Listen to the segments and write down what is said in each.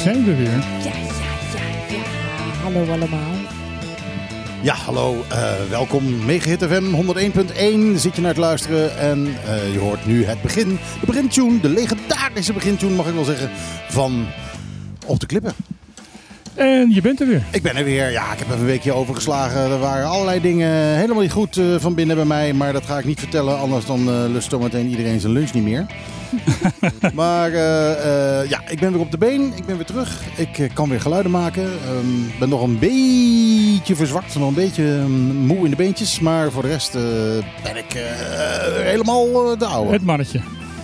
zijn we weer. Ja, ja, ja, ja. Hallo allemaal. Ja, hallo. eh, welkom. Megahit FM 101.1 zit je naar het luisteren. En eh, je hoort nu het begin. De begintune, de legendarische begintune mag ik wel zeggen, van Op de Klippen. En je bent er weer. Ik ben er weer. Ja, ik heb even een weekje overgeslagen. Er waren allerlei dingen helemaal niet goed eh, van binnen bij mij. Maar dat ga ik niet vertellen, anders dan eh, lust zometeen iedereen zijn lunch niet meer. maar eh, eh, ja, ik ben weer op de been. Ik ben weer terug. Ik eh, kan weer geluiden maken. Ik ben nog een beetje verzwakt. Nog een beetje mm, moe in de beentjes. Maar voor de rest ben ik helemaal de oude. Het mannetje.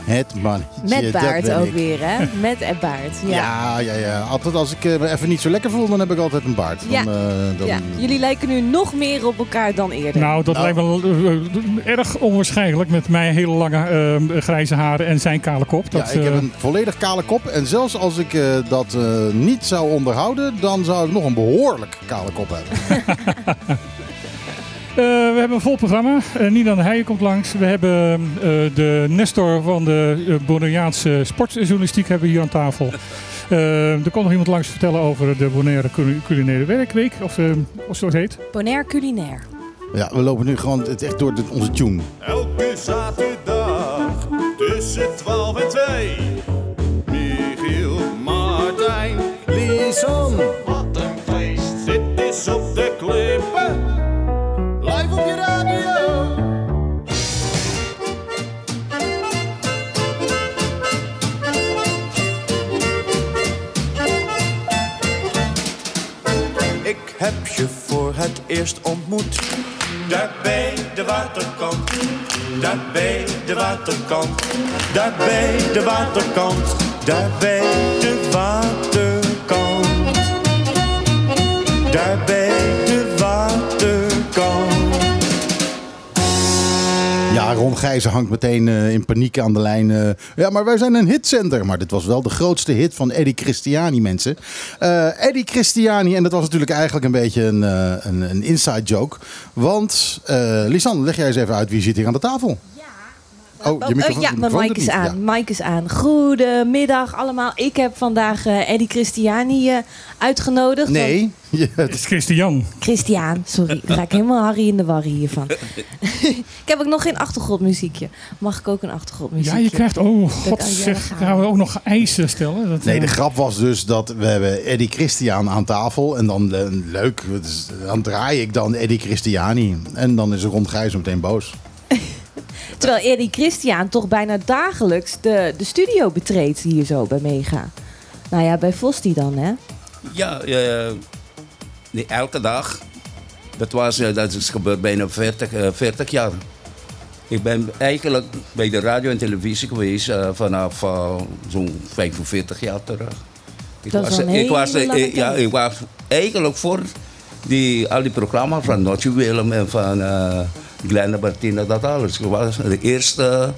Het mannetje. Met dat baard ben ook ik. weer, hè? Met en baard. Ja. Ja, ja, ja. Altijd als ik eh, me even niet zo lekker voel, dan heb ik altijd een baard. Dan, Ja. eh, dan... Ja. Jullie lijken nu nog meer op elkaar dan eerder. Nou, dat Nou. lijkt wel eh, erg onwaarschijnlijk met mijn hele lange eh, grijze haren en zijn kale kop. Dat, ja, ik heb een volledig kale kop. En zelfs als ik eh, dat eh, niet zou onderhouden, dan zou ik nog een behoorlijk kale kop hebben. Eh, we hebben een vol programma. Uh, Nina de Heijen komt langs. We hebben eh, de Nestor van de uh, Bonaireaanse sportjournalistiek hebben we hier aan tafel. Eh, er komt nog iemand langs vertellen over de Bonaire cul- culinaire werkweek. Of, eh, of zo het heet. Bonaire culinair. ja, we lopen nu gewoon het echt door de- onze tune. Elke zaterdag tussen 12 en 2. Michiel, Martijn, Lisan. Wat een feest. Dit is op de klippen. Heb je voor het eerst ontmoet. Daar bij de waterkant. Daar bij de waterkant. Daar bij de waterkant. Daar bij de waterkant. Daar bij Ron Gijzen hangt meteen eh, in paniek aan de lijn. eh. ja, maar wij zijn een hitcenter. Maar dit was wel de grootste hit van Eddie Christiani, mensen. Eh, Eddie Christiani, en dat was natuurlijk eigenlijk een beetje een, een, een inside joke. Want, Lisanne, leg jij eens even uit wie zit hier aan de tafel. Oh, Oh, eh, ja, mijn mic is aan. Mic is aan. Goedemiddag allemaal. Ik heb vandaag eh, Eddie Christiani eh, uitgenodigd. Nee, je- Het is Christian. Christian, sorry. Dan ga ik helemaal Harry in de war hiervan. ik heb ook nog geen achtergrondmuziekje. Mag ik ook een achtergrondmuziekje? Ja, je krijgt... Oh, god ja, zeg. daar gaan Gaan we ook nog eisen stellen? Dat, Nee, eh, de grap was dus dat we hebben Eddie Christian aan tafel. En dan, leuk, dus dan draai ik dan Eddie Christiani. En dan is Ron Gijzen meteen boos. Terwijl Eddie Christian toch bijna dagelijks de, de studio betreedt hier zo bij Mega. Nou ja, bij Vosti dan, hè? Ja, eh, nee, elke dag. Dat, was, eh, dat is gebeurd bijna 40, eh, 40 jaar. Ik ben eigenlijk bij de radio en televisie geweest eh, vanaf eh, zo'n 45 jaar terug. Ik Dat was, ik was, eh, ja, ik was eigenlijk voor die, al die programma's van Notje Willem en van eh Glenn Martina, dat alles. Ik was de eerste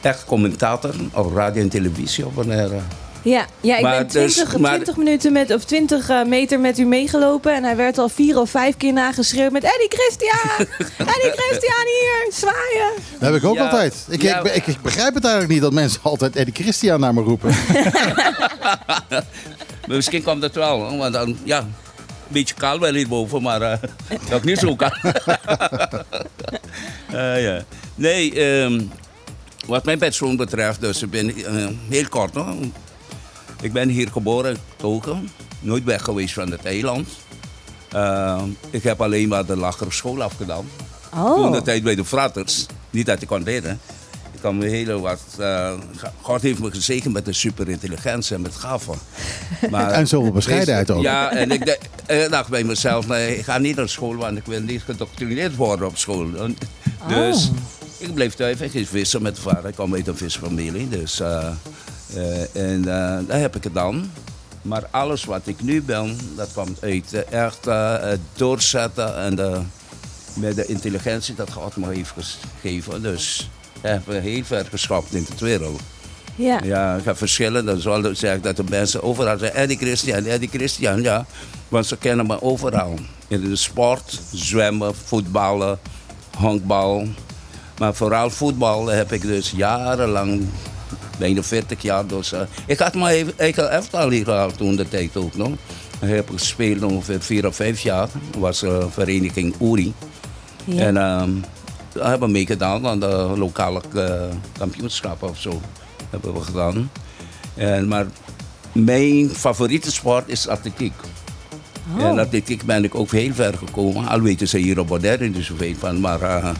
echt commentator op radio en televisie op Bonaire. Ja, ja ik Maar ben dus- 20, maar- 20 minuten met, of 20 eh, meter met u meegelopen. En hij werd al vier of vijf keer nageschreeuwd met Eddie Christian! Eddie Christian hier! Zwaaien! Dat heb ik ook Ja, altijd. Ik, ja. ik, ik, ik begrijp het eigenlijk niet dat mensen altijd Eddie Christian naar me roepen. Misschien komt het wel, hoor, want dan, ja, een beetje kaal wel hierboven, maar eh ook niet zo kaal. Eh, ja. Nee, ehm, wat mijn persoon betreft, dus ik ben eh, heel kort hoor. Ik ben hier geboren, getogen, nooit weg geweest van het eiland. Eh, ik heb alleen maar de lagere school afgedaan. Toen de Oh, tijd bij de fratters. Niet dat ik kon leren. Ik kan me heel wat. eh, God heeft me gezegend met een superintelligentie en met gaven. Maar En zoveel bescheidenheid ook. Ja, en ik dacht, ik dacht bij mezelf: nee, ik ga niet naar school, want ik wil niet gedoctrineerd worden op school. En- Dus ik bleef thuis en ging vissen met de vader. Ik kwam uit een visfamilie. Dus, eh, eh, en eh, daar heb ik het dan. Maar alles wat ik nu ben, dat kwam uit eh, echt eh, het doorzetten en de, met de intelligentie dat God me heeft gegeven. Dus ik heb me heel ver geschapt in de wereld. ja. Ja, ik heb verschillende. Zoals zeg dat de mensen overal zeggen, Eddie Christian, Eddie Christian, ja. Want ze kennen me overal. In de sport, zwemmen, voetballen, honkbal. Maar vooral voetbal heb ik dus jarenlang bijna 40 jaar. Dus, eh, ik had mijn eigen- elftal hier gehaald toen de tijd ook nog. Ik heb gespeeld ongeveer 4 of 5 jaar. Dat was eh, vereniging Uri. Ja. En ehm hebben meegedaan aan de lokale eh, kampioenschappen of zo. Hebben we gedaan. En, maar mijn favoriete sport is atletiek. Oh. En atletiek ben ik ook heel ver gekomen. Al weten ze hier op Bonaire niet zoveel van. Maar eh,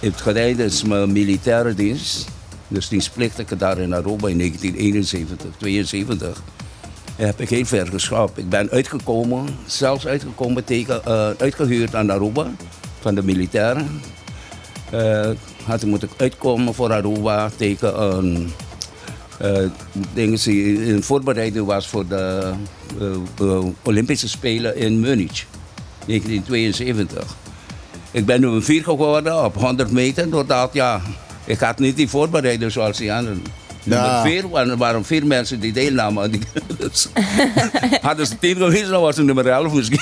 het gedaan is mijn militaire dienst. Dus dienstplichtige daar in Aruba in 1971, 72. Heb ik heel ver geschapt. Ik ben uitgekomen, zelfs uitgekomen tegen, eh, uitgehuurd aan Aruba van de militairen. Eh, had ik moeten uitkomen voor Aruba tegen een eh dingen die in voorbereiding was voor de eh, Olympische Spelen in Munich, 1972. Ik ben nummer 4 geworden op 100 meter, doordat ja, ik had niet die voorbereiding zoals die anderen. Nummer Ja. 4 waren, er waren vier mensen die deelnamen. Die, dus, hadden ze 10 geweest, dan was het nummer 11 misschien.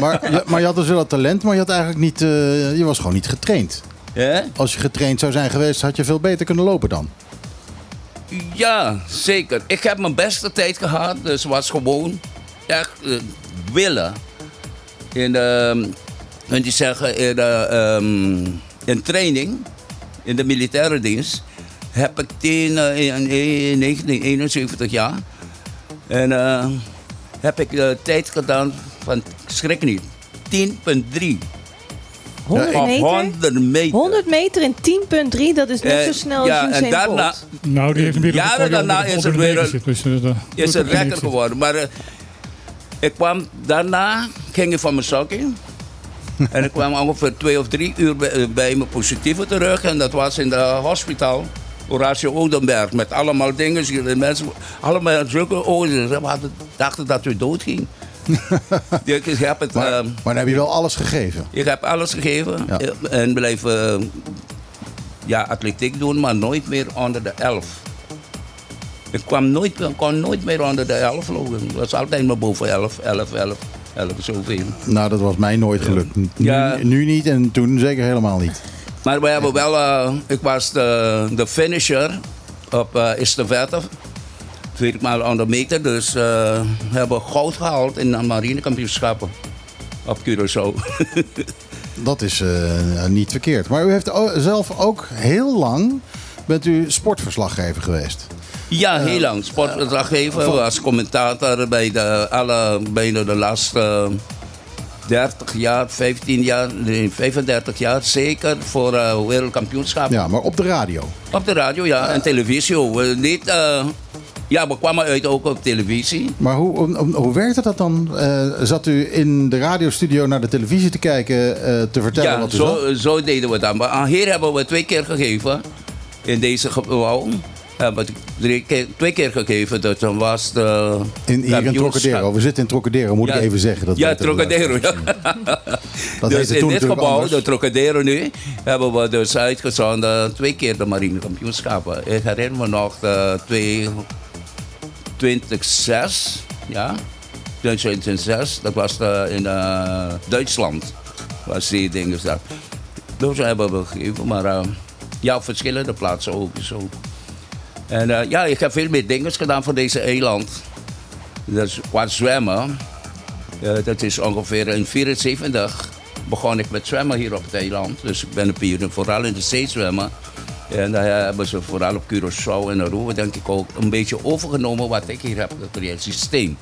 Maar, je- maar je had dus wel talent, maar je had eigenlijk niet, je was gewoon niet getraind. Ja? Als je getraind zou zijn geweest, had je veel beter kunnen lopen dan. Ja, zeker. Ik heb mijn beste tijd gehad. Dus was gewoon echt eh, willen. In, ehm en die zeggen, in, eh, ehm, in training, in de militaire dienst, heb ik tegen eh, in, in 1971 jaar. En heb ik de tijd gedaan van, schrik niet, 10,3. 100 Op meter? 100 meter. 100 meter in 10,3, dat is net Eh, zo snel als ja, en Usain daarna, Bolt. Nou, die heeft een wereld Jaren daarna is er weer een- Dus, uh, is het er lekker geworden. Maar eh, ik kwam daarna, ging ik van mijn zakje. en ik kwam ongeveer twee of drie uur bij, eh, bij mijn positieve terug. En dat was in de hospitaal. Horatio Odenberg. Met allemaal dingen. De mensen, allemaal zulke ogen. Ze dachten dat u doodging. ik, ik heb het... Maar, ehm, maar dan heb je wel alles gegeven. ik heb alles gegeven Ja. eh, en blijf eh, ja, atletiek doen, maar nooit meer onder de 11. Ik kwam nooit, ik kon nooit meer onder de 11 lopen. Het was altijd maar boven 11, 11, 11, 11, zoveel. Nou, dat was mij nooit gelukt. Nu, Ja. nu niet en toen zeker helemaal niet. Maar we hebben wel, eh, ik was de, de finisher op uh, estafette. Vier maal 100 meter, dus eh, we hebben goud gehaald in de marinekampioenschappen op Curaçao. Dat is eh, niet verkeerd. Maar u heeft zelf ook heel lang bent u sportverslaggever geweest. Ja, heel lang. Sportverslaggever, was commentator bij de, alle, bijna de laatste 30 jaar, 15 jaar, nee, 35 jaar. Zeker voor eh wereldkampioenschap. Ja, maar op de radio. Op de radio, ja, en televisie. We Niet, eh, ja, we kwamen uit ook op televisie. Maar hoe, hoe, hoe werkte dat dan? Eh, zat u in de radiostudio naar de televisie te kijken, eh, te vertellen Ja, wat u zo, zo deden we dat. Maar aan hier hebben we twee keer gegeven. In deze gebouw. Hebben we twee keer gegeven. Dus dan was de In, hier in. Trocadero. We zitten in Trocadero, moet Ja. ik even zeggen. Dat ja, Trocadero. Ja. Dat dus in dit gebouw, anders. de Trocadero nu, hebben we dus uitgezonden twee keer de marinekampioenschappen. Ik herinner me nog de twee, 2006, ja, 2006, dat was de, in eh, Duitsland, was die dingen. Dus hebben we gegeven, maar eh, ja, op verschillende plaatsen ook zo. En eh, ja, ik heb veel meer dingen gedaan voor deze eiland. Dus qua zwemmen, eh, dat is ongeveer in 74 begon ik met zwemmen hier op het eiland. Dus ik ben een pionier, vooral in de zee zwemmen. En daar hebben ze vooral op Curaçao en Aruba denk ik ook een beetje overgenomen wat ik hier heb gecreëerd, systeem.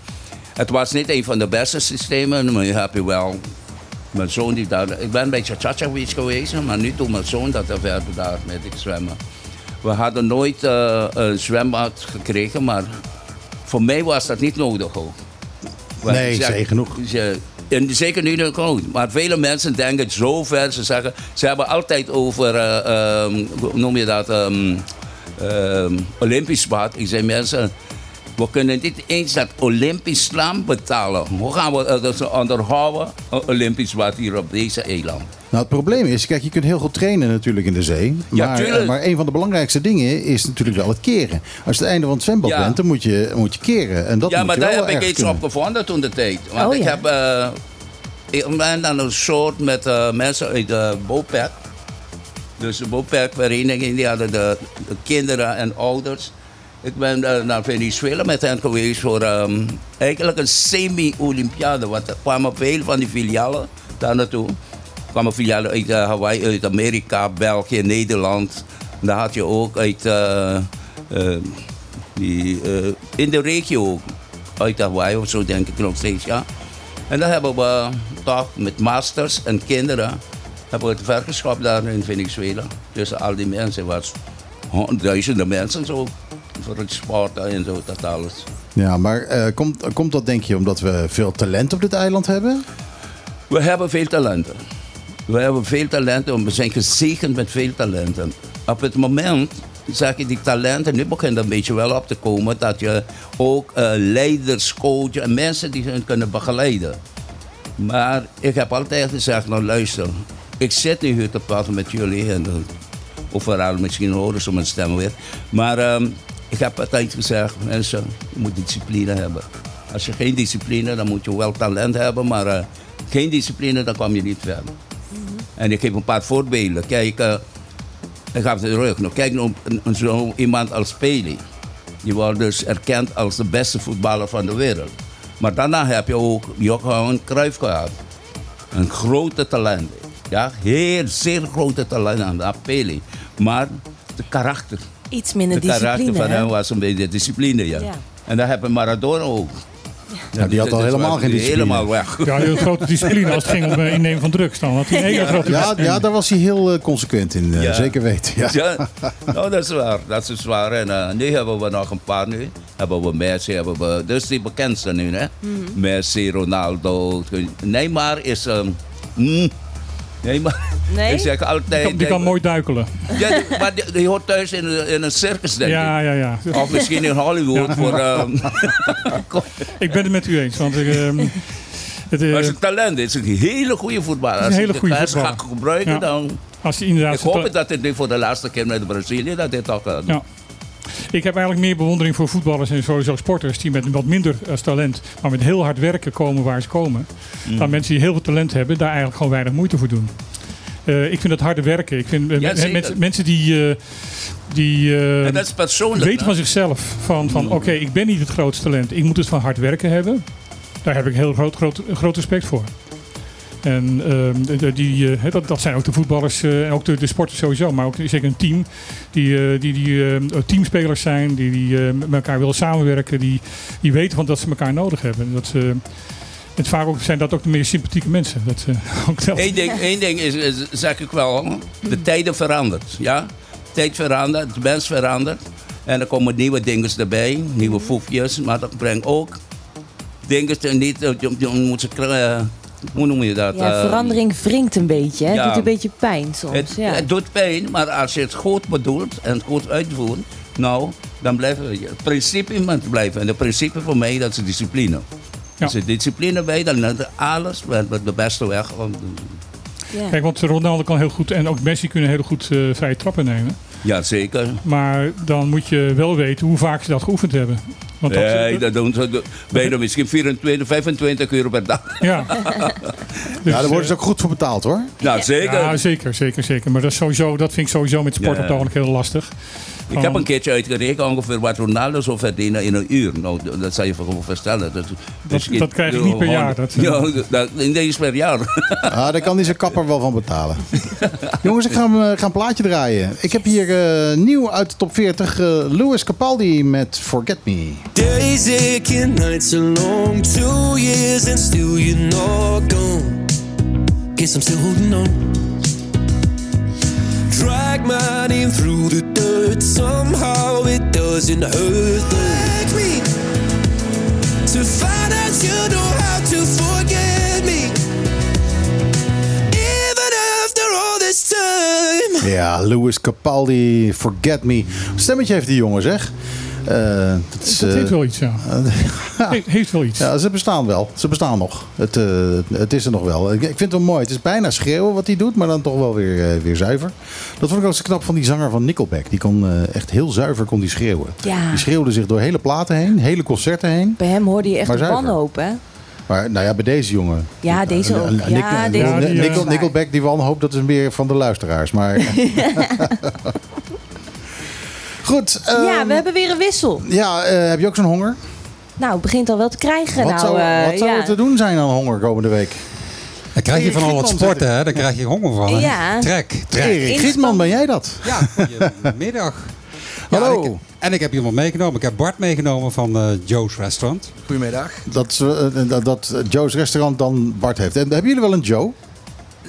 Het was niet een van de beste systemen, maar je hebt je wel mijn zoon die daar... Ik ben een beetje cha geweest, maar nu doet mijn zoon dat er verder daar met ik zwemmen. We hadden nooit eh, een zwembad gekregen, maar voor mij was dat niet nodig ook. Want Nee, zeg- genoeg. En zeker nu nog ook. Maar vele mensen denken zo ver. Ze zeggen, ze hebben altijd over, eh, ehm, hoe noem je dat, ehm, ehm, Olympisch bad. Ik zeg mensen, we kunnen niet eens dat Olympisch slaan betalen. Hoe gaan we dat onderhouden, Olympisch bad hier op deze eiland? Nou, het probleem is, kijk, je kunt heel goed trainen natuurlijk in de zee. Maar, maar een van de belangrijkste dingen is natuurlijk wel het keren. Als je het einde van het zwembad Ja. bent, dan moet je, moet je keren. En dat ja, moet maar je daar wel heb ik iets kunnen. op gevonden toen de tijd. Want Oh, ik ja. heb. eh, ik ben dan een soort met eh, mensen uit de BOPEC. Dus de BOPEC-vereniging, die hadden de kinderen en ouders. Ik ben eh, naar Venezuela met hen geweest voor ehm, eigenlijk een semi-Olympiade. Want er kwamen veel van die filialen daar naartoe. Er kwamen filialen uit eh, Hawaii, uit Amerika, België, Nederland. En daar had je ook uit eh, die, in de regio. Uit Hawaii of zo denk ik nog steeds, ja. En dan hebben we toch met masters en kinderen hebben we het vergenschap daar in Venezuela. Tussen al die mensen was duizenden mensen zo. Voor het sporten en zo, dat alles. Ja, maar eh, komt, komt dat denk je omdat we veel talent op dit eiland hebben? We hebben veel talenten. We hebben veel talenten, we zijn gezegend met veel talenten. Op het moment zeg je die talenten, nu begint een beetje wel op te komen, dat je ook eh, leiders, coaches en mensen die hun kunnen begeleiden. Maar ik heb altijd gezegd, nou luister, ik zit nu hier te praten met jullie en uh, overal misschien horen ze mijn stem weer. Maar ehm, ik heb altijd gezegd, mensen, je moet discipline hebben. Als je geen discipline, dan moet je wel talent hebben, maar eh, geen discipline, dan kom je niet verder. En ik geef een paar voorbeelden. Kijk, eh, ik ga terug. Nou, kijk nou, zo iemand als Pele. Die wordt dus erkend als de beste voetballer van de wereld. Maar daarna heb je ook Johan Cruijff gehad. Een grote talent. Ja, heel, zeer grote talent aan de Pele. Maar de karakter. Iets minder De karakter discipline. van hè? hem was een beetje discipline, ja. Ja. En dat heb je Maradona ook. Ja, die had al dat helemaal geen discipline. Helemaal weg. Ja, heel grote discipline als het ging om eh, innemen van drugs. Dan had hij een hele grote Ja, ja, daar was hij heel eh, consequent in, eh, Ja. zeker weten. Ja. Ja, nou dat is waar. Dat is waar. En nu hebben we nog een paar nu. Hebben we Messi, hebben we... Dus die bekendste nu, hè. Messi, Ronaldo. Neymar is... mm, Neymar... Nee? Ik zeg altijd... Die kan, die kan mooi duikelen. Ja, maar die, die hoort thuis in, een- in een circus, denk Ja, ik. ja, ja. Of misschien in Hollywood Ja. voor... ehm Ik ben het met u eens. Want ik, ehm, het, eh, maar zijn talent is een hele goede voetballer. een Als hele goede voetballer. gaat gebruiken, Ja. dan... als hij inderdaad Ik hoop dat het nu voor de laatste keer met Brazilië... dat dit toch... eh, Ja. Ik heb eigenlijk meer bewondering voor voetballers en sowieso sporters die met wat minder als talent, maar met heel hard werken komen waar ze komen. Mm. Dan mensen die heel veel talent hebben, daar eigenlijk gewoon weinig moeite voor doen. Eh, ik vind dat harde werken. Ik vind eh, Ja, mensen, die, eh, die eh, En dat is persoonlijk. weten van zichzelf van, van oké, ik ben niet het grootste talent. Ik moet het van hard werken hebben. Daar heb ik heel groot, groot, groot respect voor. En ehm, die, eh, dat, dat zijn ook de voetballers eh, en ook de, sporters sowieso. Maar ook zeker een team. Die, eh, die, die teamspelers zijn. Die, die met elkaar willen samenwerken. Die, die weten van dat ze elkaar nodig hebben. Dat ze, het vaak ook, zijn dat ook de meer sympathieke mensen. Dat, ook. Eén ding, één ding is, zeg ik wel, de tijden verandert. Ja? De tijd verandert, de mens verandert. En er komen nieuwe dingen erbij, nieuwe foefjes. Maar dat brengt ook dingen te niet, je, moet ze, hoe noem je dat? Ja, Eh, verandering wringt een beetje. Hè? ja. Doet een beetje pijn soms. Het, ja. het doet pijn, maar als je het goed bedoelt en het goed uitvoert, nou, dan blijven we. Het principe moet blijven. En het principe voor mij, dat is discipline. Ja. Als je discipline bij, dan is alles met de beste weg. om te doen. Ja. Kijk, want Ronaldo kan heel goed en ook Messi kunnen heel goed eh, vrije trappen nemen. Ja, zeker. Maar dan moet je wel weten hoe vaak ze dat geoefend hebben. Want dat, Nee, dat doen ze bijna misschien 24, 25 euro per dag. Ja. Dus, Ja, daar worden ze eh, ook goed voor betaald hoor. Nou, zeker. Ja, zeker, zeker, zeker. Maar dat, is sowieso, dat vind ik sowieso met sport Ja. op het ogenblik heel lastig. Ik heb een keertje uitgerekend ongeveer wat Ronaldo zou verdienen in een uur. Nou, dat zou je gewoon verstellen. Dat, dus je- dat krijg ik niet per jaar, dat, ja, dat, in deze per jaar. Ah, daar kan hij zijn kapper wel van betalen. Jongens, ik ga, hem, eh, ga een plaatje draaien. Ik heb hier eh, nieuw uit de top 40 eh Louis Capaldi met Forget Me. Days aching, nights are long. Two years and still you're not gone. Guess I'm still holding on. Drag my name through the dirt. Somehow it doesn't hurt. Like me to find out you know how to forget me. Even after all this time. Ja, Louis Capaldi, Forget Me. Stemmetje heeft die jongen zeg. Eh, dat is, Dat eh, heeft wel iets, ja. He- heeft wel iets. Ja, ze bestaan wel. Ze bestaan nog. Het, eh, het is er nog wel. Ik, ik vind het wel mooi. Het is bijna schreeuwen wat hij doet, maar dan toch wel weer, eh, weer zuiver. Dat vond ik ook zo knap van die zanger van Nickelback. Die kon eh, echt heel zuiver kon die schreeuwen. Ja. Die schreeuwde zich door hele platen heen, hele concerten heen. Bij hem hoorde je echt Maar de zuiver. wanhoop, hè? Maar nou ja, bij deze jongen. Ja, deze ook. Eh, Ja, eh, deze eh, Nickel- Nickelback, die wanhoop, dat is meer van de luisteraars. Maar Goed. ja, ehm, we hebben weer een wissel. Ja, eh, heb je ook zo'n honger? Nou, het begint al wel te krijgen. Wat nou, zou, eh, wat zou ja. er te doen zijn aan honger komende week? Dan krijg je van al wat sporten, hè? Daar krijg je honger van. hè? Ja. Trek, trek. Erik. Gietman, ben jij dat? Ja, goedemiddag. Hallo. en, ik, en ik heb iemand meegenomen. Ik heb Bart meegenomen van eh, Joe's Restaurant. Goedemiddag. Dat, dat, dat Joe's restaurant dan Bart heeft. En hebben jullie wel een Joe?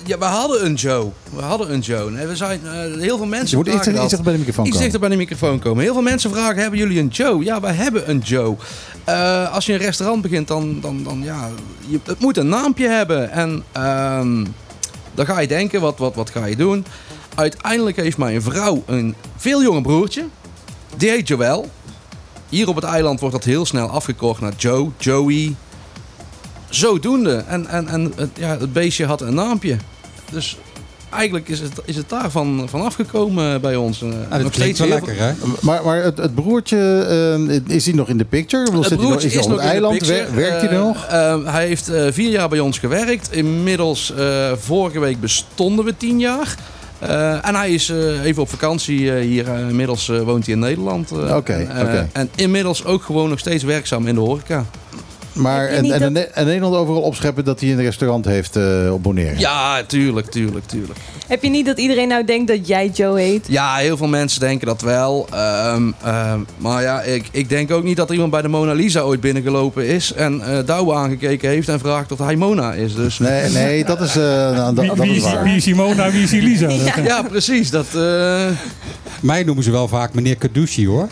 Ja, we hadden een Joe. We hadden een Joe. Nee, we zijn, eh, heel veel mensen Je moet iets, iets dichter bij de microfoon Iets komen. dichter bij de microfoon komen. Heel veel mensen vragen, hebben jullie een Joe? Ja, wij hebben een Joe. Eh, als je een restaurant begint, dan, dan, dan ja, je, het moet een naampje hebben. En ehm, dan ga je denken, wat, wat, wat ga je doen? Uiteindelijk heeft mijn vrouw een veel jonger broertje. Die heet Joel. Hier op het eiland wordt dat heel snel afgekort naar Joe, Joey. Zodoende. En, en, en het, ja, het beestje had een naampje. Dus eigenlijk is het, is het daarvan van afgekomen bij ons. Eh, Ah, dat klinkt wel lekker, hè? Maar, maar het, het broertje, eh, is hij nog in de picture? Bedoel, Het zit hij nog, broertje is hij op het in de eiland? Wer- werkt hij er Eh, nog? hij heeft eh, vier jaar bij ons gewerkt. Inmiddels, eh, vorige week bestonden we tien jaar. Eh, en hij is eh, even op vakantie eh, hier. inmiddels woont hij in Nederland. eh, Oké, en, oké. En inmiddels ook gewoon nog steeds werkzaam in de horeca. Maar en, en, dat- en Nederland overal opscheppen dat hij een restaurant heeft eh, op Bonaire. Ja, tuurlijk, tuurlijk, tuurlijk. Heb je niet dat iedereen nou denkt dat jij Joe heet? Ja, heel veel mensen denken dat wel. Ehm, ehm, maar ja, ik, ik denk ook niet dat iemand bij de Mona Lisa ooit binnengelopen is en eh Douwe aangekeken heeft en vraagt of hij Mona is. Dus Nee, nee, dat is, eh, nou, dat, Wie, dat is is, waar. wie is Simona, wie is Elisa? Dat, ja, precies. Dat, eh, Mij noemen ze wel vaak meneer Kadushi, hoor.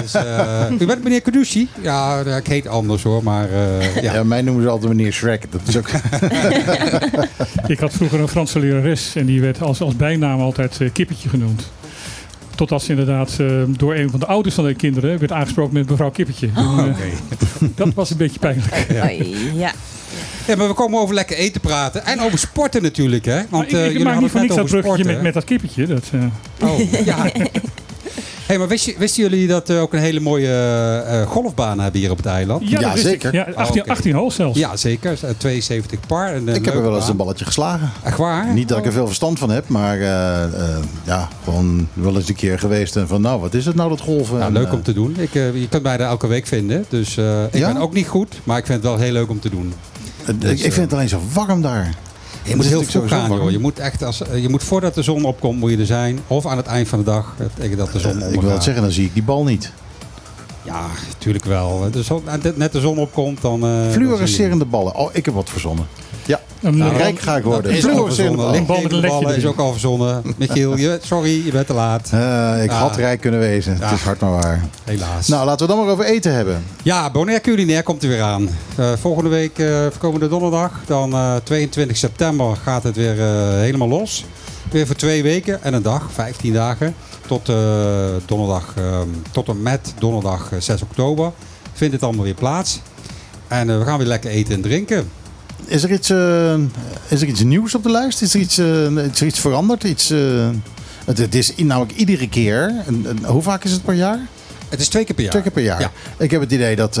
Dus, eh, u bent meneer Kadushi? Ja, eh, ik heet anders, hoor. Maar eh, ja. Ja, mij noemen ze altijd meneer Shrek. Dat is ook... Ik had vroeger een Franse lerares en die werd als, als bijnaam altijd eh, Kippetje genoemd. Totdat ze inderdaad eh, door een van de ouders van de kinderen werd aangesproken met mevrouw Kippetje. Toen, eh, Dat was een beetje pijnlijk. Ja. Ja, maar we komen over lekker eten praten. En over sporten natuurlijk, hè? Maar Want ik, eh, maak niet van het niks dat bruggetje met, met dat kippetje. Dat, eh, Oh, ja. hey, maar wist je- wisten jullie dat we ook een hele mooie eh, eh, golfbaan hebben hier op het eiland? ja, zeker. Ja, 18, oké. 18 holes zelfs. Ja, zeker. Eh, 72 par. En, eh, Ik heb er wel eens een balletje geslagen. Echt waar? Niet dat ik er veel verstand van heb, maar eh, eh, ja, gewoon wel eens een keer geweest. En van, nou, wat is het nou dat golven? Nou, En, leuk eh, om te doen. Ik, eh, je kunt mij daar elke week vinden. Dus eh, ik Ja? ben ook niet goed, maar ik vind het wel heel leuk om te doen. Dus, ik, ik vind het alleen zo warm daar. Je moet heel vroeg gaan, joh. Je moet echt als, eh, je moet voordat de zon opkomt, moet je er zijn. Of aan het eind van de dag, eh, tegen dat de zon Eh, ik wil het zeggen, dan zie ik die bal niet. Ja, natuurlijk wel. Zon, net- de zon opkomt, dan... je Fluorescerende ballen. Oh, ik heb wat verzonnen. Ja, Een, Nou, rijk ga ik worden. Is verzonnen. ballen. Een bal met een Lichtgevende lekje ballen is ook al verzonnen. Michiel, je, sorry, je bent te laat. Eh, ik Ah. had rijk kunnen wezen. Ja. Het is hard maar waar. Helaas. Nou, laten we dan maar over eten hebben. Ja, Bonaire Culinair komt er weer aan. Eh, volgende week, eh komende donderdag, dan eh, 22 september, gaat het weer helemaal los. Weer voor twee weken en een dag, 15 dagen. Tot, eh, donderdag, eh, tot en met donderdag eh, 6 oktober vindt het allemaal weer plaats. En we gaan weer lekker eten en drinken. Is er iets, eh, is er iets nieuws op de lijst? Is er iets, eh, is er iets veranderd? Iets, eh, het, het is namelijk iedere keer. en- en hoe vaak is het per jaar? Het is twee keer per jaar. Twee keer per jaar. Ja. Ik heb het idee dat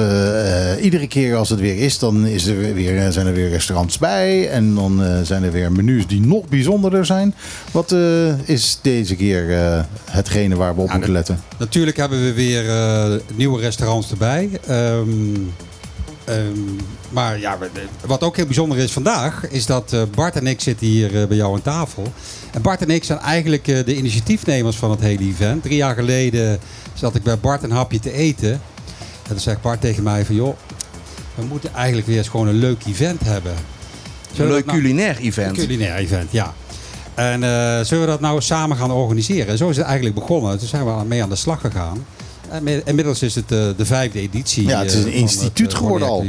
iedere keer als het weer is, dan is er weer, zijn er weer restaurants bij. En dan zijn er weer menus die nog bijzonderder zijn. Wat is deze keer hetgene waar we op Ja, moeten letten? Natuurlijk hebben we weer nieuwe restaurants erbij. Ehm, ehm, maar ja, wat ook heel bijzonder is vandaag, is dat eh, Bart en ik zitten hier eh, bij jou aan tafel. En Bart en ik zijn eigenlijk eh, de initiatiefnemers van het hele event. Drie jaar geleden zat ik bij Bart een hapje te eten. En toen zegt Bart tegen mij van, joh, we moeten eigenlijk weer eens gewoon een leuk event hebben. een Zullen we leuk nou- culinair event. een culinair event, ja. En zullen we dat nou samen gaan organiseren? En zo is het eigenlijk begonnen. Toen zijn we mee aan de slag gegaan. Me- inmiddels is het eh, de vijfde editie. Ja, het is eh, een van instituut eh, geworden al.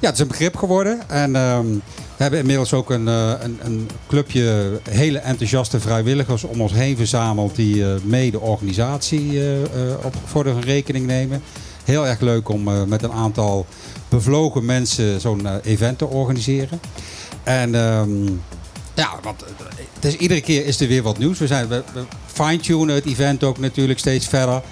Ja, het is een begrip geworden. En ehm, we hebben inmiddels ook een, eh, een, een clubje hele enthousiaste vrijwilligers om ons heen verzameld. Die eh, mee de organisatie eh, eh, op, voor hun rekening nemen. Heel erg leuk om eh, met een aantal bevlogen mensen zo'n eh, event te organiseren. En ehm, ja, want eh, het is, iedere keer is er weer wat nieuws. We, zijn, we, we fine-tunen het event ook natuurlijk steeds verder.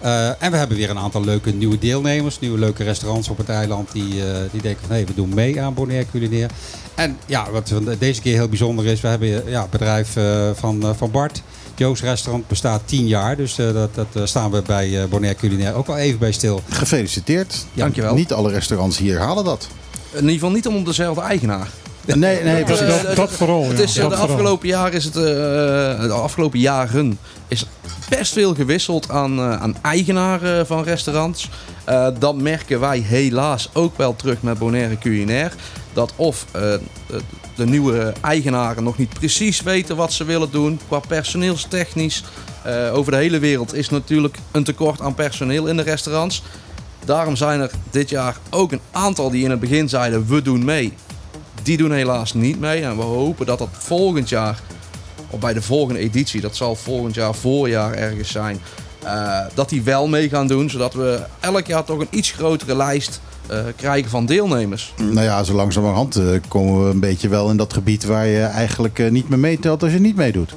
Eh, en we hebben weer een aantal leuke nieuwe deelnemers, nieuwe leuke restaurants op het eiland die, eh, die denken van hé, we doen mee aan Bonaire Culinair. En ja, wat van deze keer heel bijzonder is, we hebben ja, het bedrijf eh, van, eh, van Bart. Joe's restaurant bestaat 10 jaar, dus eh, dat, dat eh, staan we bij eh, Bonaire Culinair ook wel even bij stil. Gefeliciteerd. Ja, Dankjewel. Niet alle restaurants hier halen dat. In ieder geval niet om dezelfde eigenaar. Nee, nee, Dat, precies. dat, dat vooral. Het is, eh, dat de vooral. afgelopen jaar is het, eh, de afgelopen jaren is best veel gewisseld aan, eh, aan eigenaren van restaurants. Eh, dat merken wij helaas ook wel terug met Bonaire Culinair. Dat of eh, de nieuwe eigenaren nog niet precies weten wat ze willen doen qua personeelstechnisch. Over de hele wereld is natuurlijk een tekort aan personeel in de restaurants. Daarom zijn er dit jaar ook een aantal die in het begin zeiden we doen mee. Die doen helaas niet mee. En we hopen dat dat volgend jaar, of bij de volgende editie, dat zal volgend jaar voorjaar ergens zijn, eh, dat die wel mee gaan doen. Zodat we elk jaar toch een iets grotere lijst eh, krijgen van deelnemers. Nou ja, zo langzamerhand eh, komen we een beetje wel in dat gebied waar je eigenlijk niet meer meetelt als je niet meedoet.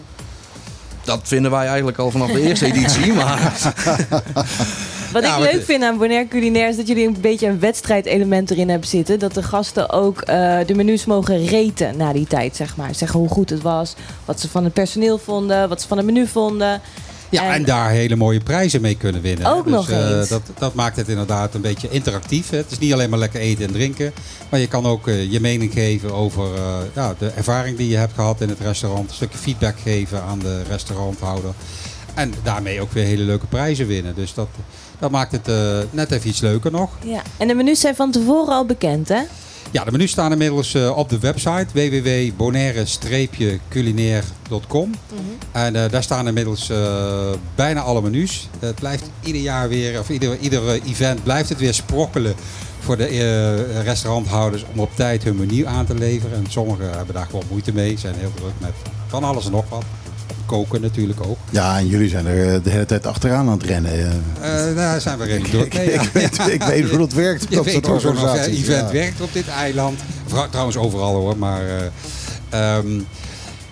Dat vinden wij eigenlijk al vanaf de eerste editie. Maar Wat Ja, ik wat- leuk vind aan Bonaire Culinair is dat jullie een beetje een wedstrijdelement erin hebben zitten. Dat de gasten ook eh, de menus mogen reten na die tijd, zeg maar. Zeggen hoe goed het was, wat ze van het personeel vonden, wat ze van het menu vonden. Ja, en, daar hele mooie prijzen mee kunnen winnen. Ook nog eh, eens. dat, dat maakt het inderdaad een beetje interactief. hè. Het is niet alleen maar lekker eten en drinken. Maar je kan ook eh, je mening geven over ja, de ervaring die je hebt gehad in het restaurant. Een stukje feedback geven aan de restauranthouder. En daarmee ook weer hele leuke prijzen winnen. Dus dat, dat maakt het eh, net even iets leuker nog. Ja. En de menus zijn van tevoren al bekend, hè? Ja, de menus staan inmiddels eh, op de website www.bonaire-culinair.com. En eh, daar staan inmiddels bijna alle menus. het blijft ieder jaar weer, of ieder, ieder event blijft het weer sprokkelen voor de restauranthouders om op tijd hun menu aan te leveren. En sommigen hebben daar gewoon moeite mee, zijn heel druk met van alles en nog wat. Koken natuurlijk ook. Ja, en jullie zijn er eh, de hele tijd achteraan aan het rennen. Eh, daar zijn we redelijk druk ik, mee. ja. ik, weet, ik weet hoe dat werkt. Je op weet hoe zo'n event werkt op dit eiland. Trouwens overal hoor, maar... eh, ehm,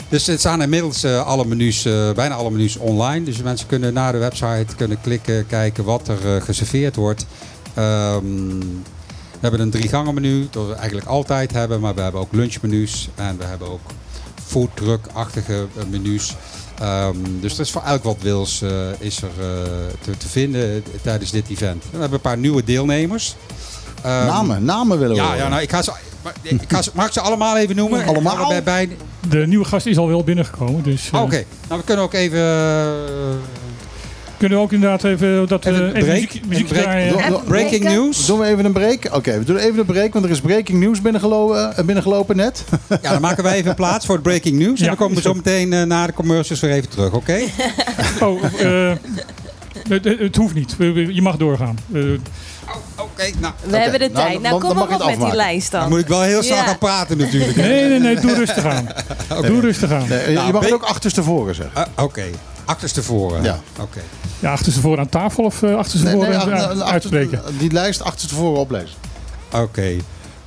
dus het staan inmiddels alle menus, bijna alle menus online. Dus mensen kunnen naar de website kunnen klikken, kijken wat er geserveerd wordt. Ehm, we hebben een drie gangen menu, dat we eigenlijk altijd hebben. Maar we hebben ook lunchmenu's en we hebben ook foodtruck-achtige menus. Ehm, dus dat is voor elk wat wils eh, is er eh, te, te vinden tijdens dit event. We hebben een paar nieuwe deelnemers. Ehm, Namen, namen willen we Ja, ja nou, ik ga ze, maar ik ga ze, mag ik ze allemaal even noemen? Allemaal? Bij, bij, De nieuwe gast is al wel binnengekomen. Dus eh, Oh, Oké, nou we kunnen ook even... eh, kunnen we ook inderdaad even, dat, we Even even, break. muziek, muziek Break. draaien. Breaking news. Doen we even een break? Oké, we doen even een break, want er is breaking news binnengelopen, eh, binnengelopen net. Ja, dan maken wij even plaats voor het breaking news. En dan komen we zo meteen eh, na de commercials weer even terug, oké? Oh, eh, het, het hoeft niet. Je mag doorgaan. Eh, Oké, nou... We hebben de nou, tijd. Nou, dan kom maar op met die lijst dan. Dan moet ik wel heel snel Ja. gaan praten natuurlijk. nee, nee, nee. Doe rustig aan. Doe rustig aan. Nee, je Nou, mag het ook achterstevoren zeggen. Ah, Oké, achterstevoren. Ja. Oké. Ja, achterstevoren aan tafel of uh, achterstevoren ach- uh, achter- uitspreken? die lijst achterstevoren oplezen. Oké.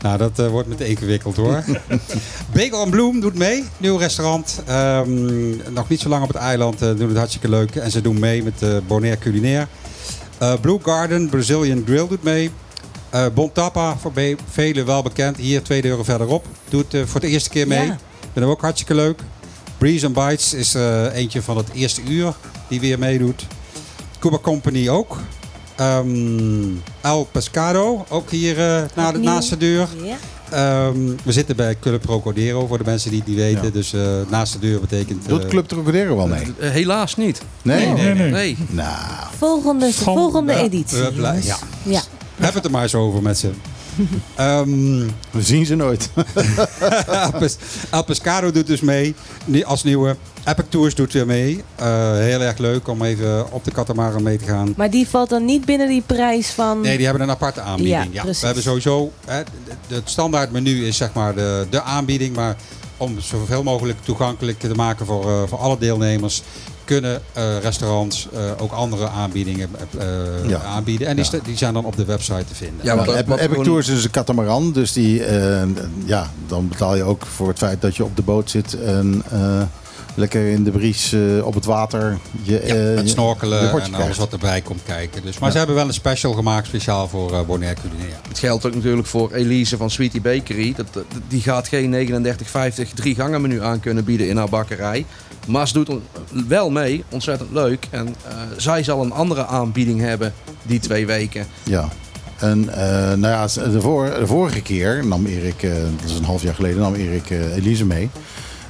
Nou, dat eh, wordt meteen ingewikkeld hoor. Bagel en Bloem doet mee. Nieuw restaurant. Ehm, nog niet zo lang op het eiland. eh, doen het hartstikke leuk. En ze doen mee met uh, Bonaire Culinair. Eh, Blue Garden, Brazilian Grill doet mee. Uh, bon Tappa, voor velen wel bekend. Hier twee deuren verderop. Doet uh, voor de eerste keer mee. Ja. Vinden we ook hartstikke leuk. Breeze and Bites is uh, eentje van het eerste uur die weer meedoet. Cuba Company ook. Um, El Pescado, ook hier uh, na de, naast de deur. Um, we zitten bij Club Procodero, voor de mensen die het niet weten. Ja. Dus uh, naast de deur betekent... Doet Club Procodero wel mee? Uh, helaas niet. Nee? Nee, nee. nee. nee. Nou. Volgende, volgende ja. editie. ja. ja. Heb het er maar eens over met ze. Um, we zien ze nooit. El Pescado doet dus mee als nieuwe. Epic Tours doet weer mee. Uh, heel erg leuk om even op de katamaran mee te gaan. Maar die valt dan niet binnen die prijs van... Nee, die hebben een aparte aanbieding. Ja, ja. We hebben sowieso... Hè, het standaard menu is zeg maar de, de aanbieding. Maar om zoveel mogelijk toegankelijk te maken voor, uh, voor alle deelnemers... kunnen uh, restaurants uh, ook andere aanbiedingen ja. aanbieden. En die, ja. die, zijn dan op de website te vinden. Ja, want Epic, Epic Tours is een katamaran. Dus die, ja, dan betaal je ook voor het feit dat je op de boot zit... En, Lekker in de bries eh, op het water. Je, Ja, eh, met snorkelen en alles wat erbij komt kijken. Dus, maar Ja. ze hebben wel een special gemaakt speciaal voor eh Bonaire Culinaire. Het geldt ook natuurlijk voor Elise van Sweetie Bakery. Dat, dat- die gaat geen 39,50 drie gangen menu aan kunnen bieden in haar bakkerij. Maar ze doet wel mee, ontzettend leuk. En eh, zij zal een andere aanbieding hebben die twee weken. Ja. En eh, nou ja, de, vor- de vorige keer nam Erik, eh, dat is een half jaar geleden, nam Erik eh, Elise mee.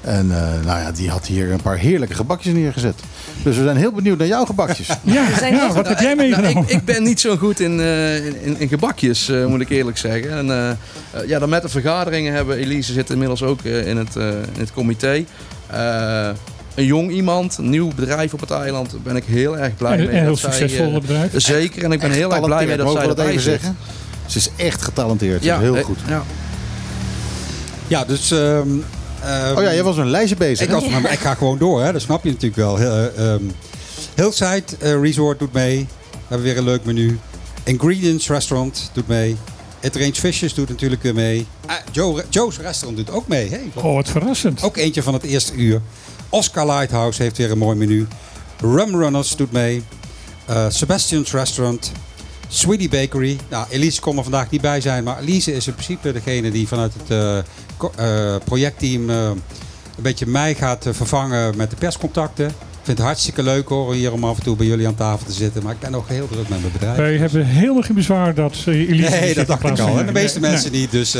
En eh, nou ja, die had hier een paar heerlijke gebakjes neergezet. Dus we zijn heel benieuwd naar jouw gebakjes. Ja, zijn ja nog- wat heb jij Nou, meegenomen? ik, ik ben niet zo goed in, eh, in, in gebakjes, eh, moet ik eerlijk zeggen. En ja, dan met de vergaderingen hebben Elise zit inmiddels ook eh, in, het, eh, in het comité. Een jong iemand, een nieuw bedrijf op het eiland, daar ben ik heel erg blij En mee. een heel dat zij, succesvol eh, bedrijf. Zeker, en ik ben heel erg blij mee dat zij we dat even zit. zeggen? Ze is echt getalenteerd. Ja, heel eh, goed. Ja. Ja, dus... ehm, ehm, Oh ja, jij was een lijstje bezig. Ik, maar ik ga gewoon door, hè. dat snap je natuurlijk wel. Heel, eh, ehm, Hillside Resort doet mee. We hebben weer een leuk menu. Ingredients Restaurant doet mee. It Range Fishes doet natuurlijk weer mee. Ah, Joe, Joe's Restaurant doet ook mee. Hey, Oh, wat verrassend. Ook eentje van het eerste uur. Oscar Lighthouse heeft weer een mooi menu. Rum Runners doet mee. Eh, Sebastian's Restaurant. Sweetie Bakery. Nou, Elise kon er vandaag niet bij zijn. Maar Elise is in principe degene die vanuit het eh, eh, projectteam een beetje mij gaat vervangen met de perscontacten. Ik vind het hartstikke leuk hoor, hier om af en toe bij jullie aan tafel te zitten. Maar ik ben nog heel druk met mijn bedrijf. Wij hebben helemaal geen bezwaar dat Elise... Nee, dat dacht ik al. En de meeste Nee. mensen niet. Dus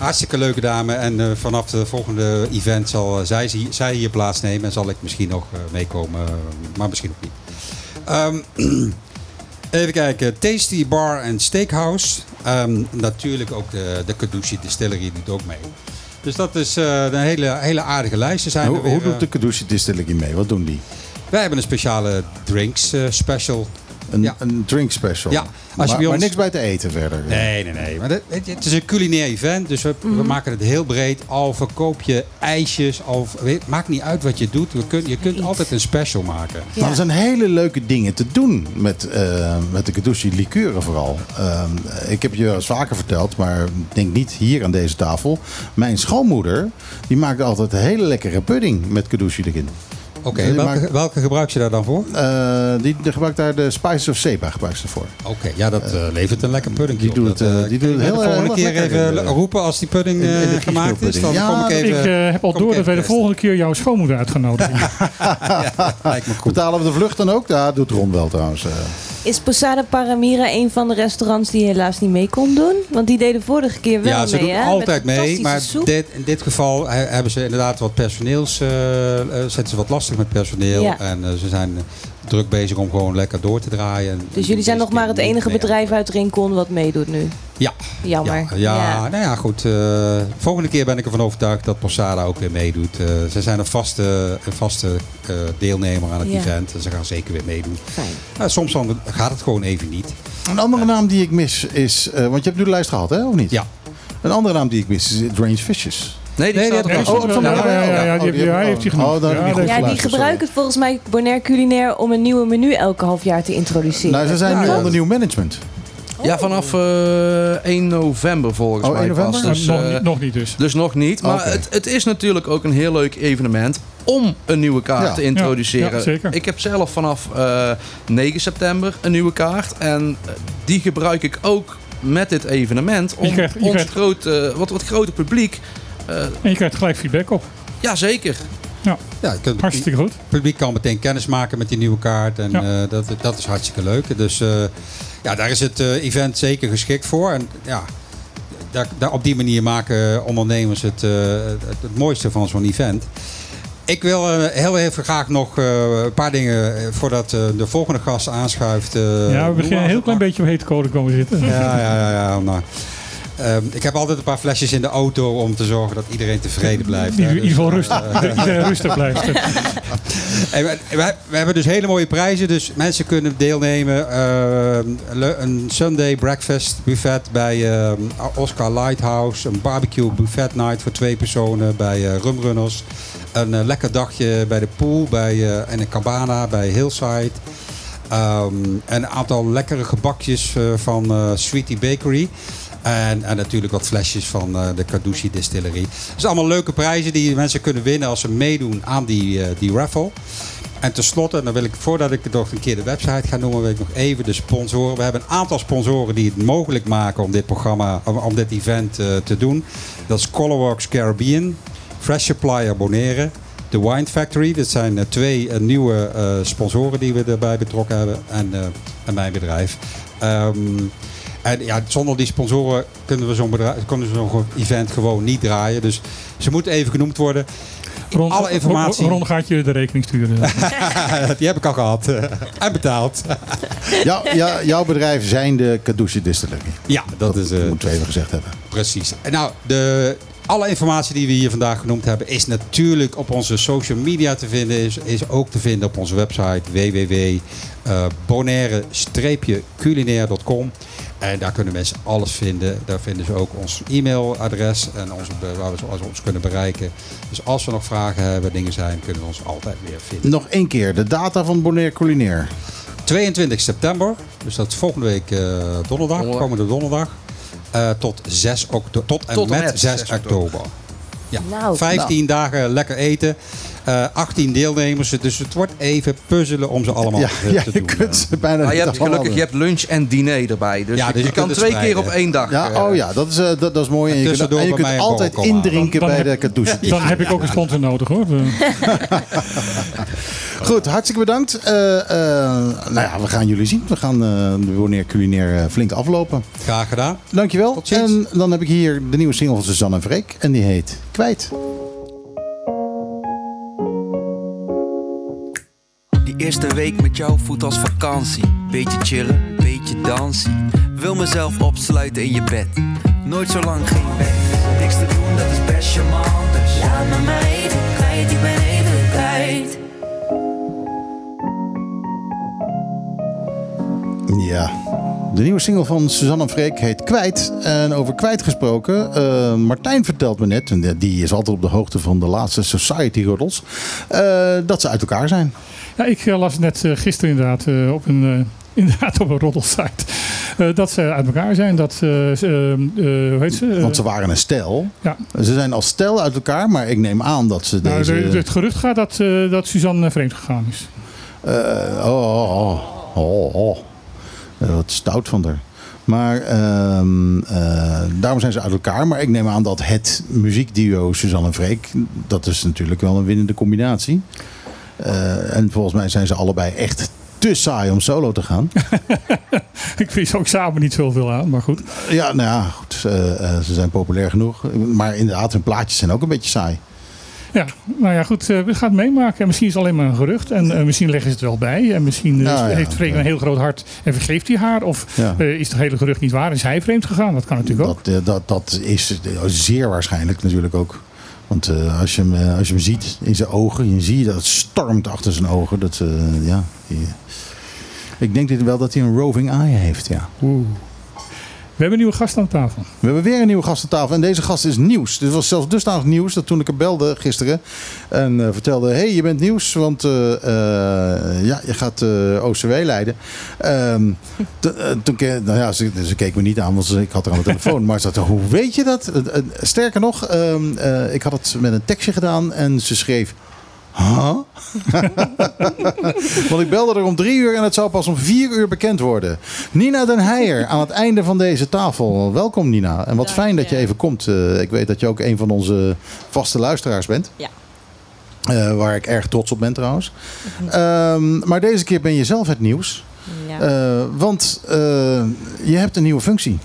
hartstikke leuke dame. En eh, vanaf de volgende event zal eh, zij, zi- zij hier plaatsnemen. En zal ik misschien nog eh, meekomen. maar misschien ook niet. Ehm, even kijken. Tasty Bar and Steakhouse. Ehm, natuurlijk ook de, de Kadushi Distillery doet ook mee. Dus dat is een hele, hele aardige lijst. Er zijn hoe, er weer, hoe doet de Kadushi Distillery mee? Wat doen die? wij hebben een speciale drinks special. Een, Ja. een drink special. Ja, als je maar, bij maar ons- niks bij te eten verder. Nee, nee, nee. Maar dat- het, het is een culinair event, dus we, we maken het heel breed. Al verkoop je ijsjes, al, weet, maakt niet uit wat je doet. We kun, je kunt Iets. altijd een special maken. Ja. Maar er zijn hele leuke dingen te doen met, eh, met de Kadushi liqueuren vooral. Ehm, ik heb je wel eens vaker verteld, maar ik denk niet hier aan deze tafel. Mijn schoonmoeder, die maakt altijd een hele lekkere pudding met Kadushi erin. Oké, welke, maakt- welke gebruik je daar dan voor? Eh, die, die gebruikt daar de Spices of Seba gebruikt ze voor. Oké, ja, dat eh, levert een lekker pudding die op. doet Dat, het, eh, eh, die doet de heel, volgende heel keer even de- roepen als die pudding in de- in de eh, gemaakt is. Dan Ja, kom ik Ik even... eh, heb al ik door dat wij de volgende keer jouw schoonmoeder uitgenodigd hebben. lijkt me goed. Betalen we de vlucht dan ook? Ja, doet Ron wel trouwens. Is Posada Paramira een van de restaurants die helaas niet mee kon doen? Want die deden vorige keer wel Ja, ze mee, doen hè? altijd mee. Maar dit, in dit geval he- hebben ze inderdaad wat personeels. eh, zetten ze wat lastig met personeel. Ja. En eh, ze zijn druk bezig om gewoon lekker door te draaien. En- Dus jullie zijn nog maar het enige bedrijf uit Rincon wat meedoet nu? Ja. Jammer. Ja, ja, nou ja, goed. eh, volgende keer ben ik ervan overtuigd dat Posada ook weer meedoet. Eh, ze zijn een vaste, een vaste eh, deelnemer aan het Ja. event. En ze gaan zeker weer meedoen. Fijn. Nou, soms dan gaat het gewoon even niet. Een andere naam die ik mis is... eh, want je hebt nu de lijst gehad, hè? Of niet? Ja. Een andere naam die ik mis is Range Fishes. Nee, die Nee, staat die er Oh, ja, mij ja, wel. ja, ja, die, heeft hij oh, genoemd. Ja, die gebruiken het volgens mij Bonaire Culinaire om een nieuwe menu elke half jaar te introduceren. Nou, ze zijn nu onder nieuw management. Ja, vanaf eh 1 november volgens Oh, mij 1 november? Dus, nog, eh, niet- nog niet dus. dus nog niet. Maar het, het is natuurlijk ook een heel leuk evenement om een nieuwe kaart Ja. te introduceren. Ja, ja, zeker. Ik heb zelf vanaf eh 9 september een nieuwe kaart. En eh, die gebruik ik ook met dit evenement om Je krijgt- je ons krijgt- grote, wat, wat groter publiek... eh En je krijgt gelijk feedback op. ja, zeker. Ja, je kunt, Hartstikke goed. Het publiek kan meteen kennis maken met die nieuwe kaart. En Ja. eh, dat, dat is hartstikke leuk. Dus eh, ja, daar is het eh, event zeker geschikt voor. En ja, daar, daar, op die manier maken ondernemers het, eh, het, het mooiste van zo'n event. Ik wil heel even graag nog eh, een paar dingen voordat eh, de volgende gast aanschuift. eh, Ja, we beginnen een heel klein beetje op hete kolen komen zitten. Ja, ja, ja. ja nou. Ehm, ik heb altijd een paar flesjes in de auto om te zorgen dat iedereen tevreden blijft. In ieder geval eh, rustig. Dat iedereen rustig blijft. We, we- we hebben dus hele mooie prijzen, dus mensen kunnen deelnemen. Eh, een Sunday breakfast buffet bij eh, Oscar Lighthouse. Een barbecue buffet night voor twee personen bij eh, Rumrunners. Een eh, lekker dagje bij de pool bij, eh, en een cabana bij Hillside. Ehm, en een aantal lekkere gebakjes eh, van eh, Sweetie Bakery. En, en natuurlijk wat flesjes van eh, de Carducci Distillerie. Het zijn allemaal leuke prijzen die mensen kunnen winnen als ze meedoen aan die, eh, die raffle. En tenslotte, dan wil ik, voordat ik nog een keer de website ga noemen, wil ik nog even de sponsoren. We hebben een aantal sponsoren die het mogelijk maken om dit programma, om, dit event eh, te doen. Dat is Colorworks Caribbean, Fresh Supplier Bonaire, The Wine Factory. Dit zijn twee nieuwe sponsoren die we erbij betrokken hebben. En, en mijn bedrijf. Ehm, en ja, zonder die sponsoren kunnen we zo'n bedrijf- kunnen we zo'n event gewoon niet draaien. Dus ze moeten even genoemd worden. Ron, Alle informatie. Ron gaat je de rekening sturen. Die heb ik al gehad. en betaald. Jou- jou- jouw bedrijf zijn de Kadouche Distillerie. Ja, dat is... eh, moeten we even gezegd hebben. Precies. En Nou, de, alle informatie die we hier vandaag genoemd hebben... is natuurlijk op onze social media te vinden. Is, is ook te vinden op onze website www.bonaire-culinair.com. En daar kunnen mensen alles vinden. Daar vinden ze ook ons e-mailadres en onze, waar we ze- ons kunnen bereiken. Dus als we nog vragen hebben, dingen zijn, kunnen we ons altijd weer vinden. Nog één keer, de data van Bonaire Culinair. 22 september, dus dat is volgende week eh, donderdag, Donderdag. komende donderdag. eh, tot, 6 okto- tot en Tot en met, met 6, 6 oktober. Ja. Nou, 15 dagen lekker eten. Eh 18 deelnemers. Dus het wordt even puzzelen om ze allemaal Ja, eh, ja te je doen. kunt ze bijna Maar je hebt gelukkig, je hebt lunch en diner erbij. Dus, Ja, je, dus je je kan twee keer op één dag. Ja, eh, oh ja, dat is, eh, dat, dat is mooi. En je kunt, en je altijd indrinken Dan- dan bij de Kadouche. Dan heb ik ook een sponsor nodig hoor. Goed, hartstikke bedankt. Eh, eh, nou ja, we gaan jullie zien. We gaan eh, de Bonaire Culinair eh, flink aflopen. Graag gedaan. Dankjewel. Tot ziens. En dan heb ik hier de nieuwe single van Suzanne en Freek. En die heet Kwijt. Eerste week met jou voelt als vakantie. Beetje chillen, beetje dansen. Wil mezelf opsluiten in je bed. Nooit zo lang geen bed. Niks te doen, dat is best charmant. Dus laat me maar even kwijt, ik ben even kwijt. Ja. De nieuwe single van Suzanne en Freek heet Kwijt. En over kwijt gesproken, eh, Martijn vertelt me net, en die is altijd op de hoogte van de laatste Society Roddels, eh, dat ze uit elkaar zijn. Ja, ik eh, las net eh, gisteren inderdaad eh, op een, inderdaad op een roddelsite. dat ze uit elkaar zijn. Dat hoe heet ze? Want ze waren een stel. ja. Ze zijn als stel uit elkaar, maar ik neem aan dat ze Nou, deze... de- het gerucht gaat dat, dat Suzanne vreemd gegaan is. Oh, oh, oh, oh, oh. Wat stout van haar. Maar ehm, eh, daarom zijn ze uit elkaar. Maar ik neem aan dat het muziekduo Suzanne en Freek... dat is natuurlijk wel een winnende combinatie. Eh, en volgens mij zijn ze allebei echt te saai om solo te gaan. ik vind ze ook samen niet zoveel aan, maar goed. ja, nou ja, goed, eh, eh, ze zijn populair genoeg. Maar inderdaad, hun plaatjes zijn ook een beetje saai. Ja, nou ja, goed. we gaan het meemaken. En misschien is het alleen maar een gerucht. En misschien leggen ze het wel bij. En misschien Nou ja, heeft Freek ja. een heel groot hart en vergeeft hij haar. Of Ja. is het hele gerucht niet waar? Is hij vreemd gegaan? Dat kan natuurlijk ook. Dat, eh, dat, dat is zeer waarschijnlijk natuurlijk ook. Want eh, als, je hem, eh, als je hem ziet in zijn ogen, je ziet dat het stormt achter zijn ogen. Dat, eh, ja, ik denk dit wel dat hij een roving eye heeft, ja. We hebben een nieuwe gast aan tafel. We hebben weer een nieuwe gast aan tafel. En deze gast is nieuws. Dit was zelfs dusdanig nieuws dat toen ik hem belde gisteren. En eh, vertelde, hé, hey, je bent nieuws. Want eh, eh, ja, je gaat OCW leiden. Ehm, eh, toen ke- nou ja, ze, ze keek me niet aan, want ik had haar aan de telefoon. Maar ze zei, hoe weet je dat? Sterker nog, ehm, eh, ik had het met een tekstje gedaan. En ze schreef... Huh? Want ik belde er om drie uur en het zou pas om vier uur bekend worden. Nina Den Heijer aan het einde van deze tafel. Welkom Nina. En wat Dank fijn dat je even komt. Eh, ik weet dat je ook een van onze vaste luisteraars bent. Ja. Eh, waar ik erg trots op ben trouwens. Ehm, maar deze keer ben je zelf het nieuws. Ja. Eh, want je hebt een nieuwe functie.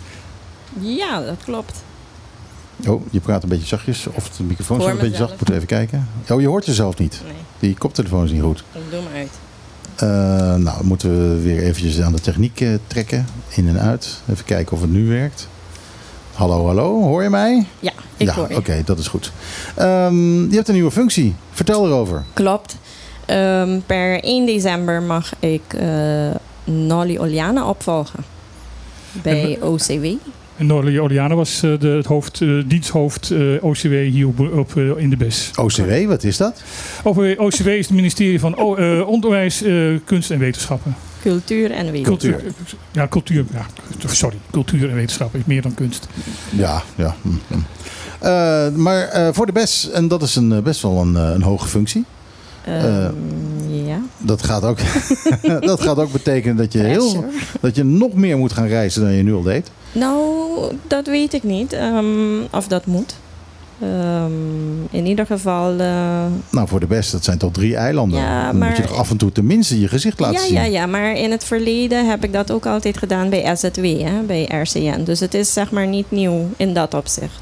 ja, dat klopt. Oh, je praat een beetje zachtjes. Of de microfoon staat een beetje zacht. Moet even kijken. Oh, je hoort jezelf niet. Nee, Die koptelefoon is niet goed. ik doe me uit. Eh, nou, dan moeten we weer eventjes aan de techniek eh, trekken. In en uit. Even kijken of het nu werkt. Hallo, hallo. Hoor je mij? Ja, ik ja, hoor je. oké, dat is goed. Ehm, je hebt een nieuwe functie. Vertel erover. Klopt. Ehm, per 1 december mag ik eh Nolly Oliana opvolgen. Bij OCW. En Oliana was eh, de, het hoofd, eh, diensthoofd eh, OCW hier op, op, eh, in de BES. OCW, wat is dat? OCW is het ministerie van O- eh, Onderwijs, eh, Kunst en Wetenschappen. Cultuur en wetenschap. Cultuur. Ja, cultuur. Ja, sorry, cultuur en wetenschap is meer dan kunst. Ja, ja. hm, hm. Eh, maar eh, voor de BES, en dat is een, best wel een, eh, een hoge functie. Ehm, ja. Dat gaat ook, dat gaat ook betekenen dat je, heel, dat je nog meer moet gaan reizen dan je nu al deed. Nou, dat weet ik niet. ehm, of dat moet. Ehm, in ieder geval. eh, Nou, voor de BES, dat zijn toch drie eilanden. Ja, Dan moet je maar- toch af en toe tenminste je gezicht laten ja, zien. ja, ja, maar in het verleden heb ik dat ook altijd gedaan bij SZW, hè, bij RCN. Dus het is zeg maar niet nieuw in dat opzicht.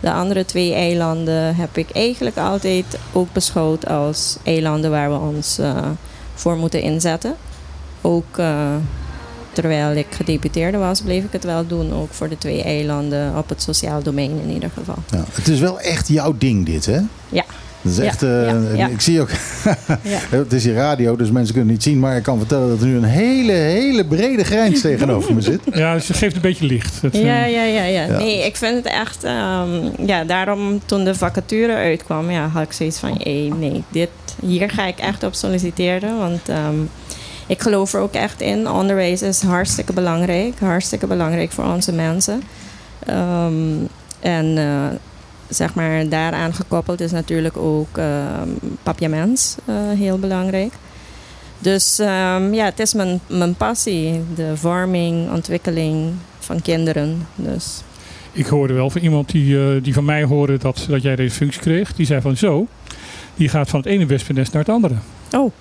De andere twee eilanden heb ik eigenlijk altijd ook beschouwd als eilanden waar we ons eh, voor moeten inzetten. Ook eh, terwijl ik gedeputeerde was, bleef ik het wel doen. Ook voor de twee eilanden op het sociaal domein in ieder geval. Ja, het is wel echt jouw ding dit, hè? Ja. Dat is Ja, echt, eh, ja, ja. ik zie ook, Ja. het is hier radio, dus mensen kunnen het niet zien, maar ik kan vertellen dat er nu een hele, hele brede grijns tegenover me zit. Ja, dus je geeft een beetje licht. Dat, eh, Ja, ja, ja, ja. Ja. Nee, ik vind het echt... ehm, ja, daarom toen de vacature uitkwam, ja, had ik zoiets van... Hey, nee, dit, hier ga ik echt op solliciteren. Want ehm, ik geloof er ook echt in. Onderwijs is hartstikke belangrijk. Hartstikke belangrijk voor onze mensen. Ehm, en eh, zeg maar, daaraan gekoppeld is natuurlijk ook ehm papiaments eh, heel belangrijk. Dus ehm, ja, het is mijn, mijn passie. De vorming, ontwikkeling van kinderen. Dus Ik hoorde wel van iemand die, eh, die van mij hoorde dat, dat jij deze functie kreeg. Die zei van zo, die gaat van het ene wespennest naar het andere. Oh.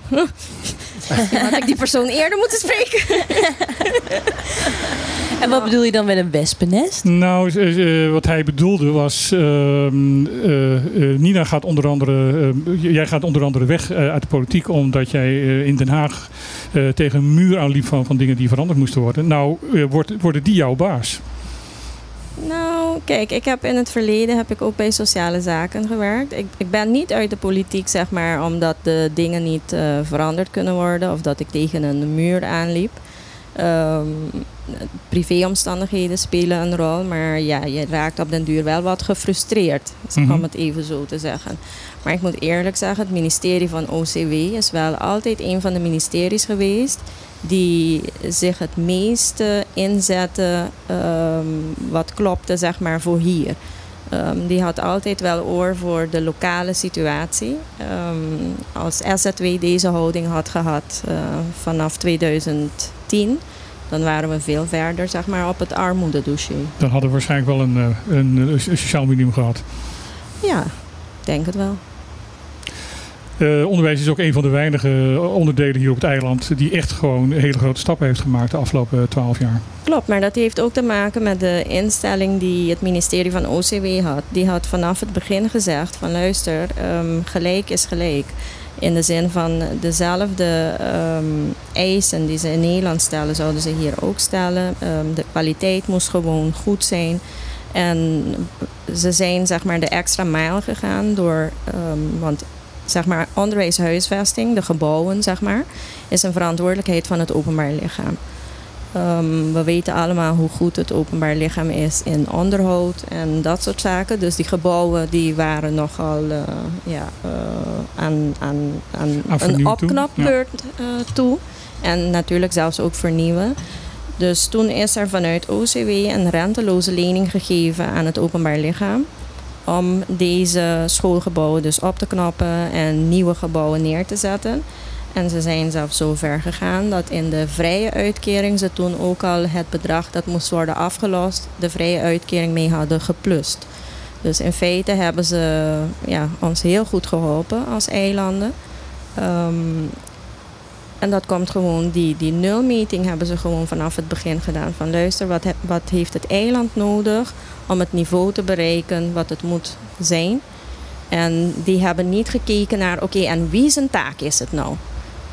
Had ik die persoon eerder moeten spreken? En wat bedoel je dan met een wespennest? Nou, eh, eh, wat hij bedoelde was, ehm, eh, eh, Nina gaat onder andere, eh, jij gaat onder andere weg eh, uit de politiek omdat jij eh, in Den Haag eh, tegen een muur aanliep van, van dingen die veranderd moesten worden. Nou, wordt, worden die jouw baas? Nou, kijk, ik heb in het verleden heb ik ook bij sociale zaken gewerkt. Ik, ik ben niet uit de politiek, zeg maar, omdat de dingen niet eh, veranderd kunnen worden of dat ik tegen een muur aanliep. Ehm, privéomstandigheden spelen een rol, maar ja, je raakt op den duur wel wat gefrustreerd, Mhm. om het even zo te zeggen. Maar ik moet eerlijk zeggen, het ministerie van OCW is wel altijd een van de ministeries geweest die zich het meeste inzetten ehm, wat klopte zeg maar voor hier. Ehm, die had altijd wel oor voor de lokale situatie. Ehm, als SZW deze houding had gehad eh, vanaf 2010, dan waren we veel verder zeg maar, op het armoededossier. Dan hadden we waarschijnlijk wel een, eh, een, een sociaal minimum gehad. Ja, ik denk het wel. Eh, onderwijs is ook een van de weinige onderdelen hier op het eiland die echt gewoon hele grote stappen heeft gemaakt de afgelopen twaalf jaar. Klopt, maar dat heeft ook te maken met de instelling die het ministerie van OCW had. Die had vanaf het begin gezegd van luister, ehm, gelijk is gelijk. In de zin van dezelfde ehm, eisen die ze in Nederland stellen, zouden ze hier ook stellen. Ehm, de kwaliteit moest gewoon goed zijn. En ze zijn zeg maar de extra mijl gegaan door, want zeg maar onderwijshuisvesting, de gebouwen zeg maar, is een verantwoordelijkheid van het openbaar lichaam. Ehm, we weten allemaal hoe goed het openbaar lichaam is in onderhoud en dat soort zaken. Dus die gebouwen die waren nogal eh, ja, eh, aan, aan, aan een vernieuwing toe, opknapbeurt eh, toe. En natuurlijk zelfs ook vernieuwen. Dus toen is er vanuit OCW een renteloze lening gegeven aan het openbaar lichaam. Om deze schoolgebouwen dus op te knappen en nieuwe gebouwen neer te zetten. En ze zijn zelfs zo ver gegaan dat in de vrije uitkering ze toen ook al het bedrag dat moest worden afgelost, de vrije uitkering mee hadden geplust. Dus in feite hebben ze ja, ons heel goed geholpen als eilanden. Ehm, en dat komt gewoon, die, die nulmeting hebben ze gewoon vanaf het begin gedaan. Van luister, wat, wat heeft het eiland nodig om het niveau te bereiken wat het moet zijn? En die hebben niet gekeken naar, oké, en wie zijn taak is het nou?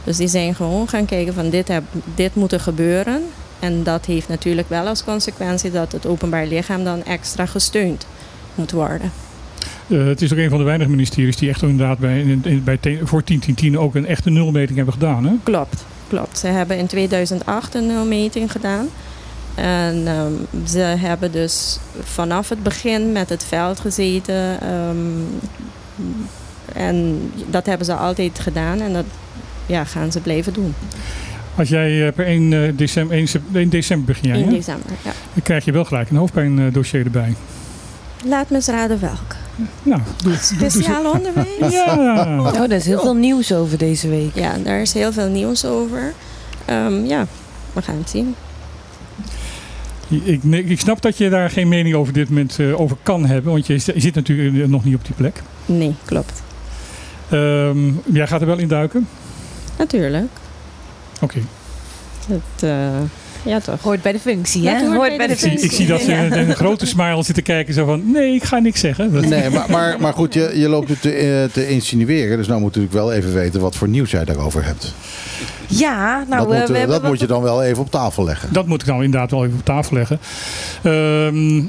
Dus die zijn gewoon gaan kijken van dit, heb, dit moet er gebeuren. En dat heeft natuurlijk wel als consequentie dat het openbaar lichaam dan extra gesteund moet worden. Eh, het is ook een van de weinige ministeries die echt inderdaad bij, in, bij voor 10-10-10 ook een echte nulmeting hebben gedaan. Hè? Klopt, klopt. Ze hebben in 2008 een nulmeting gedaan. En ehm, ze hebben dus vanaf het begin met het veld gezeten. ehm, en dat hebben ze altijd gedaan en dat ja, gaan ze blijven doen. Als jij eh, per 1 eh, december, 1, sep- 1 december begin jij, 1 hè? december, ja. dan krijg je wel gelijk een hoofdpijndossier erbij. Laat me eens raden welke. Nou, Speciaal onderwijs? Ja. Oh, er is heel veel nieuws over deze week. Ja, daar is heel veel nieuws over. Ehm, ja, we gaan het zien. Ik, ik snap dat je daar geen mening over dit moment eh, over kan hebben, want je zit natuurlijk nog niet op die plek. Nee, klopt. Ehm, jij gaat er wel in duiken? Natuurlijk. Oké. Het, eh, ja, toch. Hoort bij de functie, hè? Hoort bij de Ik zie, ik zie dat ze met een grote smile zitten kijken, zo van, nee, ik ga niks zeggen. Dat- Nee, maar, maar, maar goed, je, je loopt het te, eh, te insinueren. Dus nou moet ik natuurlijk wel even weten wat voor nieuws jij daarover hebt. Ja, nou, dat eh, moet, we eh, hebben dat moet je dan wel even op tafel leggen. Dat moet ik dan inderdaad wel even op tafel leggen. Ehm,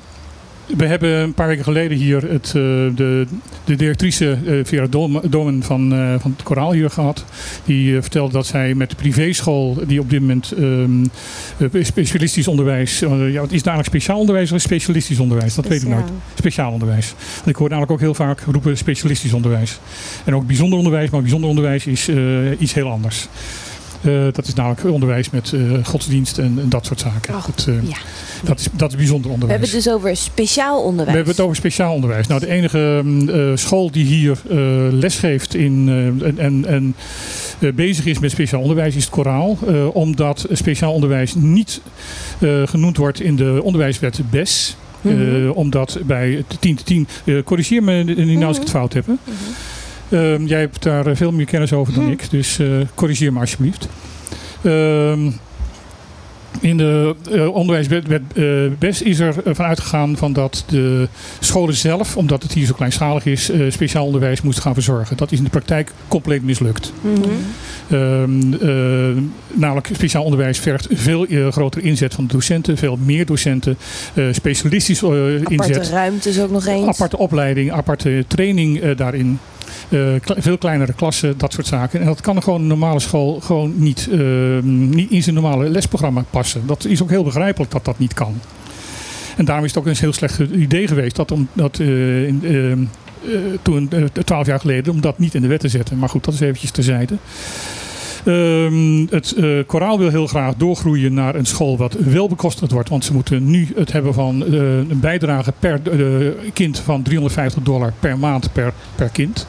we hebben een paar weken geleden hier het, eh, de, de directrice eh, Vera Dom- Domen van, eh, van het Koraal hier gehad. Die vertelde dat zij met de privéschool, die op dit moment ehm, eh, specialistisch onderwijs. ja, wat is het eigenlijk speciaal onderwijs of specialistisch onderwijs? Dat weet ik nooit. Speciaal onderwijs. Want ik hoor namelijk ook heel vaak roepen specialistisch onderwijs. En ook bijzonder onderwijs, maar bijzonder onderwijs is iets heel anders. Eh, dat is namelijk onderwijs met eh, godsdienst en, en dat soort zaken. Oh, dat, eh, ja. dat, is, dat is bijzonder We onderwijs. hebben het dus over speciaal onderwijs. We hebben het over speciaal onderwijs. Nou, de enige mm, school die hier eh, lesgeeft in, en, en, en bezig is met speciaal onderwijs is het Koraal. Omdat speciaal onderwijs niet genoemd wordt in de onderwijswet BES. Mhm. omdat bij het 10 te 10, eh, corrigeer me Nina als ik het fout heb. Hè? Ehm, jij hebt daar eh, veel meer kennis over dan ik, dus eh, corrigeer me alsjeblieft. Ehm, in de eh, onderwijswet is er van uitgegaan van dat de scholen zelf, omdat het hier zo kleinschalig is, speciaal onderwijs moesten gaan verzorgen. Dat is in de praktijk compleet mislukt. Mhm. Ehm, eh, namelijk speciaal onderwijs vergt veel grotere inzet van de docenten, veel meer docenten, eh, specialistisch eh, Aparte inzet. ruimtes ook nog eens. Aparte opleiding, aparte training daarin. Eh, veel kleinere klassen, dat soort zaken. En dat kan gewoon een normale school gewoon niet, eh, niet in zijn normale lesprogramma passen. Dat is ook heel begrijpelijk dat dat niet kan. En daarom is het ook een heel slecht idee geweest dat, om, dat eh, in, eh, eh, toen, twaalf jaar geleden, om dat niet in de wet te zetten. Maar goed, dat is eventjes terzijde. Ehm, het eh, koraal wil heel graag doorgroeien naar een school wat wel bekostigd wordt. Want ze moeten nu het hebben van eh, een bijdrage per eh, kind van 350 dollar per maand per, per kind.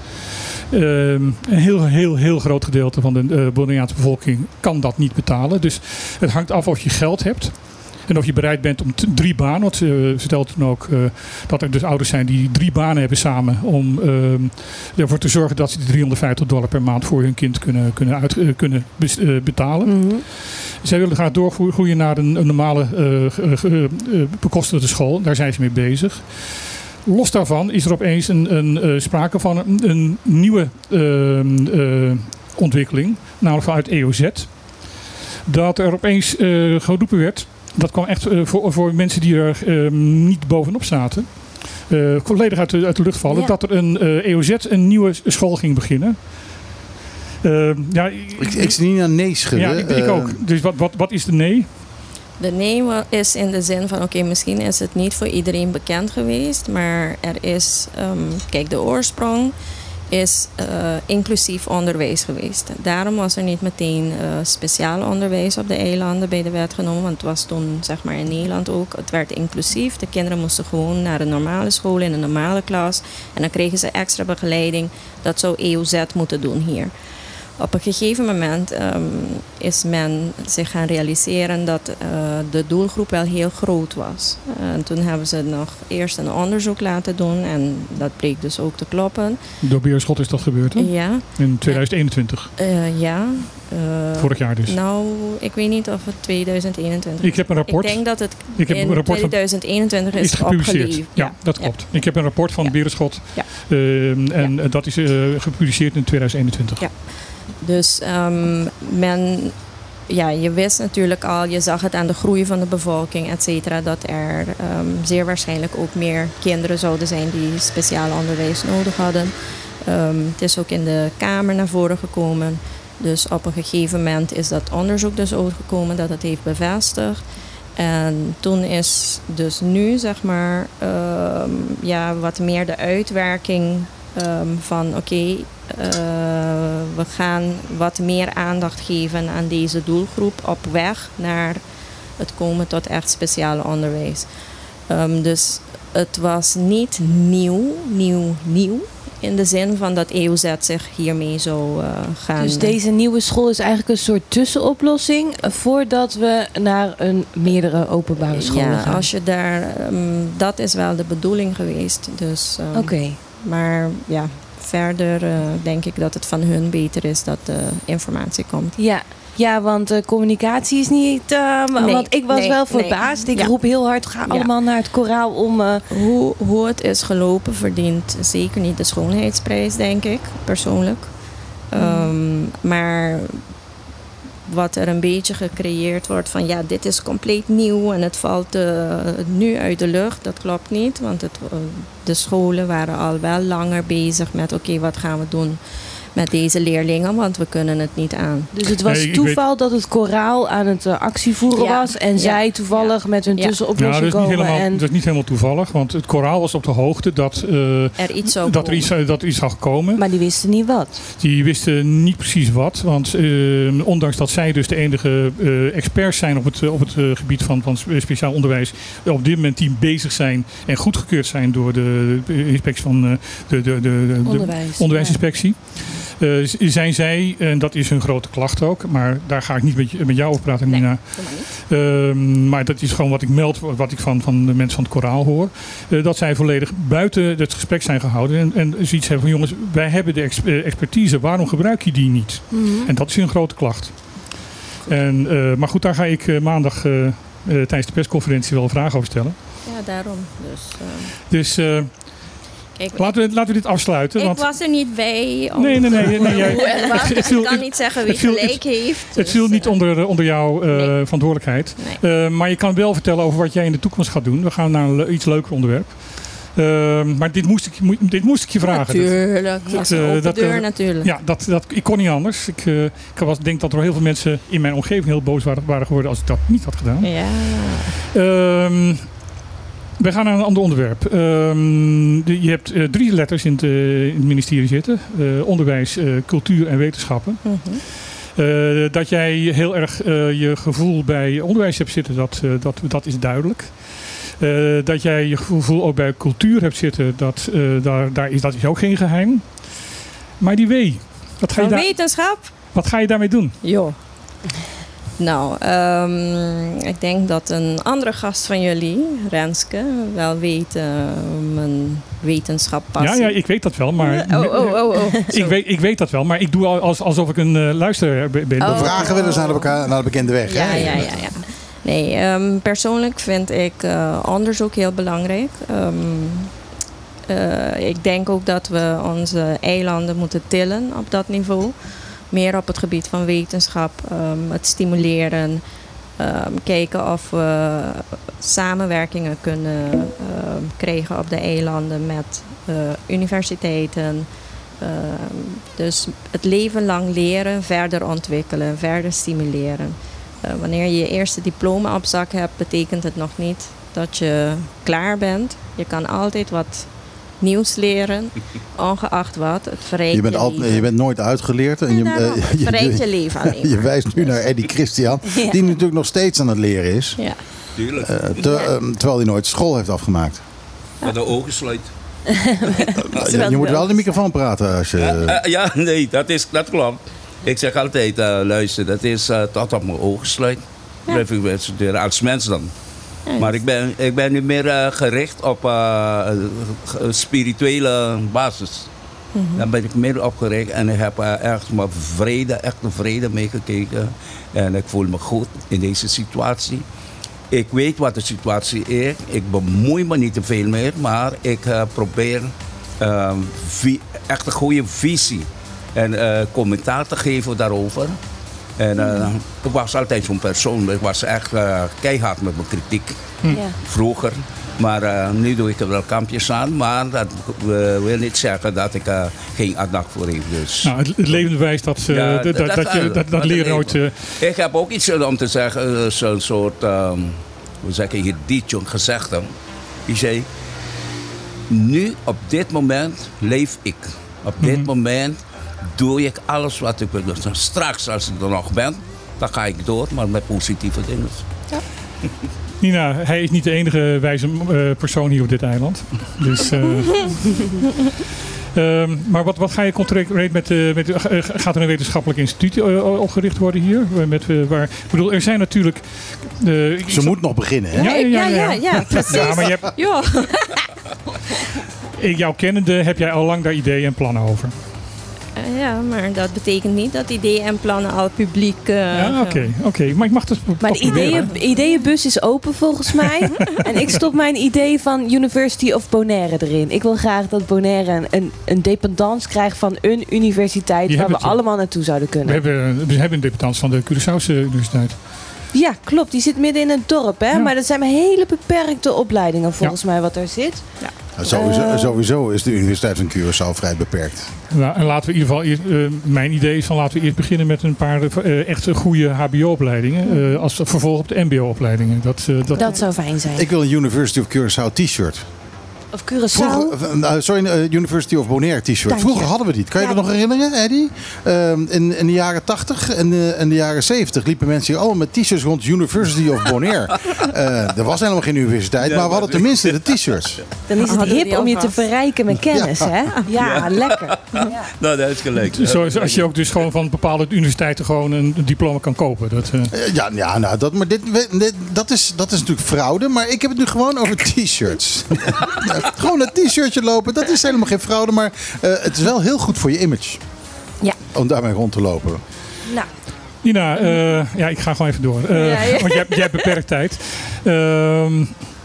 Ehm, een heel, heel, heel groot gedeelte van de Bonaireaanse bevolking kan dat niet betalen. Dus het hangt af of je geld hebt. En of je bereid bent om drie banen. Want ze vertelt toen ook eh, dat er dus ouders zijn die drie banen hebben samen. Om ehm, ervoor te zorgen dat ze die 350 dollar per maand voor hun kind kunnen, kunnen, uit, eh, kunnen eh, betalen. Mhm. Zij willen graag doorgroeien naar een, een normale eh, eh, bekostigde school. Daar zijn ze mee bezig. Los daarvan is er opeens een, een, eh, sprake van een, een nieuwe ehm, eh, ontwikkeling. Namelijk vanuit EOZ. Dat er opeens eh geroepen werd. Dat kwam echt eh, voor, voor mensen die er ehm, niet bovenop zaten. eh, volledig uit de, uit de lucht vallen. Ja. Dat er een eh, EOZ een nieuwe school ging beginnen. Ehm, ja, Ik, ik zie niet naar nee schudden. ja, ik, ik ook. Dus wat, wat, wat is de nee? De nee is in de zin van, oké, misschien is het niet voor iedereen bekend geweest, maar er is, ehm, kijk, de oorsprong is eh, inclusief onderwijs geweest. Daarom was er niet meteen eh, speciaal onderwijs op de eilanden bij de wet genomen, want het was toen, zeg maar, in Nederland ook, het werd inclusief. De kinderen moesten gewoon naar een normale school in een normale klas en dan kregen ze extra begeleiding. Dat zou EOZ moeten doen hier. Op een gegeven moment ehm, is men zich gaan realiseren dat eh, de doelgroep wel heel groot was. En toen hebben ze nog eerst een onderzoek laten doen en dat bleek dus ook te kloppen. Door Beerschot is dat gebeurd, hè? Ja, In 2021. eh, ja. eh, Vorig jaar dus. Nou, ik weet niet of het 2021 Ik heb een rapport. Ik denk dat het Ik heb in een rapport van- 2021 is, is gepubliceerd. Ja, dat klopt. Ik heb een rapport van Ja. Beerschot. Ja. ehm, en dat is gepubliceerd in 2021. Ja. Dus ehm, men, ja, je wist natuurlijk al, je zag het aan de groei van de bevolking, et cetera, dat er ehm, zeer waarschijnlijk ook meer kinderen zouden zijn die speciaal onderwijs nodig hadden. Ehm, het is ook in de Kamer naar voren gekomen. Dus op een gegeven moment is dat onderzoek dus uitgekomen dat het heeft bevestigd. En toen is dus nu, zeg maar, ja, wat meer de uitwerking ehm, van oké, eh, we gaan wat meer aandacht geven aan deze doelgroep op weg naar het komen tot echt speciaal onderwijs. Ehm, dus het was niet nieuw, nieuw, nieuw. In de zin van dat EOZ zich hiermee zou eh, gaan. Dus deze nieuwe school is eigenlijk een soort tussenoplossing voordat we naar een meerdere openbare ja, gaan. als je daar, ehm, dat is wel de bedoeling geweest. Dus, Oké. Maar ja, verder eh, denk ik dat het van hun beter is dat de informatie komt. Ja. Ja, want de communicatie is niet. eh, Nee, want ik was nee, wel nee. verbaasd. Ik Ja. roep heel hard: ga Ja. allemaal naar het koraal om. eh, Hoe, hoe het is gelopen verdient zeker niet de schoonheidsprijs, denk ik, persoonlijk. Ehm, maar wat er een beetje gecreëerd wordt van ja, dit is compleet nieuw en het valt eh, nu uit de lucht, dat klopt niet. Want het, eh, de scholen waren al wel langer bezig met oké, wat gaan we doen met deze leerlingen, want we kunnen het niet aan. Dus het was Nee, toeval dat het koraal aan het eh, actie voeren Ja. was. En Ja. zij toevallig met hun Ja. Ja, tussenoplossing dat is, niet komen. helemaal, en... dat is niet helemaal toevallig, want het koraal was op de hoogte dat, eh, Er iets zou dat, er komen. iets, eh, dat er iets zou komen. Maar die wisten niet wat. Die wisten niet precies wat, want eh, ondanks dat zij dus de enige eh, experts zijn op het, op het gebied van, van spe- speciaal onderwijs, op dit moment die bezig zijn en goedgekeurd zijn door de inspectie van eh, de, de, de, de, de Onderwijs. onderwijsinspectie. Z- zijn zij, en dat is hun grote klacht ook, maar daar ga ik niet met, met jou over praten, Nee, Nina. Maar. Ehm, maar dat is gewoon wat ik meld, wat ik van, van de mensen van het koraal hoor. Eh, dat zij volledig buiten het gesprek zijn gehouden. En, en zoiets hebben van jongens, wij hebben de ex- eh, expertise, waarom gebruik je die niet? Mhm. En dat is hun grote klacht. En, eh, maar goed, daar ga ik eh, maandag eh, eh, tijdens de persconferentie wel een vraag over stellen. Ja, daarom. Dus, eh, Dus eh, kijk, laten, we, laten we dit afsluiten. Ik want was er niet bij. om Nee, nee, nee, nee, jij- het viel- ik kan niet zeggen wie gelijk heeft. het dus, viel niet eh, onder, onder jouw eh, nee. verantwoordelijkheid. Nee. Eh, maar je kan wel vertellen over wat jij in de toekomst gaat doen. We gaan naar een le- iets leuker onderwerp. Ehm, maar dit moest, ik, dit moest ik je vragen. Natuurlijk. Dat eh, deur eh, natuurlijk. Ja, dat, dat, ik kon niet anders. Ik, eh, ik was, denk dat er heel veel mensen in mijn omgeving heel boos waren, waren geworden als ik dat niet had gedaan. Ja. We gaan naar een ander onderwerp. Ehm, je hebt eh, drie letters in het, eh, in het ministerie zitten. Eh, onderwijs, cultuur en wetenschappen. Mhm. Dat jij heel erg je gevoel bij onderwijs hebt zitten, dat, dat, dat is duidelijk. Dat jij je gevoel ook bij cultuur hebt zitten, dat, daar, daar is, dat is ook geen geheim. Maar die W, wat ga je, daar, wetenschap? wat ga je daarmee doen? Jo. Nou, ehm, ik denk dat een andere gast van jullie, Renske, wel weet eh, mijn wetenschap Ja, passie. ja, ik weet dat wel, maar Oh, oh, oh, oh. ik, weet, ik weet dat wel, maar ik doe al- als, alsof ik een luisteraar ben. We Oh. vragen wel eens naar de, beka- naar de bekende weg. Ja, hè? ja, ja, ja. Nee, ehm, persoonlijk vind ik eh, onderzoek heel belangrijk. Ehm, eh, ik denk ook dat we onze eilanden moeten tillen op dat niveau. Meer op het gebied van wetenschap, ehm, het stimuleren. ehm, kijken of we samenwerkingen kunnen ehm, krijgen op de eilanden met eh, universiteiten. Dus het leven lang leren, verder ontwikkelen, verder stimuleren. Eh, wanneer je je eerste diploma op zak hebt, betekent het nog niet dat je klaar bent. Je kan altijd wat nieuws leren, ongeacht wat. Het verrijkt Je bent, al, je bent nooit uitgeleerd. En je, Ja, daarom. Het verrijkt je je, leven alleen je wijst nu naar Eddie Christian, Ja. die natuurlijk nog steeds aan het leren is. Ja. Tuurlijk. Eh, ehm, terwijl hij nooit school heeft afgemaakt. Met de ogen sluit. Ja, je moet wel in de microfoon praten als je... Eh, ja, nee, dat, is, dat klopt. Ik zeg altijd, eh, luister, dat is eh, tot op mijn ogen sluit. Blijf ik weer studeren, als mens dan. Maar ik ben, ik ben nu meer eh, gericht op eh, een spirituele basis. Mhm. Daar ben ik meer op gericht en ik heb eh, echt mijn vrede, echt een vrede meegekeken. En ik voel me goed in deze situatie. Ik weet wat de situatie is. Ik bemoei me niet te veel meer, maar ik eh, probeer ehm, echt een goede visie en eh, commentaar te geven daarover. En eh, ik was altijd zo'n persoon. Ik was echt eh, keihard met mijn kritiek Ja. vroeger. Maar eh, nu doe ik er wel kampjes aan. Maar dat wil niet zeggen dat ik geen aandacht voor heb. Dus. Nou, het, het leven bewijst dat, Ja, dat, dat, dat- je, dat- leren Ik heb ook iets om te zeggen. Zo'n soort, ehm hoe zeg je hier, dietje, een gezegde. Die zei, nu op dit moment leef ik. Op dit Mhm. moment doe ik alles wat ik wil. Dus straks, als ik er nog ben, dan ga ik door, maar met positieve dingen. Nina, hij is niet de enige wijze eh, persoon hier op dit eiland. Dus, eh, ehm, maar wat, wat ga je concreet met, eh, met gaat er een wetenschappelijk instituut opgericht worden hier? Met, waar, ik bedoel, er zijn natuurlijk... Ze moet nog beginnen, hè? Ja, ja, ja. ja, ja. ja, precies. Ja, maar je hebt, Ja. ik jou kennende heb jij al lang daar ideeën en plannen over. Eh, ja, maar dat betekent niet dat ideeën en plannen al publiek... eh, Ja, oké. oké. Maar ik mag dus Maar de ideeën, ideeënbus is open volgens mij. en ik stop mijn idee van University of Bonaire erin. Ik wil graag dat Bonaire een, een, een dependance krijgt van een universiteit Die waar we het, allemaal naartoe zouden We kunnen. hebben, we hebben een debutant van de Curaçaose Universiteit. Ja, klopt. Die zit midden in het dorp. Hè? Ja. Maar dat zijn maar hele beperkte opleidingen volgens mij wat er zit. Sowieso, Eh. sowieso is de Universiteit van Curaçao vrij beperkt. Nou, en laten we in ieder geval, eerst, eh, mijn idee is van laten we eerst beginnen met een paar eh, echt goede HBO-opleidingen. eh, als vervolg op de MBO-opleidingen. Dat, eh, dat, Dat zou fijn zijn. Ik wil een University of Curaçao t-shirt. Of Curaçao. Vroeger, eh, sorry, een University of Bonaire t-shirt. Vroeger hadden we die. Kan je Ja. dat nog herinneren, Eddie? Ehm, in, in de jaren 80 en de, en de jaren 70 liepen mensen hier allemaal met t-shirts rond University of Bonaire. Eh, er was helemaal geen universiteit, maar we hadden tenminste de t-shirts. Dan is het hip om je te verrijken met kennis, hè? Ja, lekker. Nou, dat is gelijk. Zo, als je ook dus gewoon van bepaalde universiteiten gewoon een diploma kan kopen. Dat, eh, Eh, ja, ja nou, dat, maar dit, dit- dat, is, dat is natuurlijk fraude, maar ik heb het nu gewoon over t-shirts. Gewoon een t-shirtje lopen, dat is helemaal geen fraude, maar eh, het is wel heel goed voor je image. Ja. Om daarmee rond te lopen. Nou, Nina, eh, ja, ik ga gewoon even door. Eh, Ja, ja. Want jij, hebt- jij hebt beperkt tijd. Ehm,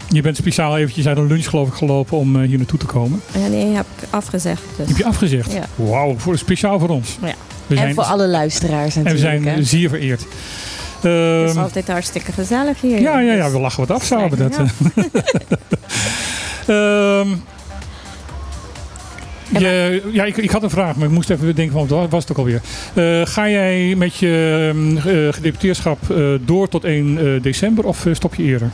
je bent speciaal eventjes uit een lunch geloof ik gelopen om hier naartoe te komen. Ja, nee, heb ik afgezegd. Dus. Heb je afgezegd? Ja. Wauw, voor, speciaal voor ons. Ja. We en zijn, voor alle luisteraars en we natuurlijk. zijn hè? zeer vereerd. Het Ehm, is altijd hartstikke gezellig hier. ja, ja, ja, Dus- we lachen wat af samen. Dat, Ja. Ehm, je, ja, ik, ik had een vraag, maar ik moest even denken van wat was het ook alweer. Eh, ga jij met je ehm, eh, gedeputeerschap door tot 1 eh, december of stop je eerder?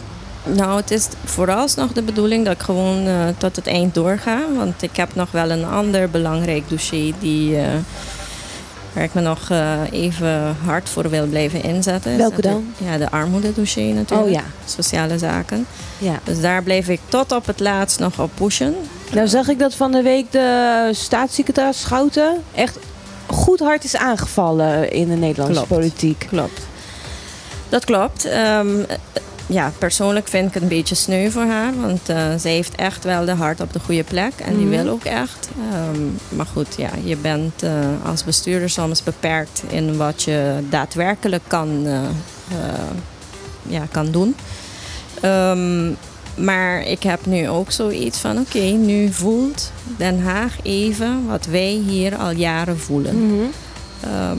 Nou, het is vooralsnog de bedoeling dat ik gewoon tot het eind doorga. Want ik heb nog wel een ander belangrijk dossier die, waar ik me nog eh, even hard voor wil blijven inzetten. Welke dan? Ja, de armoededossier natuurlijk. Oh ja. Sociale zaken. ja. Dus daar blijf ik tot op het laatst nog op pushen. Nou zag ik dat van de week de staatssecretaris Schouten echt goed hard is aangevallen in de Nederlandse Klopt. politiek. Klopt. Dat klopt. Ehm, eh, ja, persoonlijk vind ik het een beetje sneu voor haar. Want eh, zij heeft echt wel de hart op de goede plek. En die Mhm. wil ook echt. Ehm, maar goed, ja, je bent eh, als bestuurder soms beperkt in wat je daadwerkelijk kan, eh, ja, kan doen. Ehm, maar ik heb nu ook zoiets van: oké, nu voelt Den Haag even wat wij hier al jaren voelen. Mhm. Ehm,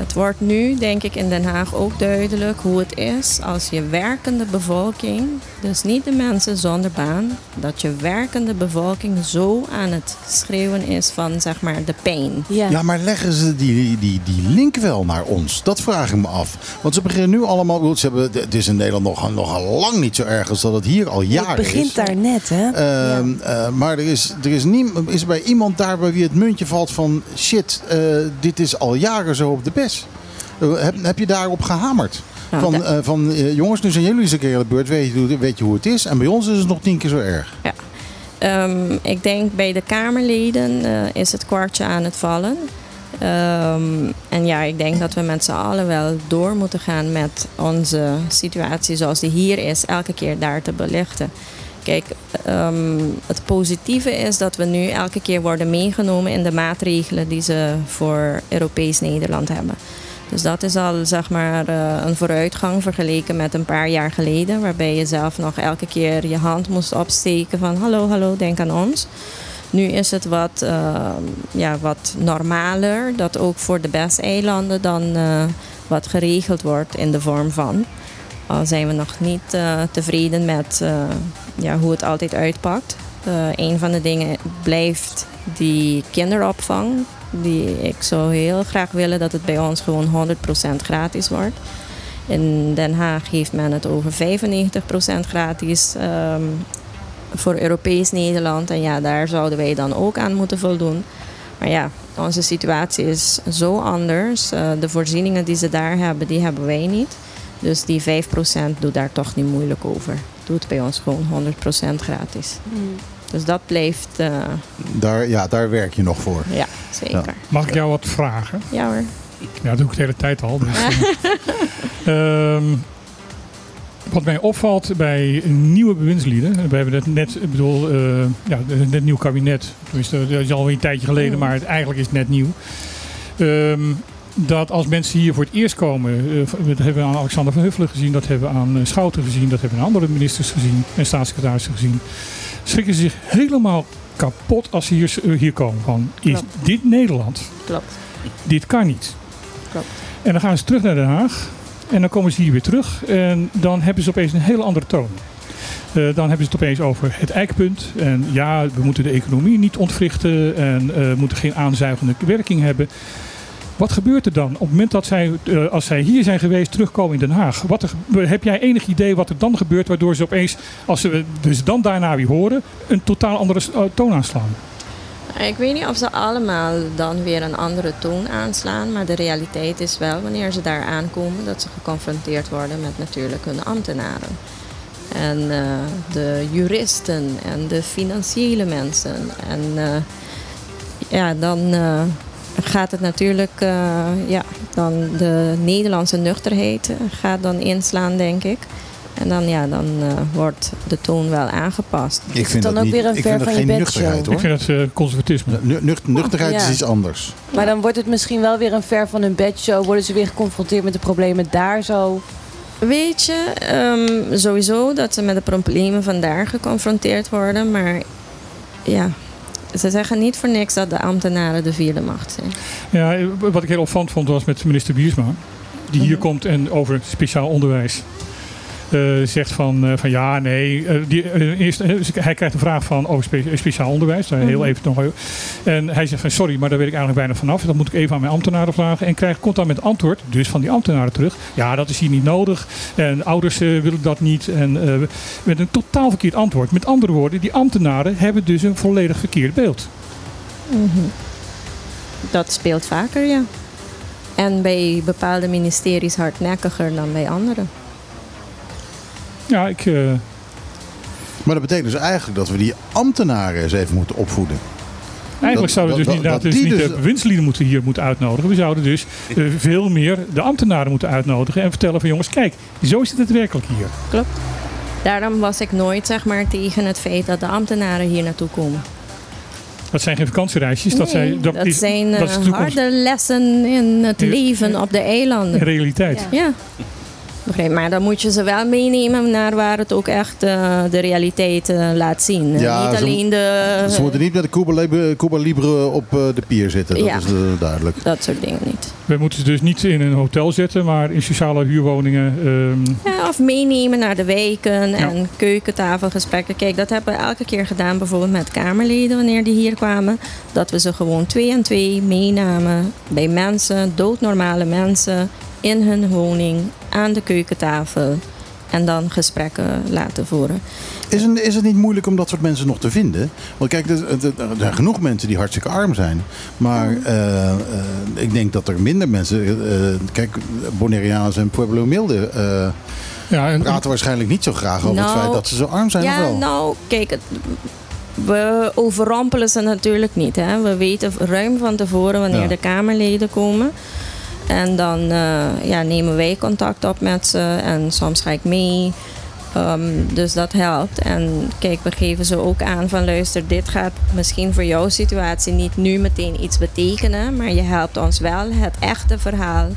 het wordt nu, denk ik, in Den Haag ook duidelijk hoe het is als je werkende bevolking, dus niet de mensen zonder baan, dat je werkende bevolking zo aan het schreeuwen is van zeg maar de pijn. Ja. Ja, maar leggen ze die, die, die link wel naar ons? Dat vraag ik me af. Want ze beginnen nu allemaal... Ze hebben, het is in Nederland nog, nog al lang niet zo erg als dat het hier al het jaren begint is. daar net, hè? Ehm, eh, maar er is, er is, niem, is bij iemand daar bij wie het muntje valt van... shit, eh, dit is al jaren zo op de bes. Eh, heb, heb je daarop gehamerd? Nou, van eh, van eh, jongens, nu zijn jullie eens een keer aan de beurt. Weet je, hoe- weet je hoe het is? En bij ons is het nog tien keer zo erg. Ehm, ik denk bij de Kamerleden is het kwartje aan het vallen. Ehm, en ja, ik denk dat we met z'n allen wel door moeten gaan met onze situatie zoals die hier is, elke keer daar te belichten. Kijk, ehm, het positieve is dat we nu elke keer worden meegenomen in de maatregelen die ze voor Europees Nederland hebben. Dus dat is al zeg maar eh, een vooruitgang vergeleken met een paar jaar geleden, waarbij je zelf nog elke keer je hand moest opsteken van hallo, hallo, denk aan ons. Nu is het wat, eh, ja, wat normaler dat ook voor de BES-eilanden dan eh, wat geregeld wordt in de vorm van. Al zijn we nog niet eh, tevreden met eh, ja, hoe het altijd uitpakt. Eh, een van de dingen blijft die kinderopvang. Die, ik zou heel graag willen dat het bij ons gewoon 100% gratis wordt. In Den Haag heeft men het over 95% gratis ehm, voor Europees Nederland. En ja, daar zouden wij dan ook aan moeten voldoen. Maar ja, onze situatie is zo anders. De voorzieningen die ze daar hebben, die hebben wij niet. Dus die 5% doet daar toch niet moeilijk over. Doet bij ons gewoon 100% gratis. Dus dat blijft, eh, Daar, ja, daar werk je nog voor. ja, zeker. Mag ik jou wat vragen? Ja hoor. Ja, dat doe ik de hele tijd al. Dus, Ehm, wat mij opvalt bij nieuwe bewindslieden. We hebben het net, ik bedoel, eh, ja, net een nieuw kabinet. Tenminste, dat is al een tijdje geleden, maar het, eigenlijk is het net nieuw. Ehm, dat als mensen hier voor het eerst komen, eh, dat hebben we aan Alexander van Huffelen gezien, dat hebben we aan eh, Schouten gezien, dat hebben we aan andere ministers gezien en staatssecretarissen gezien. Schrikken ze zich helemaal kapot als ze hier, eh, hier komen. Van, is Klopt. dit Nederland? Klopt. Dit kan niet. Klopt. En dan gaan ze terug naar Den Haag. En dan komen ze hier weer terug. En dan hebben ze opeens een hele andere toon. Dan hebben ze het opeens over het eikpunt. En ja, we moeten de economie niet ontwrichten. En eh, moeten geen aanzuigende werking hebben. Wat gebeurt er dan op het moment dat zij, eh, als zij hier zijn geweest, terugkomen in Den Haag? Wat heb jij enig idee wat er dan gebeurt, waardoor ze opeens, als ze dus dan daarna weer horen, een totaal andere eh, toon aanslaan? Ik weet niet of ze allemaal dan weer een andere toon aanslaan. Maar de realiteit is wel, wanneer ze daar aankomen, dat ze geconfronteerd worden met natuurlijk hun ambtenaren. En eh, de juristen en de financiële mensen. En eh, ja, dan eh, gaat het natuurlijk, eh, ja, dan de Nederlandse nuchterheid eh, gaat dan inslaan, denk ik. En dan, ja, dan eh, wordt de toon wel aangepast. Ik vind dan dat ook niet, weer een ik ver vind dat van je geen bedshow? nuchterheid hoor. Ik vind dat eh, conservatisme. Nu- nucht- nuchterheid Ja. is iets anders. Maar dan wordt het misschien wel weer een ver van hun bedshow. Worden ze weer geconfronteerd met de problemen daar zo. Weet je, ehm, sowieso dat ze met de problemen vandaar geconfronteerd worden. Maar ja, ze zeggen niet voor niks dat de ambtenaren de vierde macht zijn. Ja, wat ik heel opvallend vond was met minister Biersma. Die hier komt en over speciaal onderwijs zegt van, eh, van ja, nee. eh, die, eh, eerst, eh, hij krijgt een vraag van over spe- speciaal onderwijs. Heel Mhm. even nog. En hij zegt van sorry, maar daar weet ik eigenlijk bijna vanaf. Dat moet ik even aan mijn ambtenaren vragen. En krijgt, komt dan met antwoord, dus van die ambtenaren terug. Ja, dat is hier niet nodig. En ouders eh, willen dat niet. En eh, met een totaal verkeerd antwoord. Met andere woorden, die ambtenaren hebben dus een volledig verkeerd beeld. Dat speelt vaker, ja. En bij bepaalde ministeries hardnekkiger dan bij andere. Ja, ik... eh, Maar dat betekent dus eigenlijk dat we die ambtenaren eens even moeten opvoeden. Eigenlijk zouden we dus dat- inderdaad dat dus niet dus- de bewindslieden moeten hier moeten uitnodigen. We zouden dus eh, veel meer de ambtenaren moeten uitnodigen en vertellen van jongens, kijk, zo is het werkelijk hier. Klopt. Daarom was ik nooit zeg maar, tegen het feit dat de ambtenaren hier naartoe komen. Dat zijn geen vakantiereisjes, dat, Nee, zijn, dat, is, zijn dat is eh, harde lessen in het leven op de eilanden. realiteit. Ja. Begrijp, maar dan moet je ze wel meenemen naar waar het ook echt eh, de realiteit eh, laat zien. Ja, niet ze- alleen de... Ze moeten niet met de Cuba Libre, Cuba Libre op eh, de pier zitten. Dat Ja. is duidelijk. Dat soort dingen niet. We moeten ze dus niet in een hotel zetten, maar in sociale huurwoningen. ehm, Ja, of meenemen naar de wijken en keukentafelgesprekken. Kijk, dat hebben we elke keer gedaan, bijvoorbeeld met Kamerleden wanneer die hier kwamen. Dat we ze gewoon twee en twee meenamen bij mensen, doodnormale mensen, in hun woning, aan de keukentafel. En dan gesprekken laten voeren. Is het, is het niet moeilijk om dat soort mensen nog te vinden? Want kijk, er, er- er zijn genoeg mensen die hartstikke arm zijn. Maar eh, eh, ik denk dat er minder mensen... eh, kijk, Bonaireaans en Pueblo Humilde eh, ja, en, praten waarschijnlijk niet zo graag over het Nou, feit dat ze zo arm zijn. of Ja, wel? nou, kijk, het- we overrompelen ze natuurlijk niet. Hè. We weten ruim van tevoren wanneer Ja. de Kamerleden komen. En dan eh, ja, nemen wij contact op met ze en soms ga ik mee. Ehm, dus dat helpt. En kijk, we geven ze ook aan van luister, dit gaat misschien voor jouw situatie niet nu meteen iets betekenen. Maar je helpt ons wel het echte verhaal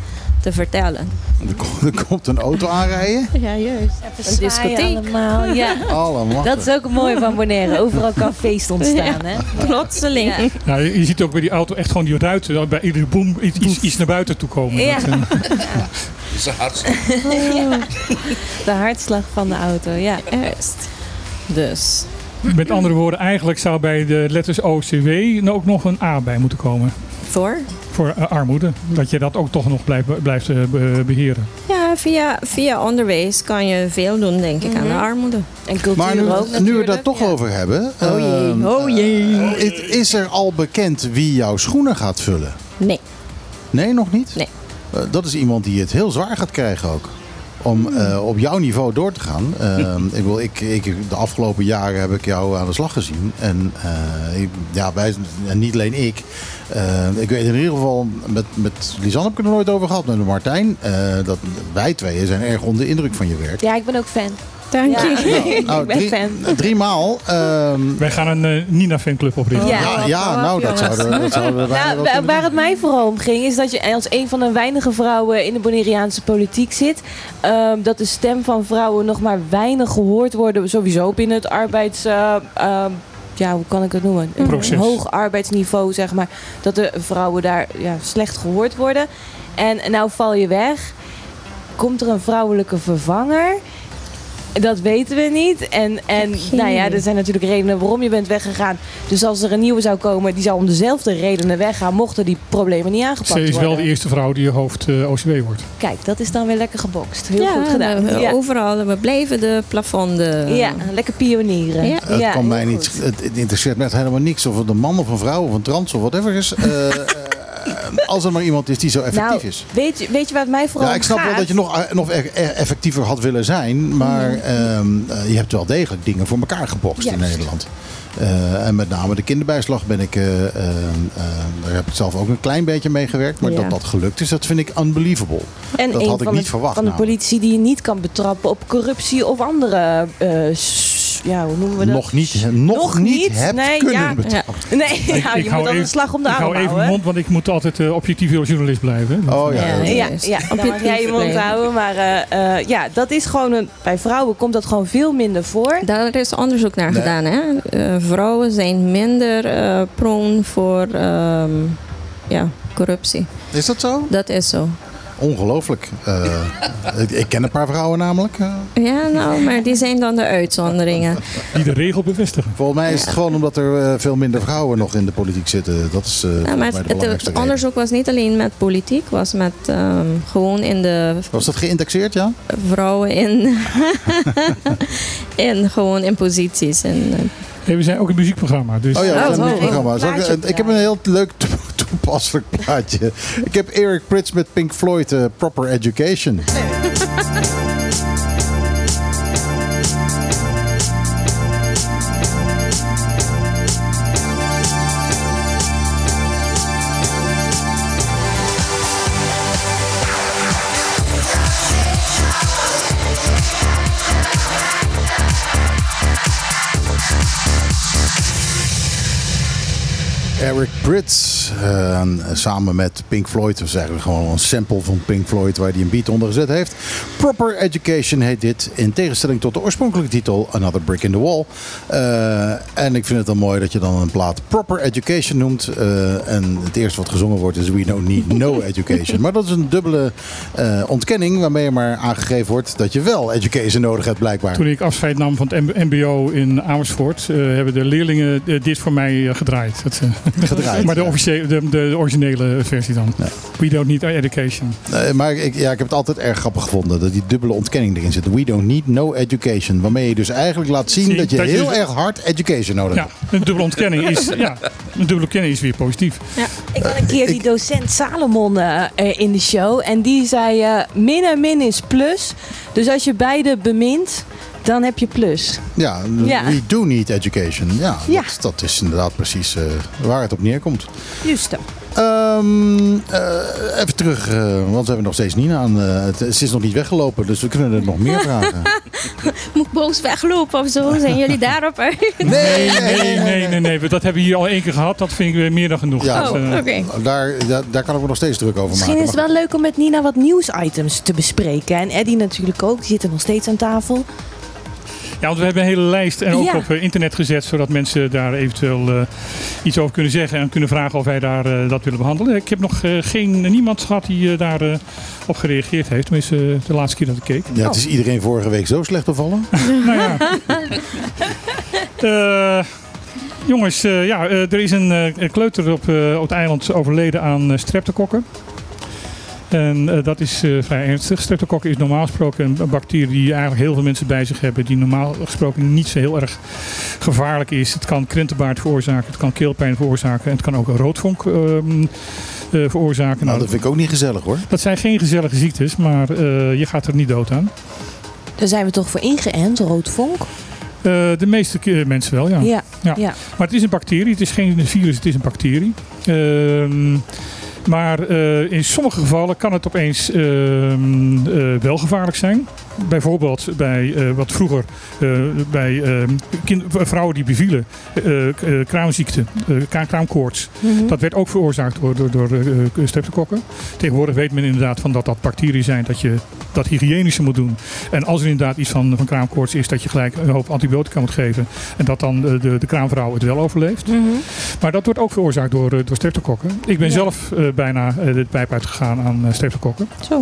te vertellen. Er, komt, er komt een auto aanrijden. Ja, juist. Een discotheek. allemaal. Ja. Allemaal. Dat is ook het mooie van Bonaire. Overal kan feest ontstaan. Hè? Plotseling. Ja. ja, je ziet ook bij die auto echt gewoon die ruiten bij iedere boom iets, iets, iets naar buiten toe komen. Ja. Dat, eh, is een hartstikke. De hartslag van de auto, ja. Juist. Dus. met andere woorden, eigenlijk zou bij de letters OCW ook nog een A bij moeten komen. Voor? Voor eh, armoede. Dat je dat ook toch nog blijft, blijft eh, be- beheren. Ja, via, via onderwijs kan je veel doen, denk ik, aan de armoede. En cultuur Maar nu, ook nu we daar toch Ja. over hebben. Oh jee, ehm, oh jee. eh, het- is er al bekend wie jouw schoenen gaat vullen? Nee. Nee, nog niet? Nee. Dat is iemand die het heel zwaar gaat krijgen ook. Om eh, op jouw niveau door te gaan. Ehm, ik, wil, ik, ik, de afgelopen jaren heb ik jou aan de slag gezien. En eh, ik- ja, wij, en niet alleen ik. Eh, ik weet in ieder geval, met, met Lisanne heb ik het er nooit over gehad. Met Martijn. eh, dat, wij tweeën zijn erg onder de indruk van je werk. Ja, ik ben ook fan. Dank Ja. je. Nou, ik ben drie, fan. drie maal. ehm, Wij gaan een eh, Nina fanclub oprichten. Ja. ja, ja, nou, dat zouden, dat zouden we Nou, waar doen. het mij vooral om ging, is dat je als een van de weinige vrouwen in de Bonaireaanse politiek zit. ehm, dat de stem van vrouwen nog maar weinig gehoord worden. Sowieso binnen het arbeids. eh, ehm, ja, hoe kan ik het noemen? Een Proces. hoog arbeidsniveau, zeg maar. Dat de vrouwen daar ja, slecht gehoord worden. En nou val je weg. Komt er een vrouwelijke vervanger? Dat weten we niet. En, en nou ja, er zijn natuurlijk redenen waarom je bent weggegaan. Dus als er een nieuwe zou komen, die zou om dezelfde redenen weggaan, mochten die problemen niet aangepakt Ze is worden. wel de eerste vrouw die hoofd eh, OCW wordt. Kijk, dat is dan weer lekker gebokst. Heel ja, goed gedaan. we- ja. Overal, we blijven de plafonden. ja, lekker pionieren. Ja. Het Ja, kan mij niet. Het, interesseert me echt helemaal niks of het een man of een vrouw of een trans of whatever is. Eh, als er maar iemand is die zo effectief Nou, is. weet, je- weet je waar het mij vooral Ja, ik snap wel dat je nog, eh, nog e- e- effectiever had willen zijn. Maar Mhm. ehm, eh, je hebt wel degelijk dingen voor elkaar gebokst in. Nederland. Eh, en met name de kinderbijslag ben ik, eh, eh, eh, daar heb ik zelf ook een klein beetje mee gewerkt. Maar Ja. dat dat gelukt is, dat vind ik unbelievable. En dat had ik niet de, verwacht. Van de politici die je niet kan betrappen op corruptie of andere. Ja, hoe noemen we dat? Nog niet, nog, Nog niet, niet? hebt Nee, kunnen ja. betrappen. Nee, ja, je moet dan een slag om de ik arm hou even houden. mijn mond, want ik moet altijd eh, objectief journalist blijven. Oh ja. Ja, ja. Ja, dan je mag jij je mond houden. Maar eh, eh, ja, dat is gewoon een, bij vrouwen komt dat gewoon veel minder voor. Daar is onderzoek naar Nee. gedaan. Hè? Vrouwen zijn minder eh prone voor ehm, ja, corruptie. Is dat zo? Dat is zo. Ongelooflijk. Eh, ik, ik ken een paar vrouwen namelijk. eh. Ja, nou, maar die zijn dan de uitzonderingen. Die de regel bevestigen. Volgens mij is het gewoon omdat er eh, veel minder vrouwen nog in de politiek zitten. Dat is eh Ja, maar het, de het, belangrijkste reden. onderzoek was niet alleen met politiek, was met ehm, gewoon in de Was dat geïndexeerd, ja? vrouwen in, in gewoon in posities. En, Hey, we zijn ook een muziekprogramma. Dus Oh ja, we Oh, zijn een oh, muziekprogramma. oh. Zal ik- heb een heel leuk toepasselijk plaatje. Ik heb Eric Prits met Pink Floyd, eh, Proper Education. Eric Prits, eh, samen met Pink Floyd. Dat is eigenlijk gewoon een sample van Pink Floyd waar hij een beat onder gezet heeft. Proper Education heet dit, in tegenstelling tot de oorspronkelijke titel Another Brick in the Wall. Eh, en ik vind het dan mooi dat je dan een plaat Proper Education noemt. Eh, en het eerste wat gezongen wordt is We Don't Need No Education. Maar dat is een dubbele ontkenning waarmee maar aangegeven wordt dat je wel education nodig hebt blijkbaar. toen ik afscheid nam van het mbo in Amersfoort, hebben de leerlingen dit voor mij gedraaid. Dat, Gedraaid. maar de, officiële, de, de originele versie dan. We don't need education. Nee, maar ik, ja, ik heb het altijd erg grappig gevonden dat die dubbele ontkenning erin zit. We don't need no education. Waarmee je dus eigenlijk laat zien Zie, dat je dat heel dus- erg hard education nodig Ja, hebt. een dubbele ontkenning is, ja, een dubbele ontkenning is weer positief. Ik had een keer die docent Salomon eh, eh, in de show. En die zei: eh, min en min is plus. Dus als je beide bemint, dan heb je plus. Ja, Ja. we do need education. Ja, Ja. Dat, dat is inderdaad precies eh, waar het op neerkomt. Juist. Ehm, eh, even terug, eh, want we hebben nog steeds Nina aan. eh, het, ze is nog niet weggelopen, dus we kunnen er nog meer vragen. moet ik boos weglopen of zo? Zijn jullie daarop uit? Nee, Nee, nee, nee, nee. Dat hebben we hier al één keer gehad. Dat vind ik weer meer dan genoeg. Ja. Oh, oké. Daar, daar, daar kan ik me nog steeds druk over Misschien maken. is het wel leuk om met Nina wat nieuwsitems te bespreken. En Eddie natuurlijk ook. Die zitten nog steeds aan tafel. Ja, want we hebben een hele lijst en ook Ja. op eh, internet gezet, zodat mensen daar eventueel eh, iets over kunnen zeggen en kunnen vragen of wij daar eh, dat willen behandelen. Ik heb nog eh, geen, niemand gehad die daar eh, op gereageerd heeft, tenminste de laatste keer dat ik keek. Ja, het is iedereen vorige week zo slecht bevallen. nou ja. Eh, jongens, eh, ja, er is een eh, kleuter op, eh, op het eiland overleden aan uh, streptokokken. En eh, dat is eh, vrij ernstig. Streptokokken is normaal gesproken een bacterie die eigenlijk heel veel mensen bij zich hebben. Die normaal gesproken niet zo heel erg gevaarlijk is. Het kan krentenbaard veroorzaken, het kan keelpijn veroorzaken. En het kan ook een roodvonk ehm, eh, veroorzaken. Nou, dat vind ik ook niet gezellig hoor. dat zijn geen gezellige ziektes, maar eh, je gaat er niet dood aan. Daar zijn we toch voor ingeënt, roodvonk? Eh, de meeste mensen wel, ja. Ja. Ja. ja. Maar het is een bacterie. Het is geen virus, het is een bacterie. Ehm, maar eh, in sommige gevallen kan het opeens ehm, eh, wel gevaarlijk zijn. Bijvoorbeeld bij eh, wat vroeger eh, bij kind- vrouwen die bevielen, eh, eh, kraamziekte, eh, kraamkoorts. Mhm. Dat werd ook veroorzaakt door, door, door eh, streptokokken. Tegenwoordig weet men inderdaad van dat dat bacteriën zijn, dat je dat hygiënische moet doen. En als er inderdaad iets van, van kraamkoorts is, dat je gelijk een hoop antibiotica moet geven. En dat dan de, de, de kraamvrouw het wel overleeft. Mhm. Maar dat wordt ook veroorzaakt door, eh, door streptokokken. Ik ben Ja. zelf eh, bijna eh, de pijp uitgegaan aan streptokokken. Zo.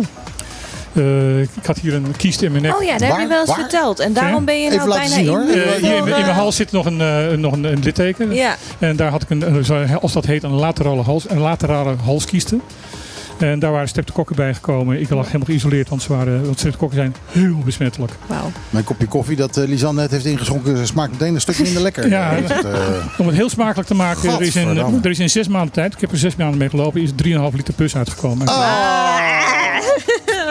Eh, ik had hier een kiest in mijn nek. Oh ja, dat heb je wel eens Waar? verteld. En daarom ben je Even nou bijna zien, hoor. immuun Eh, hier in, mijn- in mijn hals zit nog een, eh, nog een, een litteken. Ja. En daar had ik een, als dat heet, een laterale, hals, een laterale halskieste. En daar waren streptokokken bij gekomen. Ik lag helemaal geïsoleerd, want, ze waren, want streptokokken zijn heel besmettelijk. Wauw. Mijn kopje koffie dat eh, Lisanne net heeft ingeschonken smaakt meteen een stuk minder lekker. Ja. Het, eh, Om het heel smakelijk te maken, er is, in, er is in zes maanden tijd, ik heb er zes maanden mee gelopen, is 3,5 liter pus uitgekomen.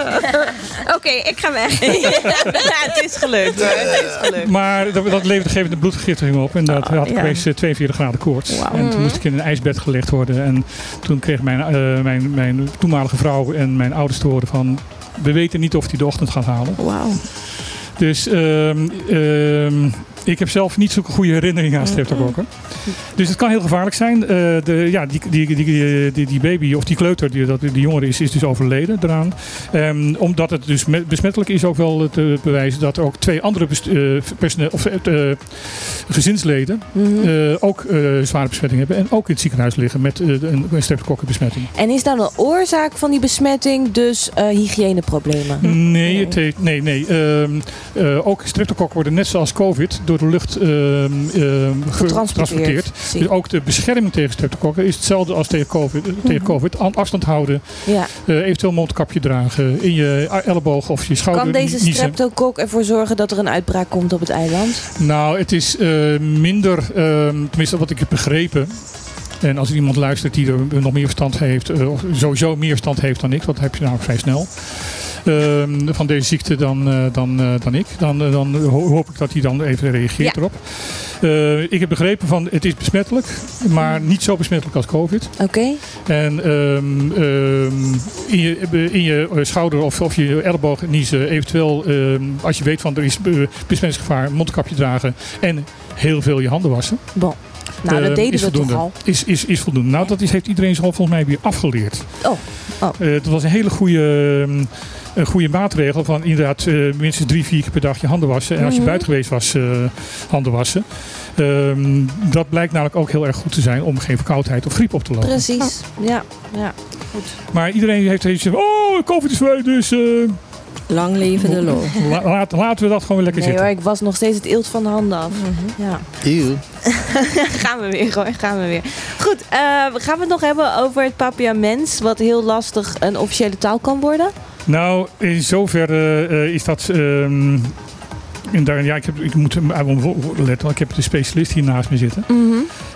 Oké, ik ga weg. het is gelukt. hoor. Het is gelukt. Maar dat, dat leverde een gegeven een bloedvergiftiging op. En dat had ik ja. opeens eh, 42 graden koorts. En toen moest ik in een ijsbed gelegd worden. En toen kreeg mijn, eh, mijn, mijn toenmalige vrouw en mijn ouders te horen van... We weten niet of hij de ochtend gaat halen. Wauw. Dus ehm, ehm, ik heb zelf niet zo'n goede herinneringen aan streptokokken. Dus het kan heel gevaarlijk zijn. Eh, de, ja, die, die, die, die, baby of die kleuter, die, dat, die jongere is, is dus overleden eraan. Ehm, omdat het dus me- besmettelijk is ook wel te bewijzen dat ook twee andere eh, persone- of, eh, eh, gezinsleden Mhm. eh, ook eh, zware besmetting hebben. En ook in het ziekenhuis liggen met eh, een, een streptokokkenbesmetting. En is dan de oorzaak van die besmetting dus eh, hygiëneproblemen? Nee, het heeft, nee, nee. Ehm, eh, ook streptokokken worden net zoals COVID door de lucht ehm, getransporteerd. Dus ook de bescherming tegen streptokokken is hetzelfde als tegen COVID. eh, tegen COVID. An- Afstand houden, Ja. eh, eventueel mondkapje dragen, in je elleboog of je schouder Kan deze streptokok ervoor zorgen dat er een uitbraak komt op het eiland? Nou, het is eh, minder, ehm, tenminste wat ik heb begrepen. En als er iemand luistert die er nog meer verstand heeft, of sowieso meer verstand heeft dan ik, dat heb je nou vrij snel. Ehm, van deze ziekte dan, eh, dan, eh, dan ik. Dan, eh, dan ho- hoop ik dat hij dan even reageert Ja. erop. Ik heb begrepen van het is besmettelijk, maar niet zo besmettelijk als COVID. Oké. En ehm, ehm, in, je, in je schouder of, of je elleboog niezen, eventueel als je weet van er is besmettingsgevaar, mondkapje dragen en heel veel je handen wassen. Bon. Nou, dat deden we toch al. Is, is, is voldoende. Nou, dat is, heeft iedereen zich al volgens mij weer afgeleerd. Oh. Oh. Dat was een hele goede, een goede maatregel van inderdaad eh, minstens drie, vier keer per dag je handen wassen. En als je Mhm. buiten geweest was, eh, handen wassen. Ehm, dat blijkt namelijk ook heel erg goed te zijn om geen verkoudheid of griep op te lopen. Precies. Ja. ja. Maar iedereen heeft iets van, oh, COVID is weg, dus eh, Lang leven de lol. la- laat, laten we dat gewoon weer lekker Nee zitten. hoor, ik was nog steeds het eelt van de handen af. Ja. eeuw. gaan we weer hoor, gaan we weer. Goed, eh, gaan we het nog hebben over het papiaments, wat heel lastig een officiële taal kan worden? Nou, in zoverre eh, is dat... ehm, en daar, ja, ik, heb, ik moet letten, want ik heb de specialist hier naast me zitten.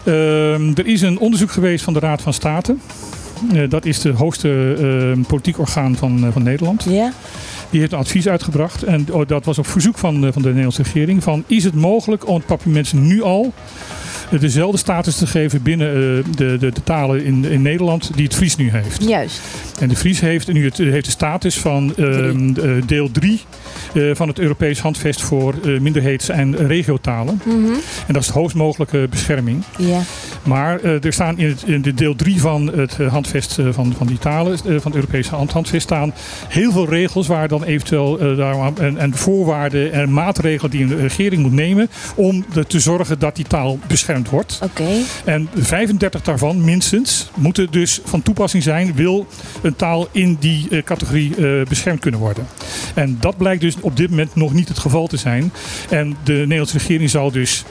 Ehm, er is een onderzoek geweest van de Raad van State. Eh, dat is de hoogste ehm, politiek orgaan van, eh, van Nederland. Ja. Die heeft een advies uitgebracht. En oh, dat was op verzoek van, van de Nederlandse regering. Van, is het mogelijk om het papiaments nu al dezelfde status te geven binnen eh, de, de, de talen in, in Nederland die het Fries nu heeft? Juist. En de Fries heeft nu het, heeft de status van ehm, eh, deel 3 van het Europees Handvest voor eh, minderheids- en regiotalen. Mhm. En dat is de hoogst mogelijke bescherming. Ja. Maar eh, er staan in, het, in de deel 3 van het eh, handvest eh, van, van die talen, van het Europese hand, handvest, staan heel veel regels waar dan eventueel daar, en, en voorwaarden en maatregelen die een regering moet nemen om te zorgen dat die taal beschermd wordt. Oké. En 35 daarvan minstens moeten dus van toepassing zijn, wil een taal in die categorie beschermd kunnen worden. En dat blijkt dus op dit moment nog niet het geval te zijn. En de Nederlandse regering zal dus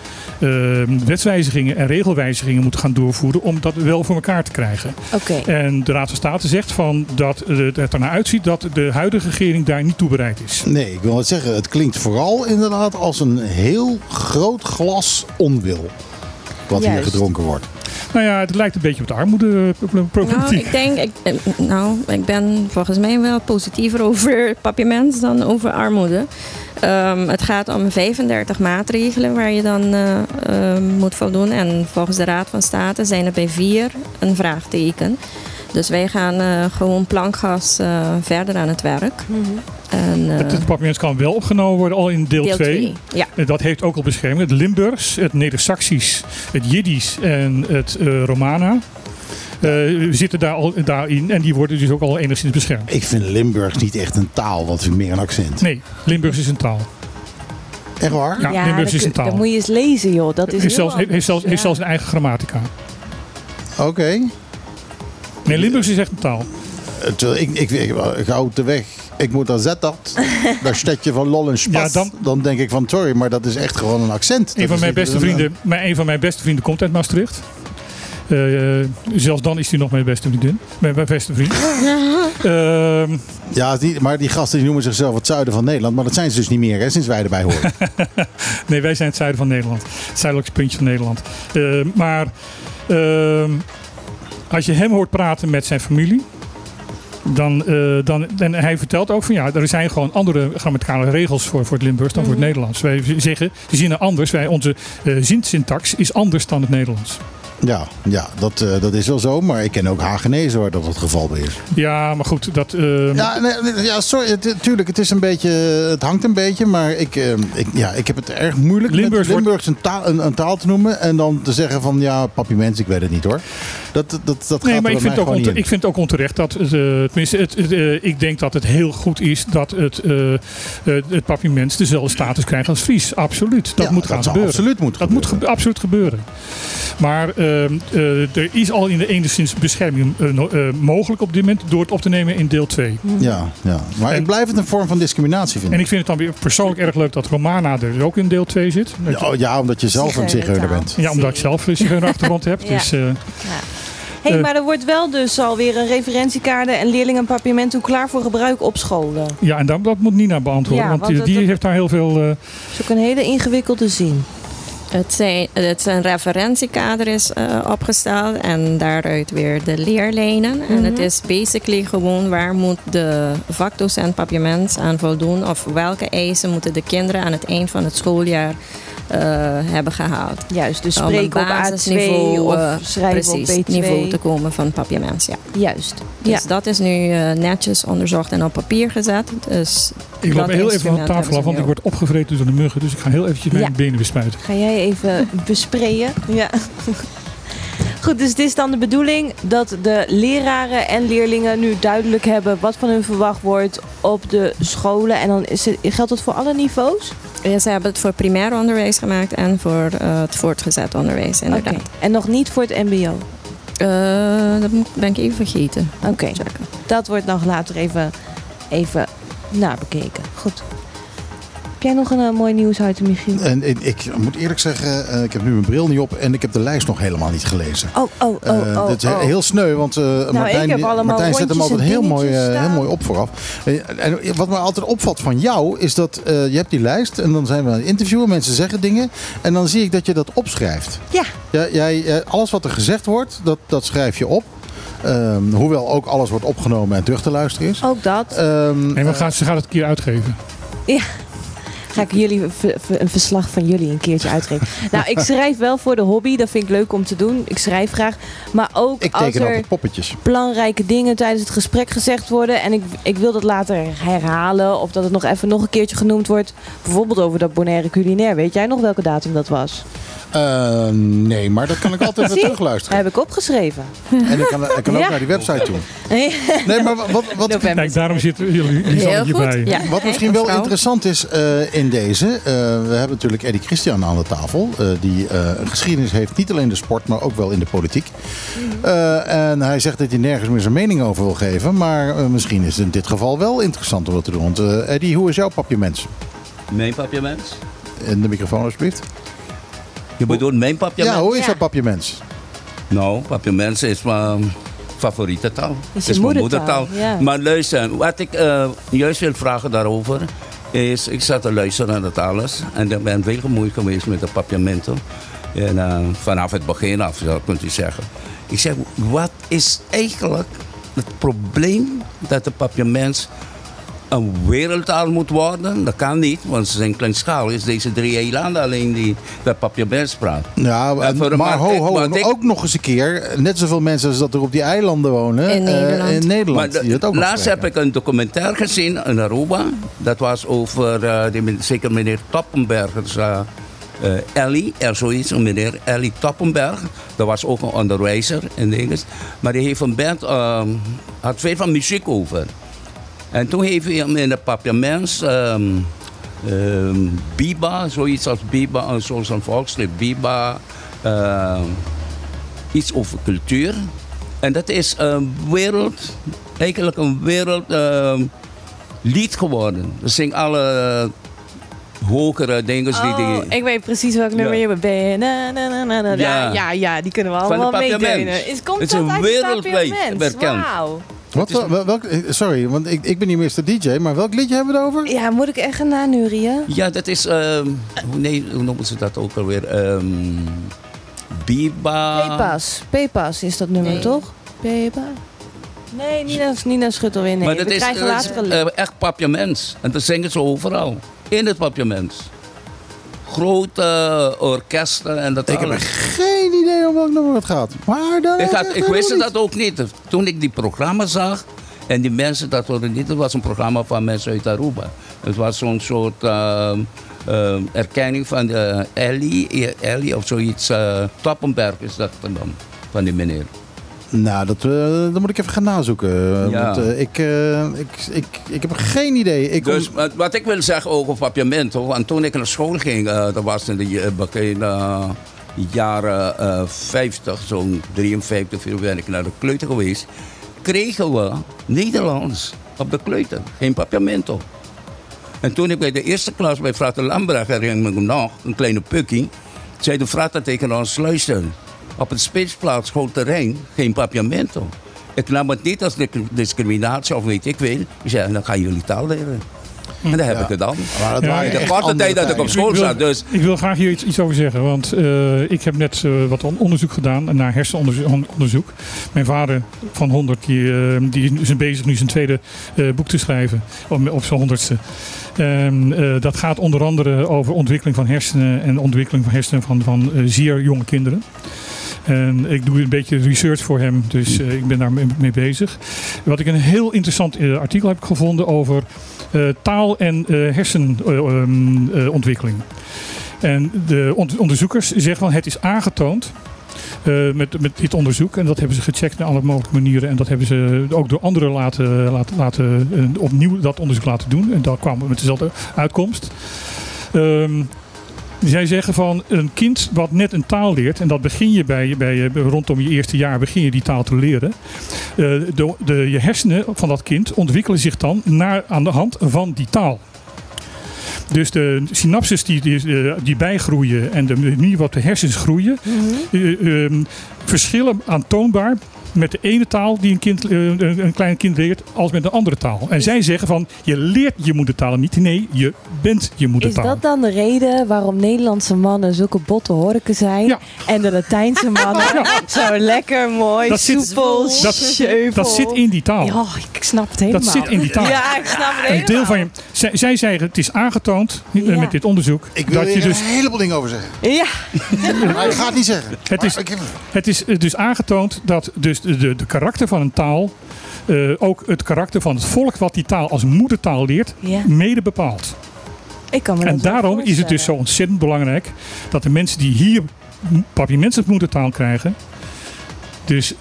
wetswijzigingen en regelwijzigingen moeten gaan doorvoeren om dat wel voor elkaar te krijgen. Oké. En de Raad van State zegt van dat het ernaar uitziet dat de huidige regering daar niet toe bereid is. Nee, ik wil het zeggen. Het klinkt vooral inderdaad als een heel groot glas onwil. Wat hier gedronken wordt. Nou ja, het lijkt een beetje op de Nou, armoedeproblematiek. ik denk, ik, eh, nou, ik ben volgens mij wel positiever over papiermens dan over armoede. Ehm, het gaat om 35 maatregelen waar je dan eh, eh, moet voldoen. En volgens de Raad van State zijn er bij vier een vraagteken. Dus wij gaan eh, gewoon plankgas eh, verder aan het werk. En, eh, Het, het papiermens kan wel opgenomen worden al in deel Deel 2. twee, ja. En Dat heeft ook al bescherming. Het Limburgs, het Neder-Saxisch, het Jiddisch en het eh, Romana. eh, zitten daar al daarin en die worden dus ook al enigszins beschermd. Ik vind Limburgs niet echt een taal, wat vind ik meer een accent. Nee, Limburgs is een taal. Echt waar? Ja, Limburgs is een taal. dat moet je eens lezen, joh. Dat is heeft, heel zelfs, heeft, zelfs, heeft zelfs een eigen grammatica. Oké. Nee, Limburgs is echt een taal. Eh, terwijl Ik, ik, ik, ik hou de weg. Ik moet daar zetten. Daar stedje van lol en spas. Ja, dan- dan... denk ik van, sorry, maar dat is echt gewoon een accent. Een Dat van mijn beste vrienden, mijn, een van mijn beste vrienden komt uit Maastricht. Eh, eh, zelfs dan is hij nog mijn beste vriendin. Mijn, mijn beste vriend. Ehm, Ja, die, maar die gasten die noemen zichzelf het zuiden van Nederland. Maar dat zijn ze dus niet meer, hè, sinds wij erbij horen. nee, wij zijn het zuiden van Nederland. Het zuidelijkste puntje van Nederland. Eh, maar ehm, als je hem hoort praten met zijn familie. Dan, eh, dan, en hij vertelt ook van ja, er zijn gewoon andere grammaticale regels voor, voor het Limburgs dan voor het Nederlands. Wij zeggen, ze zinnen anders. Wij, onze eh zinsyntax is anders dan het Nederlands. Ja, ja dat, eh, dat is wel zo. Maar ik ken ook Hagenezen waar dat het geval bij is. Ja, maar goed, dat. ehm, Ja, nee, ja sorry. Tuurlijk, het is een beetje. Het hangt een beetje. Maar ik, eh, ik, ja, ik heb het erg moeilijk Limburgs met wordt- Limburgs een taal, een, een taal te noemen. En dan te zeggen van ja, papi mens, ik weet het niet hoor. Dat, dat, dat, dat Nee, gaat maar ik vind, ook onte- ik vind het ook onterecht dat, eh, tenminste, het, het, eh, ik denk dat het heel goed is dat het, eh eh, het papiermens dezelfde status krijgt als Fries. Absoluut. Dat Ja, moet gaan gebeuren. absoluut moeten dat moet gebe- absoluut gebeuren. Maar eh, er is al in de enigszins bescherming eh, eh, mogelijk op dit moment door het op te nemen in deel 2. Ja, ja. Maar En- ik blijf het een vorm van discriminatie vinden. En ik vind het dan weer persoonlijk erg leuk dat Romana er dus ook in deel 2 zit. Dat je- Ja, ja, omdat je zelf een zigeuner bent. ja, omdat ik zelf een zigeunerachtergrond heb. Ja. Dus, eh, hey, Eh. maar er wordt wel dus alweer een referentiekader en leerlingenpapierment toe klaar voor gebruik op scholen. ja, en dat, dat moet Nina beantwoorden. Ja, want, want die, dat- heeft daar heel veel... eh, Dat is ook een hele ingewikkelde zin. Het, zijn, het is een referentiekader is eh, opgesteld en daaruit weer de leerlijnen. En het is basically gewoon waar moet de vakdocent papiament aan voldoen of welke eisen moeten de kinderen aan het eind van het schooljaar hebben gehaald. Juist, dus Om een spreken op A2 basisniveau, of eh, schrijven op precies, B2. niveau te komen van papiament. Ja. Juist. Dus Ja. dat is nu eh, netjes onderzocht en op papier gezet. Dus Ik loop heel even van de instrument tafel af, want ik word opgevreten door de muggen. Dus ik ga heel eventjes mijn Ja. benen bespuiten. Ga jij even besprayen? Ja. Goed, dus het is dan de bedoeling dat de leraren en leerlingen nu duidelijk hebben wat van hun verwacht wordt op de scholen. En dan is het, geldt dat voor alle niveaus? Ja, ze hebben het voor primair onderwijs gemaakt en voor eh, het voortgezet onderwijs inderdaad. En nog niet voor het mbo? Eh, dat moet- ben ik even vergeten. Oké, dat wordt nog later even, even nabekeken. Goed. Jij nog een eh, mooi nieuwsitem, Michiel? En ik, ik moet eerlijk zeggen, eh, ik heb nu mijn bril niet op en ik heb de lijst nog helemaal niet gelezen. Oh, oh, oh, Eh, oh. dat is oh. heel sneu, want eh, Martijn, ik heb allemaal Martijn zet hem altijd heel mooi, heel mooi op vooraf. En wat me altijd opvalt van jou, is dat eh, je hebt die lijst en dan zijn we aan het interviewen, mensen zeggen dingen en dan zie ik dat je dat opschrijft. Ja. Ja, jij, eh, alles wat er gezegd wordt, dat, dat schrijf je op. Ehm, hoewel ook alles wordt opgenomen en terug te luisteren is. Ook dat. Ehm, En we gaan, ze gaat het een keer uitgeven. Ja. Ga ik jullie een verslag van jullie een keertje uitgeven. nou, ik schrijf wel voor de hobby. Dat vind ik leuk om te doen. Ik schrijf graag. Maar ook ik als er poppetjes. belangrijke dingen tijdens het gesprek gezegd worden. En ik, ik wil dat later herhalen. Of dat het nog even nog een keertje genoemd wordt. Bijvoorbeeld over dat Bonaire culinair. Weet jij nog welke datum dat was? Eh, nee, maar dat kan ik altijd weer terugluisteren. Heb ik opgeschreven. En ik kan, ik kan ook Ja. naar die website toe. Nee, maar wat, wat. Kijk, daarom zitten jullie, jullie. Ja. Wat misschien wel interessant is eh, in deze. eh, we hebben natuurlijk Eddie Christian aan de tafel. eh, die eh, een geschiedenis heeft, niet alleen in de sport, maar ook wel in de politiek. Eh, en hij zegt dat hij nergens meer zijn mening over wil geven. Maar misschien is het in dit geval wel interessant om dat te doen. Want eh, Eddie, hoe is jouw papiermens? Mijn papiermens? In de microfoon alsjeblieft. Je bedoelt mijn papiermens? Ja, hoe is Ja. jouw papiermens? Nou, Papiaments is mijn favoriete taal. Is je mijn moedertaal, ja. Maar luister, wat ik eh, juist wil vragen daarover is, ik zat te luisteren naar dat alles en ik ben veel gemoeid geweest met de papiamento. En eh, vanaf het begin af, zou kunt u zeggen. Ik zeg, wat is eigenlijk het probleem dat de papiaments een wereldtaal moet worden? Dat kan niet, want ze zijn kleinschalig. Is deze drie eilanden alleen die dat papiaments praat. Ja, En maar ho, ho, ik- ook nog eens een keer. Net zoveel mensen als dat er op die eilanden wonen. In eh, Nederland. in Nederland. Maar de- ook laatst heb ik een documentaire gezien in Aruba. Dat was over eh, die, zeker meneer Toppenbergers. eh eh, Ellie, er zoiets, een meneer Ellie Toppenberg. Dat was ook een onderwijzer in Engels. Maar die heeft een band, ehm, had veel van muziek over. En toen heeft hij hem in de papiaments, ehm, Biba, zoiets als Biba, zoals een volkslied, Biba, ehm, iets over cultuur. En dat is een wereld, eigenlijk een wereld ehm, lied geworden. Er zingen alle hogere dingen die... Oh, die ik weet precies welk nummer Ja. je bent. Na, na, na, na, na. Ja. Ja. Die kunnen we allemaal. Is, komt Het is dat een wereldwijd bekend. Wauw. Wat, wel- welk, eh, sorry, want ik, ik ben niet Mr. DJ, maar welk liedje hebben we het over? Ja, moet ik echt gaan nanurien? Ja, dat is... ehm, hoe- nee, hoe noemen ze dat ook alweer? Ehm Biba... Pepas. Pepas is dat nummer, Nee. toch? Pepa. Nee, Nina, Nina Schuttelwin. Nee. Maar dat we is, krijgen een eh, echt papiaments. En dat zingen ze overal. In het papiaments. Grote orkesten en dat Ik heb geen idee om welk nummer het gaat. Maar dan Ik, had, ik wist dat ook niet. Toen ik die programma zag, en die mensen, dat waren niet, het was een programma van mensen uit Aruba. Het was zo'n soort ehm, ehm, erkenning van de Ellie, Ellie of zoiets. eh Toppenberg is dat dan, van die meneer. Nou, dat, eh, dat moet ik even gaan nazoeken. eh, Ja. Want ik, eh, ik, ik, ik heb geen idee. Ik Dus wat, wat ik wil zeggen ook op papiamento, want toen ik naar school ging, dat was in de jaren eh 50, zo'n 53, veel ben ik naar de kleuter geweest, kregen we Nederlands op de kleuter, geen papiamento. En toen ik bij de eerste klas bij Frater Lambrecht me nog, een kleine pukkie, zei de Frater tegen ons, luister, op het spitsplaats terrein geen papiamento. Ik nam het niet als discriminatie of weet ik veel. Ik zei, dan gaan jullie taal leren. En dat heb Ja. ik gedaan. Maar dat Ja, waren de korte tijd dat ik op school zat. Dus Ik wil graag hier iets, iets over zeggen, want eh, ik heb net eh, wat on- onderzoek gedaan naar hersenonderzoek. Mijn vader van 100, die, eh, die is bezig nu zijn tweede eh, boek te schrijven, op, op zijn honderdste. Eh, dat gaat onder andere over ontwikkeling van hersenen en ontwikkeling van hersenen van, van eh, zeer jonge kinderen. En ik doe een beetje research voor hem, dus eh, ik ben daar mee, bezig. Wat ik een heel interessant artikel heb gevonden over taal- en hersenontwikkeling. en de on- onderzoekers zeggen van het is aangetoond met, met dit onderzoek. En dat hebben ze gecheckt naar alle mogelijke manieren. En dat hebben ze ook door anderen laten, laten, laten eh, opnieuw dat onderzoek laten doen. En daar kwamen we met dezelfde uitkomst. Ehm, zij zeggen van een kind wat net een taal leert, en dat begin je bij, bij rondom je eerste jaar begin je die taal te leren. Eh, de, de, je hersenen van dat kind ontwikkelen zich dan naar, aan de hand van die taal. Dus de synapses die, die, eh, die bijgroeien en de manier waarop de hersens groeien, eh, ehm, verschillen aantoonbaar met de ene taal die een, kind, eh, een een klein kind leert als met een andere taal. En zij zeggen van je leert je moedertaal niet. Nee, je bent je Is moedertaal. dat dan de reden waarom Nederlandse mannen zulke botte horken zijn? Ja. En de Latijnse mannen zo lekker mooi, Dat zit- soepel, dat- scheuvel. Dat zit in die taal. Ja, ik snap het helemaal. Dat zit in die taal. Ja, ik snap het Een helemaal. deel van je, zij, zij zeggen het is aangetoond eh, Ja. met dit onderzoek Ik wil dat je dus een heleboel dingen over zeggen. Ja, Maar ik ga het niet zeggen. Het is- Het is eh, dus aangetoond dat dus de, karakter van een taal eh, ook het karakter van het volk wat die taal als moedertaal leert, Ja. mede bepaalt. ik kan me En daarom is het dus zo ontzettend belangrijk dat de mensen die hier papiaments als moedertaal krijgen, dus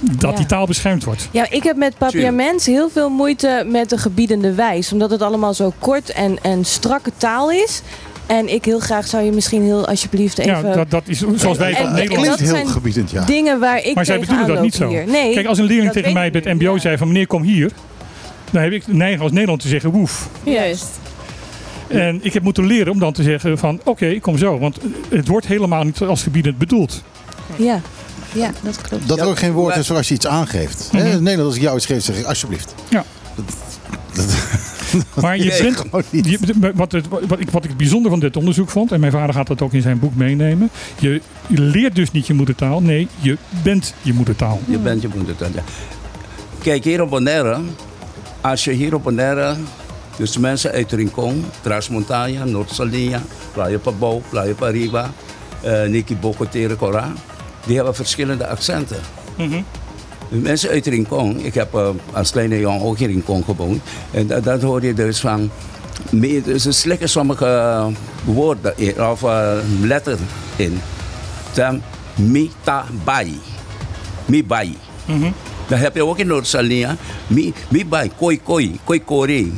dat Ja. die taal beschermd wordt. Ja, ik heb met papiaments heel veel moeite met de gebiedende wijs. Omdat het allemaal zo kort en, en strakke taal is. En ik heel graag zou je misschien heel alsjeblieft even... Ja, dat, dat is zoals wij en- Nederland dat Klinkt heel gebiedend, ja. dingen waar ik Maar zij bedoelen dat niet zo. Nee, Kijk, als een leerling dat tegen mij bij het MBO ja. zei van meneer kom hier, dan heb ik de neiging als Nederland te zeggen woef. Juist. En ik heb moeten leren om dan te zeggen van oké, kom zo. Want het wordt helemaal niet als gebiedend bedoeld. Ja. Ja, dat klopt. Dat er ook geen woord is voor als je iets aangeeft. Hè, Mhm. In Nederland, als ik jou iets geef, zeg ik alsjeblieft. Ja. Maar je Nee, bent, je- wat, het, wat, ik, wat ik bijzonder van dit onderzoek vond, en mijn vader gaat dat ook in zijn boek meenemen. Je, je leert dus niet je moedertaal, nee, je bent je moedertaal. Je bent je moedertaal, ja. Kijk, hier op Bonaire, als je hier op Bonaire, dus de mensen uit Rincon, Transmontaña, Noord-Salinia, Playa Pabou, Playa Pariba, eh Niki Boko Terecora, die hebben verschillende accenten. De mensen uit Rincon, ik heb eh, als kleine jongen ook in Rincon gewoond, en dat, dat hoor je dus van, dus ze slikken sommige woorden in, of eh, letters in. Dan mi ta bai. Mi bai. Dan heb je ook in Noord-Salinia. Mi, mi bai, koi koi, koi kori.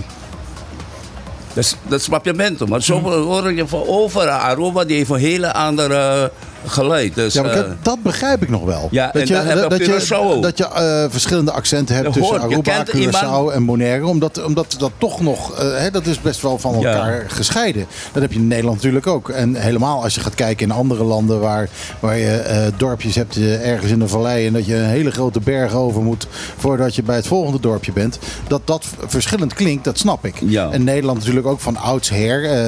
Dat is, dat is papiermento. Maar zo hoor je van overal. Aruba die heeft een hele andere geluid. Dus, Ja, maar eh, kijk, dat begrijp ik nog wel. Ja, dat je, dat je, dat je eh, verschillende accenten hebt Dat tussen hoort, Aruba, Curaçao iemand- en Bonaire. Omdat, omdat dat toch nog, eh, hè, dat is best wel van Ja. elkaar gescheiden. Dat heb je in Nederland natuurlijk ook. En helemaal als je gaat kijken in andere landen waar, waar je dorpjes hebt ergens in de vallei. En dat je een hele grote berg over moet voordat je bij het volgende dorpje bent. Dat dat verschillend klinkt, dat snap ik. Ja. En Nederland natuurlijk ook van oudsher.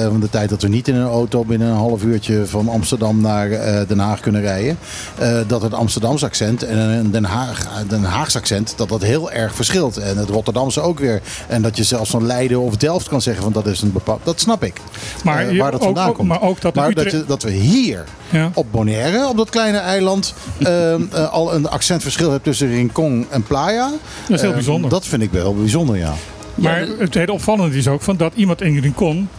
van de tijd dat we niet in een auto binnen een half uurtje van Amsterdam naar Den Haag kunnen rijden. eh, dat het Amsterdamse accent en een Den, Haag, Den Haagse accent, dat dat heel erg verschilt. En het Rotterdamse ook weer. En dat je zelfs van Leiden of Delft kan zeggen van dat is een bepaald... Dat snap ik. Maar, Eh, waar dat ook, vandaan ook- komt. maar ook dat, Maar dat, Utrecht- je, dat we hier Ja. op Bonaire, op dat kleine eiland, ehm, eh, al een accentverschil hebt tussen Rincon en Playa. Dat is heel bijzonder. Dat vind ik wel bijzonder, ja. Maar het hele opvallende is ook van dat iemand in Rincon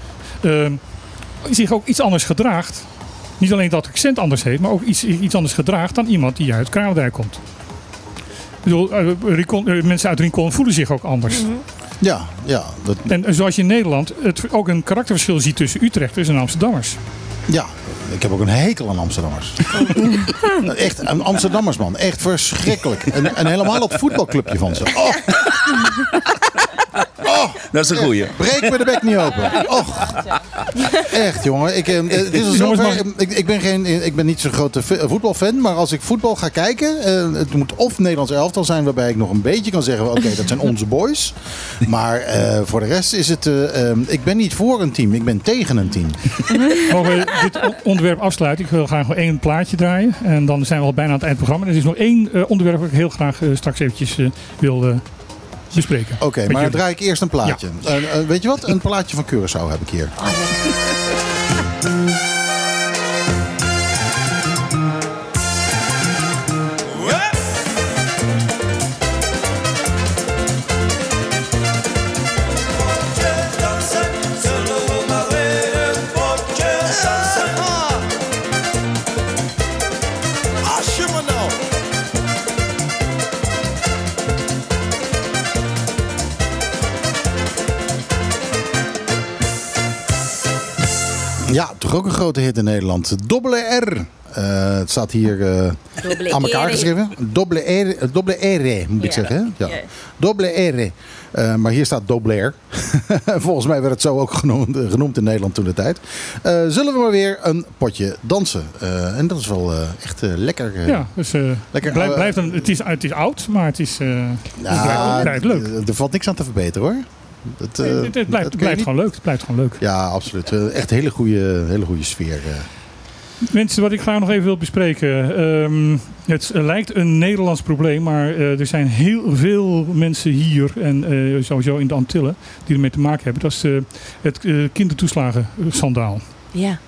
ehm, zich ook iets anders gedraagt. Niet alleen dat accent anders heeft, maar ook iets, iets anders gedraagt dan iemand die uit Kralendijk komt. Ik bedoel, eh, Rincon- eh, mensen uit Rincon voelen zich ook anders. Ja, ja, dat, En zoals je in Nederland het ook een karakterverschil ziet tussen Utrechters en Amsterdammers. ja. Ik heb ook een hekel aan Amsterdammers. Echt, een Amsterdammers man. Echt verschrikkelijk. En, en helemaal dat voetbalclubje van ze. Oh, dat is een goeie. breek me de bek niet open. Och. Echt jongen. Ik, eh, het is al Jongens, zover. ik, ik, ben geen, ik ben niet zo'n grote v- voetbalfan. Maar als ik voetbal ga kijken. eh, het moet of Nederlands elftal zijn. Waarbij ik nog een beetje kan zeggen. Oké, dat zijn onze boys. Maar eh, voor de rest is het... eh, eh, ik ben niet voor een team. Ik ben tegen een team. Mogen we dit on- onderwerp afsluiten? Ik wil graag nog één plaatje draaien. En dan zijn we al bijna aan het eindprogramma. En er is nog één eh, onderwerp dat ik heel graag eh, straks eventjes eh, wil eh, bespreken. Oké, maar dan jullie. draai ik eerst een plaatje. Eh, weet je wat? Een plaatje van Curaçao heb ik hier. Ja, toch ook een grote hit in Nederland. Dobbele R. Eh, het staat hier eh, aan elkaar geschreven. Dobbele R, R moet ik Ja. zeggen. Hè? Ja. Ja. Dobbele R. Eh, maar hier staat Dobler. Volgens mij werd het zo ook genoemd, genoemd in Nederland toen de tijd. Eh, zullen we maar weer een potje dansen. Eh, en dat is wel eh, echt eh, lekker. eh, Ja, dus eh, Lekker, blijf, eh, een, het, is, het is oud, maar het is, eh, het nou, blijft, blijft leuk. Er valt niks aan te verbeteren hoor. Dat, eh, het, het blijft, het blijft gewoon leuk. Het blijft gewoon leuk. Ja, absoluut. Eh, echt een hele goede, hele goede sfeer. eh. Mensen, wat ik graag nog even wil bespreken. ehm, het lijkt een Nederlands probleem, maar eh, er zijn heel veel mensen hier en eh, sowieso in de Antillen die ermee te maken hebben. Dat is eh, het eh, kindertoeslagen-schandaal. Ja.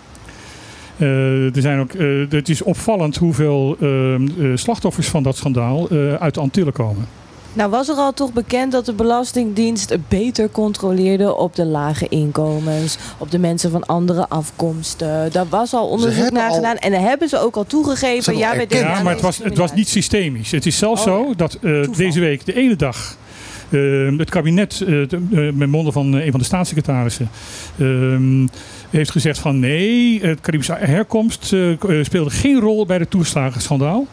Eh, er zijn ook, eh, het is opvallend hoeveel ehm, eh, slachtoffers van dat schandaal eh, uit de Antillen komen. Nou was er al toch bekend dat de Belastingdienst beter controleerde op de lage inkomens, op de mensen van andere afkomsten. Daar was al onderzoek naar al- gedaan en daar hebben ze ook al toegegeven. Ja, al maar het was, het was niet systemisch. Het is zelfs Oh, zo dat eh, deze week de ene dag eh, het kabinet, eh, met monden van een van de staatssecretarissen, ehm, heeft gezegd van nee, het Caribische herkomst eh, eh, speelde geen rol bij het toeslagenschandaal.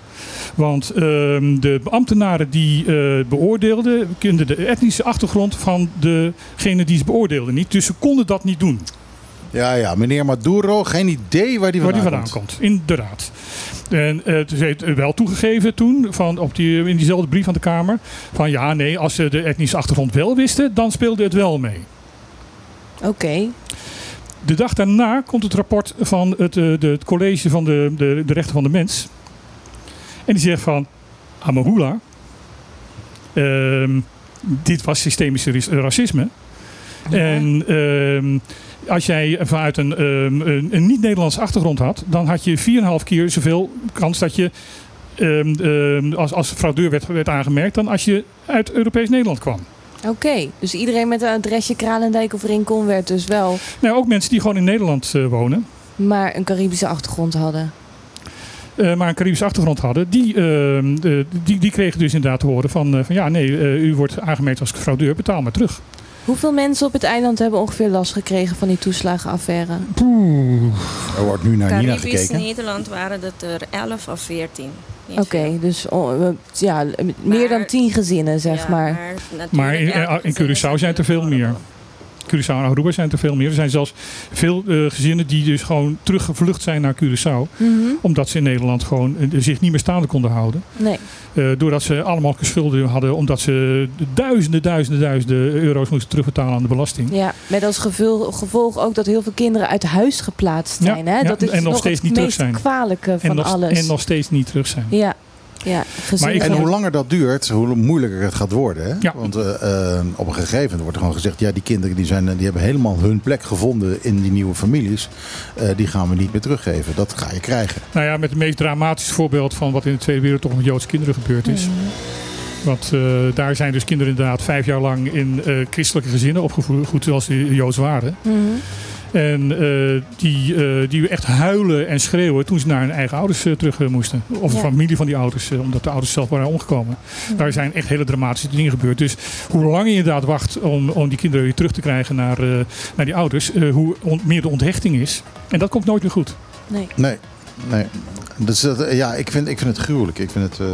Want ehm, de ambtenaren die eh, beoordeelden, kenden de etnische achtergrond van degene die ze beoordeelden niet. Dus ze konden dat niet doen. Ja, ja, meneer Maduro, geen idee waar die waar vandaan, die vandaan komt. Inderdaad. En uh, ze heeft wel toegegeven toen, van op die, in diezelfde brief aan de Kamer, van ja, nee, als ze de etnische achtergrond wel wisten, dan speelde het wel mee. Oké. De dag daarna komt het rapport van het, uh, de, het college van de, de, de rechten van de mens. En die zegt van, Amahula, uh, dit was systemisch racisme. Ja. En uh, als jij vanuit een, een, een niet-Nederlandse achtergrond had, dan had je 4,5 keer zoveel kans dat je um, als, als fraudeur werd, werd aangemerkt dan als je uit Europees Nederland kwam. Oké, okay, dus iedereen met een adresje Kralendijk of Rincon werd dus wel... Nou, ook mensen die gewoon in Nederland uh, wonen. Maar een Caribische achtergrond hadden. Uh, maar een Caribische achtergrond hadden, die, uh, die, die kregen dus inderdaad te horen van, van ja, nee, u wordt aangemerkt als fraudeur, betaal maar terug. Hoeveel mensen op het eiland hebben ongeveer last gekregen van die toeslagenaffaire? Poeh. Er wordt nu naar Nina Caribisch gekeken. Nederland waren het er 11 of 14. Oké, okay, dus oh, ja, meer dan 10 gezinnen, zeg ja, maar. Maar, maar in, in Curaçao zijn het er veel meer. Curaçao en Aruba zijn er veel meer. Er zijn zelfs veel uh, gezinnen die dus gewoon teruggevlucht zijn naar Curaçao. Mm -hmm. Omdat ze in Nederland gewoon uh, zich niet meer staande konden houden. Nee. Uh, doordat ze allemaal schulden hadden. Omdat ze duizenden, duizenden, duizenden euro's moesten terugbetalen aan de belasting. Ja, met als gevolg, gevolg ook dat heel veel kinderen uit huis geplaatst zijn. Ja, hè? ja, dat is en nog nog steeds niet terug zijn. kwalijke van en nog, alles. En nog steeds niet terug zijn. Ja. Ja, maar en hoe langer dat duurt, hoe moeilijker het gaat worden. Hè? Ja. Want uh, uh, op een gegeven moment wordt er gewoon gezegd... ja, die kinderen die zijn, die hebben helemaal hun plek gevonden in die nieuwe families. Uh, die gaan we niet meer teruggeven. Dat ga je krijgen. Nou ja, met het meest dramatische voorbeeld van wat in de Tweede Wereldoorlog met Joodse kinderen gebeurd is. Mm. Want daar zijn dus kinderen inderdaad vijf jaar lang in christelijke gezinnen opgevoed zoals die Joods waren. Mm. En uh, die, uh, die echt huilen en schreeuwen toen ze naar hun eigen ouders uh, terug moesten. Of de Ja. familie van die ouders, omdat de ouders zelf waren omgekomen. Daar zijn echt hele dramatische dingen gebeurd. Dus hoe langer je inderdaad wacht om, om die kinderen weer terug te krijgen naar, naar die ouders, hoe on, meer de onthechting is. En dat komt nooit meer goed. Nee. Nee, nee. Dus dat, ja, ik vind, ik vind het gruwelijk. Ik vind het...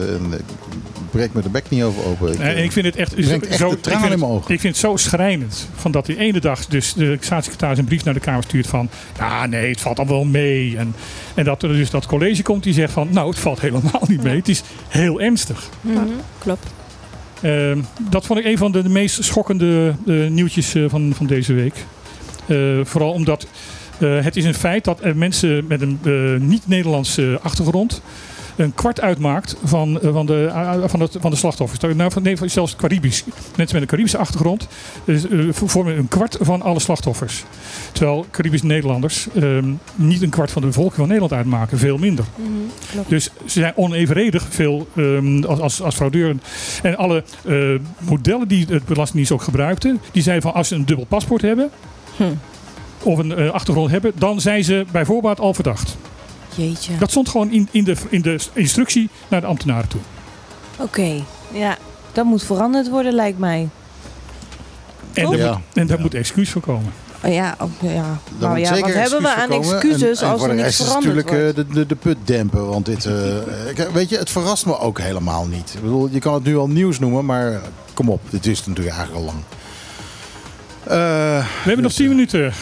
breek me de bek niet over open. Ik, en ik vind het echt, ik echt zo, de ik, vind in het, mijn ogen. ik vind het zo schrijnend. Van dat die ene dag dus de staatssecretaris een brief naar de Kamer stuurt van... Ja, nee, het valt al wel mee. En, en dat er dus dat college komt die zegt van... Nou, het valt helemaal niet mee. Het is heel ernstig. Mhm. Klopt. Uh, dat vond ik een van de, de meest schokkende uh, nieuwtjes uh, van, van deze week. Uh, vooral omdat het is een feit dat er mensen met een niet-Nederlandse achtergrond een kwart uitmaakt van, van, de, van, het, van de slachtoffers. Nou, nee, zelfs Caribisch. Mensen met een Caribische achtergrond dus, vormen een kwart van alle slachtoffers. Terwijl Caribische Nederlanders um, niet een kwart van de bevolking van Nederland uitmaken. Veel minder. Mm -hmm, dus ze zijn onevenredig veel um, als, als, als fraudeur. En alle uh, modellen die het Belastingdienst ook gebruikte, die zeiden van als ze een dubbel paspoort hebben... Hm. of een uh, achtergrond hebben, dan zijn ze bij voorbaat al verdacht. Jeetje. Dat stond gewoon in, in, de, in de instructie naar de ambtenaren toe. Oké, okay. ja. Dat moet veranderd worden, lijkt mij. En daar, ja. moet, en daar ja. moet excuus voor komen. Oh, ja, oh, ja. Nou ja, wat hebben we aan excuses en, en als er niks is veranderd natuurlijk wordt? uh, de, de, de put dempen. Want dit, uh, weet je, het verrast me ook helemaal niet. Ik bedoel, je kan het nu al nieuws noemen, maar kom op, dit is natuurlijk eigenlijk al lang. Uh, we hebben nog 10 minuten.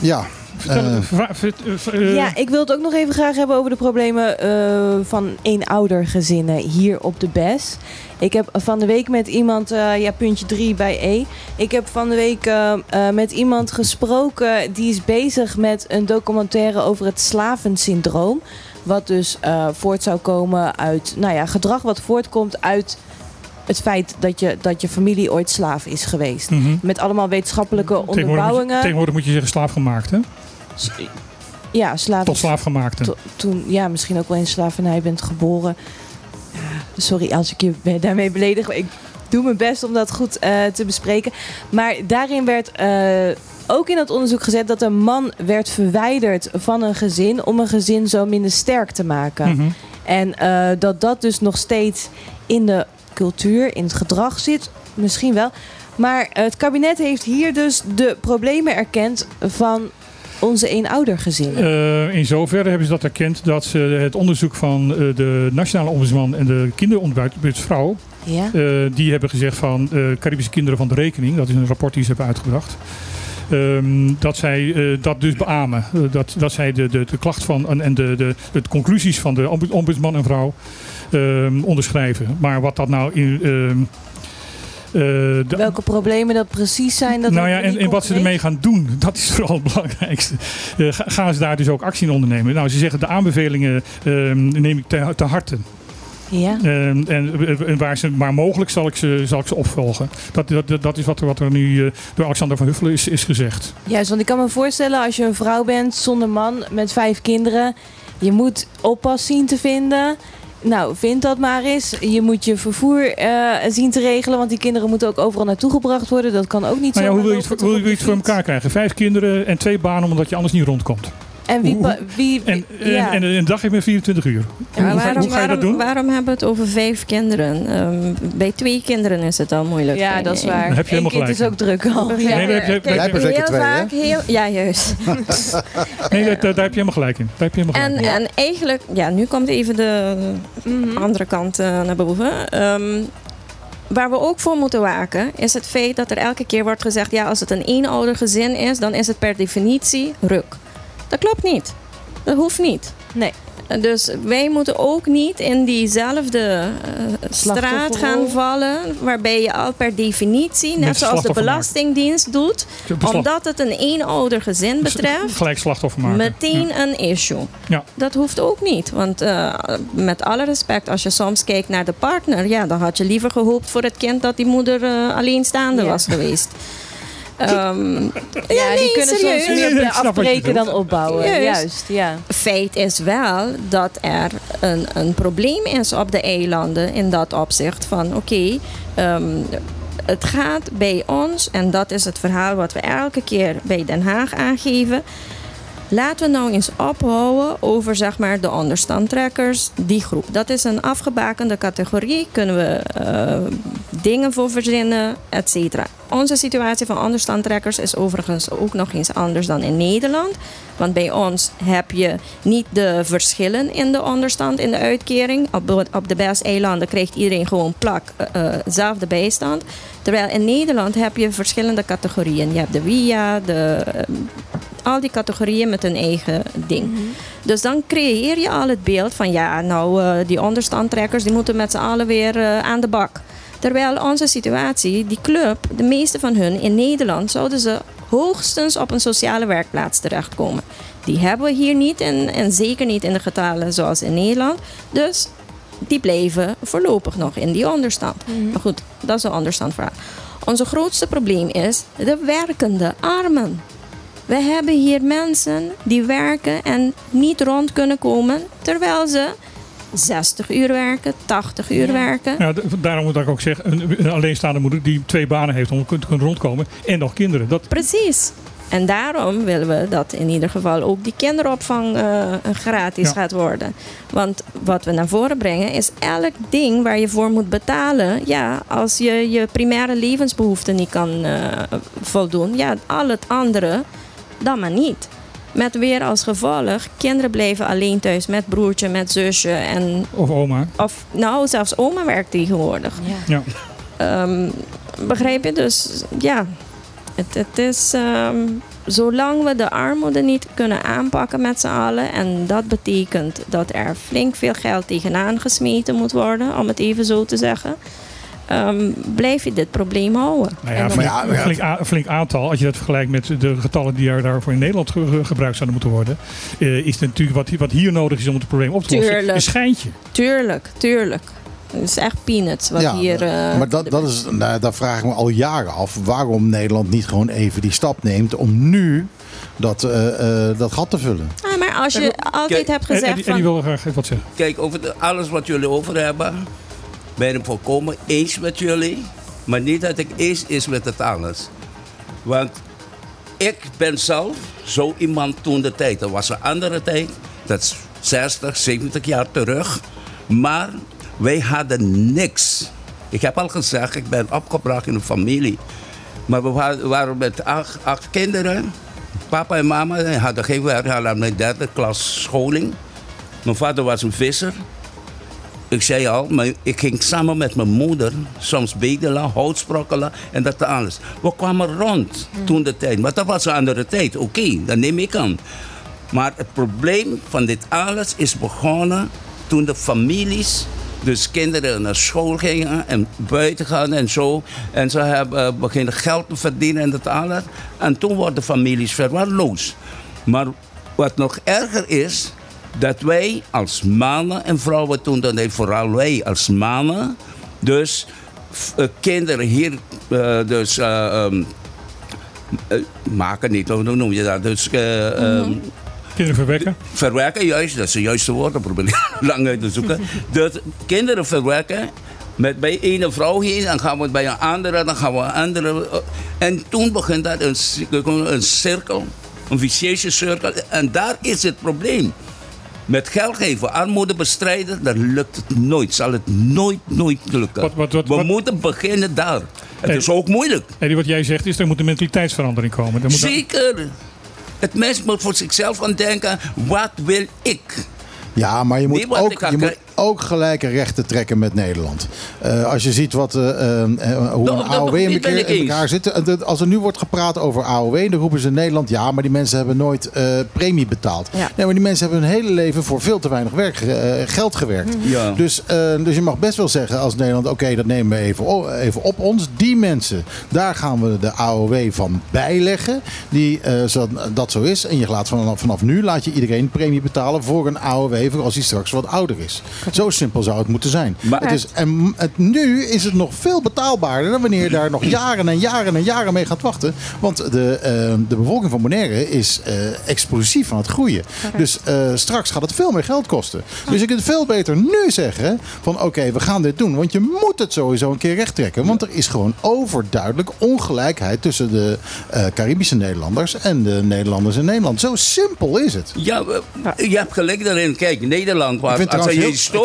Ja, uh, ja, ik wil het ook nog even graag hebben over de problemen uh, van eenoudergezinnen hier op de BES. Ik heb van de week met iemand, uh, ja, puntje 3 bij E. Ik heb van de week uh, met iemand gesproken die is bezig met een documentaire over het slavensyndroom. Wat dus uh, voort zou komen uit, nou ja, gedrag wat voortkomt uit het feit dat je, dat je familie ooit slaaf is geweest. Mm -hmm. Met allemaal wetenschappelijke tegenwoordig onderbouwingen. Moet je, tegenwoordig moet je zeggen slaaf gemaakt, hè? Ja, slaaf. Tot slaaf gemaakt. To, toen, ja, misschien ook wel in slavernij bent geboren. Ja, sorry als ik je daarmee beledig. Ik doe mijn best om dat goed uh, te bespreken. Maar daarin werd uh, ook in het onderzoek gezet dat een man werd verwijderd van een gezin om een gezin zo minder sterk te maken. Mm -hmm. En uh, dat dat dus nog steeds in de cultuur, in het gedrag zit. Misschien wel. Maar het kabinet heeft hier dus de problemen erkend van onze eenoudergezinnen. Uh, in zoverre hebben ze dat erkend dat ze het onderzoek van uh, de Nationale Ombudsman en de Kinderonbudsvrouw, ja? uh, die hebben gezegd van Caribische kinderen van de rekening, dat is een rapport die ze hebben uitgebracht. ehm, dat zij eh, dat dus beamen. Eh, dat, dat zij de, de, de klacht van en, en de, de, de conclusies van de ombu- ombudsman en vrouw ehm, onderschrijven. Maar wat dat nou in. ehm, eh, de- Welke problemen dat precies zijn. Dat nou ja, en, wat ze ermee gaan doen, dat is vooral het belangrijkste. Eh, ga- gaan ze daar dus ook actie in ondernemen? Nou, ze zeggen de aanbevelingen ehm, neem ik te, te harte. Ja. Ehm, en, en waar ze maar mogelijk zal ik ze, zal ik ze opvolgen. Dat, dat, dat is wat er, wat er nu eh, door Alexander van Huffelen is, is gezegd. Juist, want ik kan me voorstellen als je een vrouw bent zonder man met vijf kinderen. Je moet oppas zien te vinden. Nou, vind dat maar eens. Je moet je vervoer eh, zien te regelen. Want die kinderen moeten ook overal naartoe gebracht worden. Dat kan ook niet Nou ja, zo. hoe wil je, het, hoe wil je het voor elkaar krijgen? Vijf kinderen en twee banen omdat je anders niet rondkomt. En wie... En, en, ja. en een dag heeft maar 24 uur. Ja, hoe, ga- waarom, hoe ga je dat waarom- doen? waarom hebben we het over vijf kinderen? Ehm, bij twee kinderen is het al moeilijk. Ja, dat is waar. Dan heb je helemaal kind is gelijk. ook druk al. Ja, Nee, heb je- kijk, daar heb heel twee, hè? vaak, heel, ja, juist. Nee, dat- daar, daar heb je helemaal gelijk in. Daar heb je helemaal En, gelijk in. en eigenlijk, ja, nu komt even de Mhm. andere kant eh, naar boven. Ehm, waar we ook voor moeten waken, is het feit dat er elke keer wordt gezegd: ja, als het een eenouder gezin is, dan is het per definitie ruk. Dat klopt niet. Dat hoeft niet. Nee. Dus wij moeten ook niet in diezelfde eh, straat gaan vallen, waarbij je al per definitie, net zoals de. Belastingdienst doet, omdat het een eenouder gezin betreft, Gelijk slachtoffer maken. meteen een issue. Ja. Dat hoeft ook niet. Want eh, met alle respect, als je soms kijkt naar de partner, ja, dan had je liever gehoopt voor het kind dat die moeder eh, alleenstaande Ja. was geweest. Ehm, Ja, nee, die kunnen serieus. soms meer je afbreken dan opbouwen. Juist. Juist, ja. Feit is wel dat er een, een probleem is op de eilanden in dat opzicht van oké, ehm, het gaat bij ons, en dat is het verhaal wat we elke keer bij Den Haag aangeven. Laten we nou eens ophouden over zeg maar, de onderstandtrekkers, die groep. Dat is een afgebakende categorie, kunnen we eh, dingen voor verzinnen, et cetera. Onze situatie van onderstandtrekkers is overigens ook nog eens anders dan in Nederland. Want bij ons heb je niet de verschillen in de onderstand, in de uitkering. Op, de- op de BES-eilanden krijgt iedereen gewoon plak, zelfde bijstand. Terwijl in Nederland heb je verschillende categorieën. Je hebt de WIA, de, eh, al die categorieën met hun eigen ding. Dus dan creëer je al het beeld van ja, nou die onderstandtrekkers die moeten met z'n allen weer aan de bak. Terwijl onze situatie, die club, de meeste van hun in Nederland zouden ze hoogstens op een sociale werkplaats terechtkomen. Die hebben we hier niet en, en zeker niet in de getalen zoals in Nederland. Dus die bleven voorlopig nog in die onderstand. Maar goed, dat is een onderstandverhaal. Onze grootste probleem is de werkende armen. We hebben hier mensen die werken en niet rond kunnen komen terwijl ze 60 uur werken, 80 uur Ja. werken. Ja, daarom moet ik ook zeggen, een, een alleenstaande moeder die twee banen heeft om te kunnen rondkomen en nog kinderen. Dat, Precies. En daarom willen we dat in ieder geval ook die kinderopvang eh, gratis Ja. gaat worden. Want wat we naar voren brengen is elk ding waar je voor moet betalen. Ja, als je je primaire levensbehoeften niet kan eh, voldoen, ja, al het andere dan maar niet. Met weer als gevolg, kinderen blijven alleen thuis met broertje, met zusje en of oma. of nou, zelfs oma werkt tegenwoordig. Ja. Ehm, begrijp je? Dus ja, het, het is. ehm, zolang we de armoede niet kunnen aanpakken met z'n allen. En dat betekent dat er flink veel geld tegenaan gesmeten moet worden, om het even zo te zeggen. Ehm, blijf je dit probleem houden. Nou ja, Maar ja, een flink, a- een flink aantal. Als je dat vergelijkt met de getallen die er daarvoor in Nederland ge- ge- gebruikt zouden moeten worden. eh, is het natuurlijk wat, wat hier nodig is om het probleem op te lossen. Tuurlijk. Een schijntje. Tuurlijk, tuurlijk. Het is echt peanuts wat Ja, hier. eh, maar dat, dat is, nou, daar vraag ik me al jaren af waarom Nederland niet gewoon even die stap neemt om nu dat, eh, dat gat te vullen. Ah, maar als je altijd Kijk, hebt En, en, gezegd die- en die van. wil graag even wat zeggen. Kijk, over de- alles wat jullie over hebben, ben het volkomen eens met jullie. Maar niet dat ik eens is met het alles. Want ik ben zelf zo iemand toen de tijd. Dat was een andere tijd. Dat is 60, 70 jaar terug. Maar wij hadden niks. Ik heb al gezegd, ik ben opgebracht in een familie. Maar we wa- waren met acht, acht kinderen. Papa en mama hadden geen werk, hadden mijn derde klas scholing. Mijn vader was een visser. Ik zei al, maar ik ging samen met mijn moeder soms bedelen, hout sprokkelen en dat alles. We kwamen rond toen de tijd, maar dat was een andere tijd. Oké, dat neem ik aan. Maar het probleem van dit alles is begonnen toen de families, dus kinderen naar school gingen en buiten gaan en zo. En ze hebben eh, beginnen geld te verdienen en dat alles. En toen worden families verwaarloosd. Maar wat nog erger is, dat wij als mannen en vrouwen toen, dan nee, vooral wij als mannen, dus eh, kinderen hier, eh, dus eh, ehm, eh, maken niet, hoe noem je dat? Dus ehm, Kinderen verwekken. verwerken, juist, dat is het juiste woord, dat probeer ik lang uit te zoeken. Dat kinderen verwerken met bij ene vrouw heen, dan gaan we bij een andere, dan gaan we een andere. En toen begint dat een, een cirkel, een vicieuze cirkel. En daar is het probleem. Met geld geven, armoede bestrijden, dan lukt het nooit. Zal het nooit, nooit lukken. Wat- wat- wat- we wat- moeten beginnen daar. Het is ook moeilijk. En wat jij zegt is, er moet een mentaliteitsverandering komen. Moet Zeker. Het mens moet voor zichzelf gaan denken, wat wil ik? Ja, maar je moet, ook, je moet ook gelijke rechten trekken met Nederland. Eh, als je ziet wat, eh, eh, hoe een AOW in, elkaar- in elkaar zit. Als er nu wordt gepraat over AOW, dan roepen ze in Nederland... ja, maar die mensen hebben nooit premie betaald. Ja. Nee, maar die mensen hebben hun hele leven voor veel te weinig werk, ge- geld gewerkt. Ja. Dus, dus je mag best wel zeggen als Nederland... oké, dat nemen we even, even op ons. Die mensen, daar gaan we de AOW van bijleggen. Die, zodat dat zo is. En je laat vanaf, vanaf nu laat je iedereen premie betalen voor een AOW... voor als hij straks wat ouder is. Zo simpel zou het moeten zijn. Maar- het is, en het, nu is het nog veel betaalbaarder... dan wanneer je daar nog jaren en jaren en jaren mee gaat wachten. Want de, eh, de bevolking van Bonaire is eh, explosief aan het groeien. Dus eh, straks gaat het veel meer geld kosten. Dus je kunt veel beter nu zeggen van oké, we gaan dit doen. Want je moet het sowieso een keer recht trekken. Want er is gewoon overduidelijk ongelijkheid tussen de eh, Caribische Nederlanders en de Nederlanders in Nederland. Zo simpel is het. Ja, je hebt gelijk daarin. Kijk, Nederland was, Ik vind als je trouwens heel-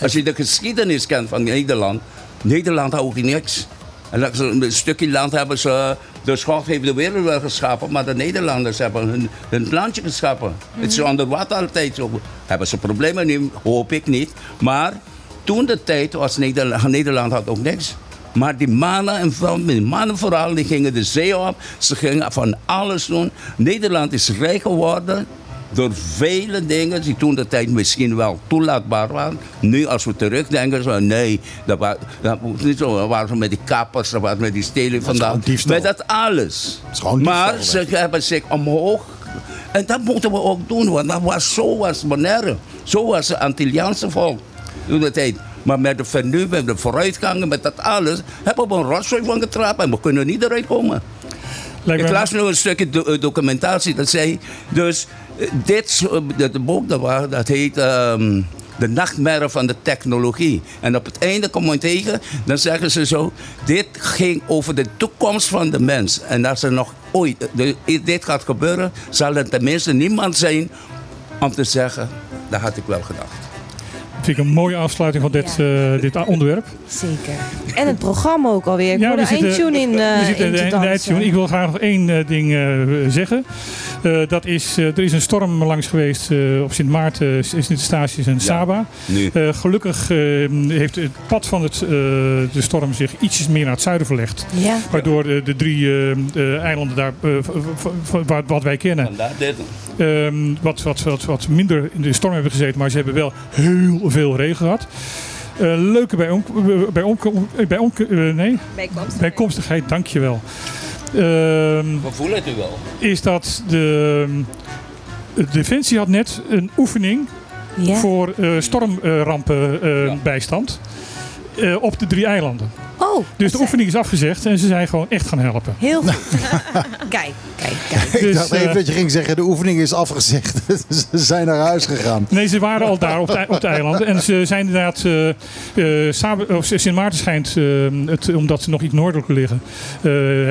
als je de geschiedenis kent van Nederland, Nederland had ook niks. En dat ze een stukje land hebben ze, de schot heeft de wereld wel geschapen, maar de Nederlanders hebben hun, hun landje geschapen. Het is onder water altijd zo. Hebben ze problemen nu? Hoop ik niet. Maar toen de tijd was Nederland, Nederland had ook niks. Maar die mannen en vrouwen, mannen vooral, die gingen de zee op. Ze gingen van alles doen. Nederland is rijk geworden door vele dingen die toen de tijd misschien wel toelaatbaar waren. Nu als we terugdenken, zo, nee, dat was, dat was niet zo. Dat waren ze met die kappers, dat was met die stelen vandaan. Met dat alles. maar ze hebben zich omhoog. En dat moeten we ook doen, want dat was zo was Bonaire. Zo was het Antilliaanse volk toen de tijd. Maar met de vernieuwing, met de vooruitgang, met dat alles, hebben we een rotzooi van getrapt en we kunnen niet eruit komen. Ik las nu een stukje eh, documentatie dat zei. Dus eh, dit eh, dat boek dat, wa- dat heet. ehm, de nachtmerrie van de technologie. En op het einde kom je tegen, dan zeggen ze zo: dit ging over de toekomst van de mens. En als er nog ooit dit gaat gebeuren, zal er tenminste niemand zijn om te zeggen: dat had ik wel gedacht. Vind ik een mooie afsluiting van dit, eh, dit onderwerp. Zeker. En het programma ook alweer. Ik ja, de we zitten- eindtune in, we eh zitten in de eindtune. Ik wil graag nog één eh, ding eh, zeggen. Eh, dat is, eh, er is een storm langs geweest eh, op Sint Maarten, Sint-Eustatius en Saba. Nu. Eh, gelukkig eh, heeft het pad van het, eh, de storm zich ietsjes meer naar het zuiden verlegd. Ja. Waardoor de, de drie eh, eh, eilanden daar, wat, wat wij kennen, Vandaar dit. Ehm, wat, wat, wat, wat minder in de storm hebben gezeten. Maar ze hebben wel heel veel regen gehad. Eh, leuke bij, bij, bij nee, bijkomstigheid, dankjewel. Ehm We voelen het u wel. is dat de, de Defensie had net een oefening voor eh stormrampenbijstand Ja. eh, op de drie eilanden. Oh, Dus de oefening is afgezegd en ze zijn gewoon echt gaan helpen. heel goed. kijk, kijk, kijk. Ik Dus, dacht even eh, dat je ging zeggen, de oefening is afgezegd. ze zijn naar huis gegaan. Nee, ze waren al daar op de, op de eilanden. En ze zijn inderdaad. eh eh, Sabe- of Sint Maarten schijnt, het, omdat ze nog iets noordelijker liggen, eh,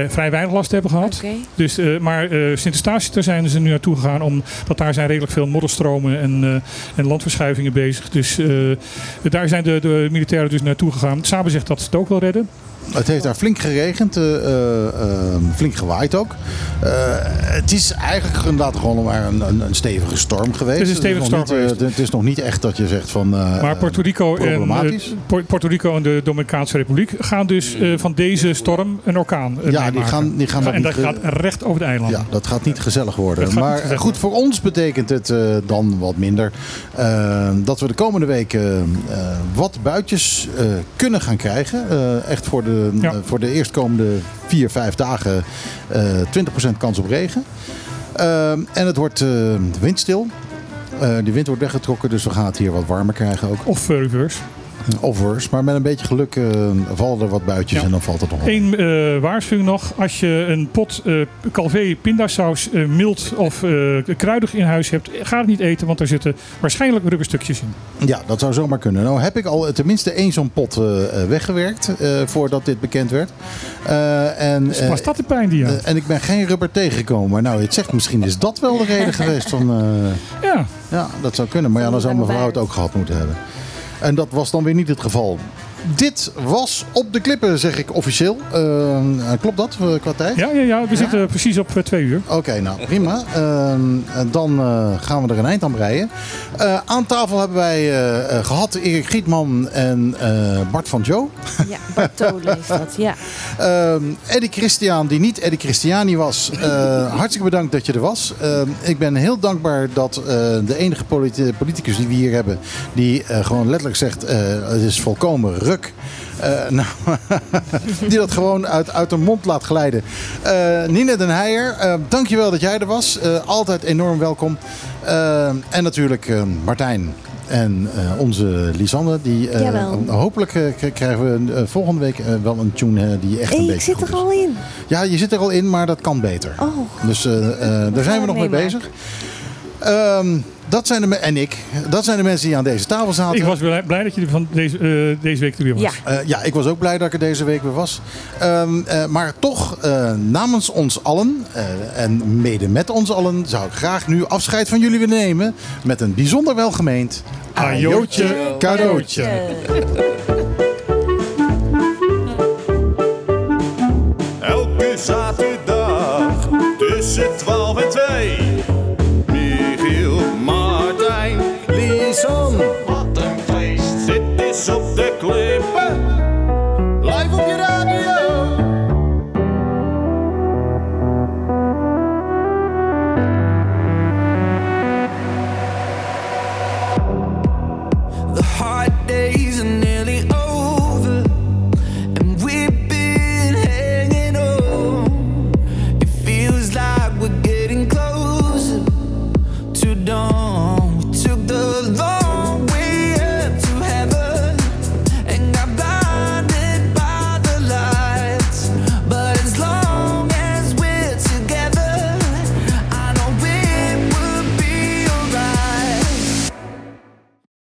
vrij weinig last te hebben gehad. Oké. Dus, eh, maar eh Sint-Eustatius, daar zijn ze nu naartoe gegaan. Omdat daar zijn redelijk veel modderstromen en, eh, en landverschuivingen bezig. Dus eh, daar zijn de, de militairen dus naartoe gegaan. Sabe zegt dat ze het ook wel redden. Seite. Het heeft daar flink geregend, eh, eh, eh, flink gewaaid ook. Het is eigenlijk inderdaad gewoon maar een, een, een stevige storm geweest. Het is een stevige nog storm geweest. het is nog niet echt dat je zegt van... Maar Puerto Rico, en, problematisch. Puerto Rico en de Dominicaanse Republiek gaan dus eh, van deze storm een orkaan Ja, die gaan- die gaan En dat gaat recht over de eilanden. Ja, dat gaat niet gezellig worden. Maar gezellig goed, voor ons betekent het dan wat minder. dat we de komende weken wat buitjes kunnen gaan krijgen. Echt voor de, Ja. eh, voor de eerstkomende vier, vijf dagen eh 20% kans op regen. Eh, en het wordt eh, windstil. Eh de wind wordt weggetrokken, dus we gaan het hier wat warmer krijgen ook. Of eh, reverse. Of worse. Maar met een beetje geluk eh, vallen er wat buitjes Ja. en dan valt het nog wel. Eén eh, waarschuwing nog. Als je een pot Calvé pindasaus eh, mild of kruidig in huis hebt, ga het niet eten, want er zitten waarschijnlijk rubberstukjes in. Ja, dat zou zomaar kunnen. Nou heb ik al tenminste één zo'n pot weggewerkt voordat dit bekend werd. En, Dus was dat de pijn die je had? eh, en ik ben geen rubber tegengekomen. Nou, het zegt misschien is dat wel de reden geweest van... Ja, ja, dat zou kunnen. Maar ja, dan zou Lange mevrouw het ook gehad moeten hebben. En dat was dan weer niet het geval. Dit was op de klippen, zeg ik officieel. Eh, klopt dat eh, qua tijd? ja, ja, ja we zitten precies op eh, twee uur. Oké, nou prima. Ehm, dan eh, gaan we er een eind aan breien. Eh, aan tafel hebben wij eh, eh, gehad Erik Gietman en eh, Bart van Joe. Ja, Bartolo is dat, ja. Ehm Eddie Christian, die niet Eddie Christiani was. eh, hartstikke bedankt dat je er was. Ehm, ik ben heel dankbaar dat eh, de enige politi- politicus die we hier hebben... die eh, gewoon letterlijk zegt, eh, het is volkomen ruk. Eh, nou, die dat gewoon uit, uit de mond laat glijden. Eh Nina den Heijer, eh, dankjewel dat jij er was. Altijd enorm welkom. En natuurlijk Martijn. En onze Lisanne, die hopelijk krijgen we volgende week wel een tune die echt een beetje ik zit er al in. Ja, je zit er al in, maar dat kan beter. Oh, Dus daar zijn we nog mee bezig. Ehm, dat zijn de en ik. Dat zijn de mensen die aan deze tafel zaten. Ik was blij, dat je van deze, eh, deze week weer was. Ja. Eh, ja, ik was ook blij dat ik er deze week weer was. Ehm, eh, maar toch, namens ons allen en mede met ons allen, zou ik graag nu afscheid van jullie willen nemen. Met een bijzonder welgemeend ajootje cadeautje. Elke zaterdag tussen 12 en 2. zon. Wat een feest. Dit is op de klippen.